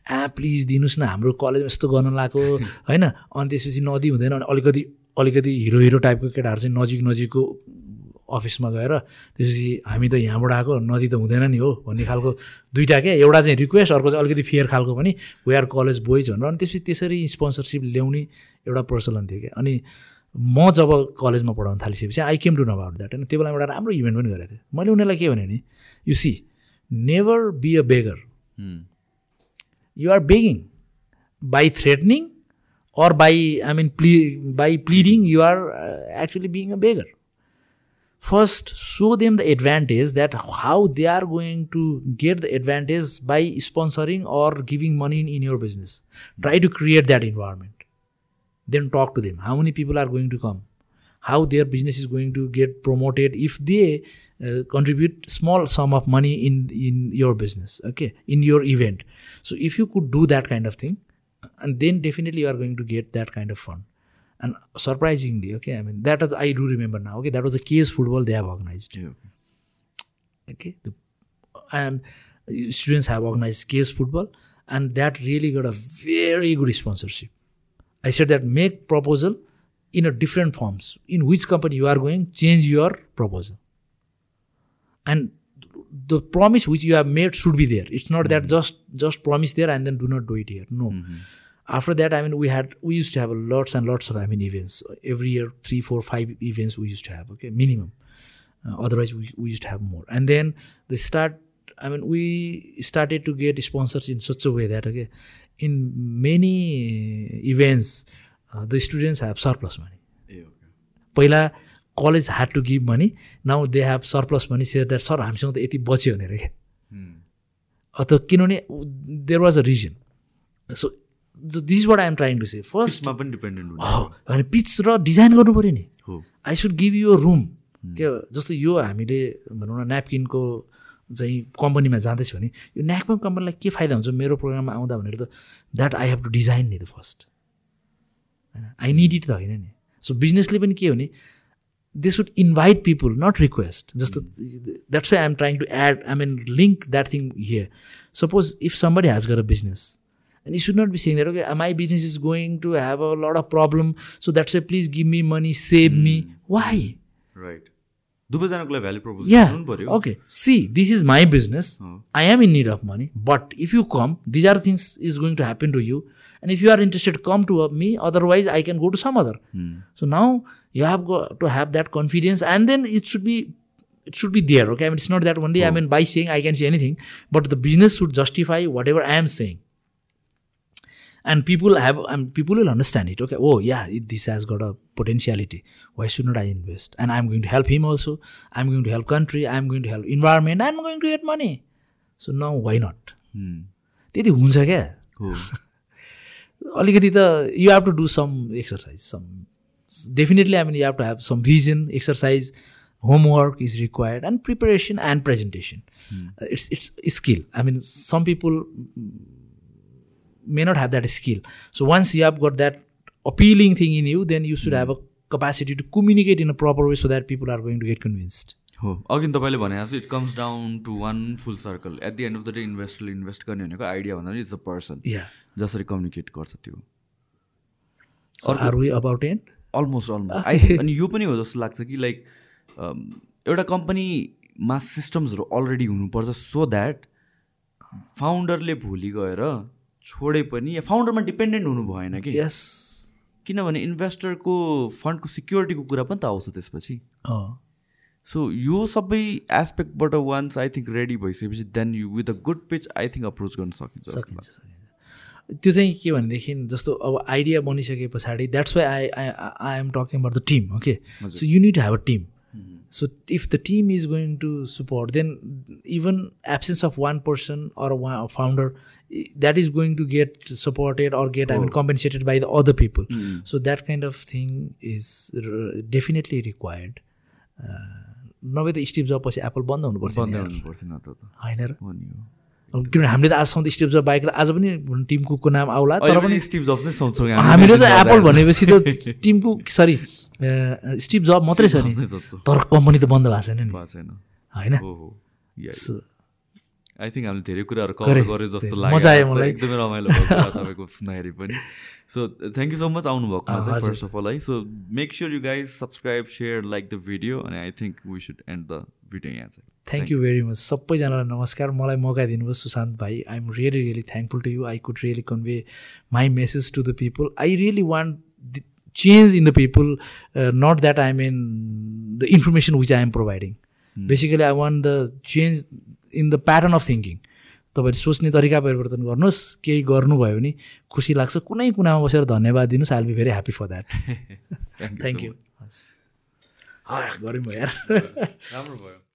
ए प्लिज दिनुहोस् न हाम्रो कलेजमा यस्तो गर्न लगाएको होइन अनि त्यसपछि नदी हुँदैन अनि अलिकति अलिकति हिरो हिरो टाइपको केटाहरू चाहिँ नजिक नजिकको अफिसमा गएर त्यसपछि हामी त यहाँबाट आएको नदी त हुँदैन नि हो भन्ने खालको दुइटा क्या एउटा चाहिँ रिक्वेस्ट अर्को चाहिँ अलिकति फेयर खालको पनि वे आर कलेज बोइज भनेर अनि त्यसपछि त्यसरी स्पोन्सरसिप ल्याउने एउटा प्रचलन थियो क्या अनि म जब कलेजमा पढाउन थालिसकेपछि I came to know about that होइन त्यो बेला एउटा राम्रो इभेन्ट पनि गरेको थिएँ मैले उनीहरूलाई के भने नि you see never be a beggar you are begging by threatening or by I mean plea by pleading you are actually being a beggar first so them the advantage that how they are going to get the advantage by sponsoring or giving money in in your business try to create that environment then talk to them how many people are going to come how their business is going to get promoted if they uh, contribute small sum of money in in your business okay in your event so if you could do that kind of thing and then definitely you are going to get that kind of fund and surprisingly okay i mean that is, i do remember now okay that was a case football they have organized yeah. okay the, and students have organized case football and that really got a very good sponsorship I said that make proposal in a different forms. In which company you are going, change your proposal. And the promise which you have made should be there. It's not that just just promise there and then do not do it here. No. After that, I mean, we had we used to have lots and lots of I mean events every year, three, four, five events we used to have. Okay, minimum. otherwise, we used to have more. And then they start I mean, we started to get sponsors in such a way that okay, in many events the students have surplus money पहिला college had to give money now they have surplus money share that sir हामीसँग त यति बच्यो भनेर क्या hmm. अथवा किनभने there was a reason so this what I am trying to say फर्स्टमा पनि डिपेन्डेन्ट होइन पिच र डिजाइन गर्नु पऱ्यो नि I should give you room के जस्तो यो हामीले भनौँ न नेपकिनको चाहिँ कम्पनीमा जाँदैछु भने यो नेकपम कम्पनीलाई के फाइदा हुन्छ मेरो प्रोग्राममा आउँदा भनेर त that I have to design नि त फर्स्ट होइन आई निड इट त होइन नि सो बिजनेसले पनि के हो भने they should invite people not request जस्तो that's why am trying to add I mean link that thing here suppose if somebody has got a business and you should not be saying that okay my business is going to have a lot of problem so that's why please give me money save me why right दुवैजनाको लागि value propose पऱ्यो okay see this is my business I am in need of money but if you come these are things is going to happen to you and if you are interested come to me otherwise I can go to some other so now you have go to have that confidence and then it should be it should be there okay I mean it's not that only I mean by saying I can see anything but the business should justify whatever I am saying and people have and people will understand it okay oh yeah it this has got a potentiality why should not I invest and I am going to help him also I am going to help country I am going to help environment I am going to eat money so no why not त्यति हुन्छ क्या अलिकति त you have to do some exercise some definitely I mean you have to have some vision exercise homework is required and preparation and presentation it's it's skill I mean some people may not have that skill so once you have got that appealing thing in you then you should have a capacity to communicate in a proper way so that people are going to get convinced. हो अघि तपाईँले भने जस्तो it comes down to one full circle at the end of the day इन्भेस्टरले invest गर्ने भनेको idea भन्दा it's a person जसरी communicate गर्छ त्यो about and almost almost I अनि यो पनि हो जस्तो लाग्छ कि लाइक um, एउटा कम्पनीमा सिस्टम्सहरू अलरेडी हुनुपर्छ सो द्याट फाउन्डरले भोलि गएर छोडे पनि या फाउन्डरमा डिपेन्डेन्ट हुनु भएन कि यस किनभने इन्भेस्टरको फन्डको सिक्योरिटीको कुरा पनि त आउँछ त्यसपछि सो यो सबै एस्पेक्टबाट वान्स आई थिङ्क रेडी भइसकेपछि then you with a good pitch I think approach गर्न सकिन्छ त्यो चाहिँ के भनेदेखि जस्तो अब आइडिया बनिसके पछाडि that's why I I I am talking about the team okay so you need have a team so if the team is going to support then even absence of one person or one founder that is going to get supported or get I mean compensated by the other people so that kind of thing is definitely required नभए त Steve जब पछि Apple बन्द र किनभने हामीले त आजसम्म त स्टिभ जब बाहेक त आज पनि टिमको नाम आउला हामीले त एप्पल भनेपछि टिमको सरी स्टिभ जब मात्रै छ नि तर कम्पनी त बन्द भएको छैन नि होइन आई थिङ्क हामीले धेरै कुराहरू कभर गर्यो जस्तो लाग्यो एकदमै रमाइलो भयो तपाईँको सुन्दाखेरि पनि so thank you so much आउनुभएको फर्स्ट अफ अल है so make sure you guys subscribe share like the video अनि I think we should end the video यहाँ चाहिँ थ्याङ्क यू भेरी मच सबैजनालाई नमस्कार मलाई मौका दिनुभयो सुशान्त भाइ I am really really thankful to you I could really convey my message to the people I really want change in the people, not that I am in the information which I am providing. Basically, I want the change in the pattern of thinking. तपाईँले सोच्ने तरिका परिवर्तन गर्नुहोस् केही गर्नुभयो भने खुसी लाग्छ कुनै कुनामा बसेर धन्यवाद दिनुहोस् I'll be very happy for that thank you हस् गऱ्यौँ यार राम्रो भयो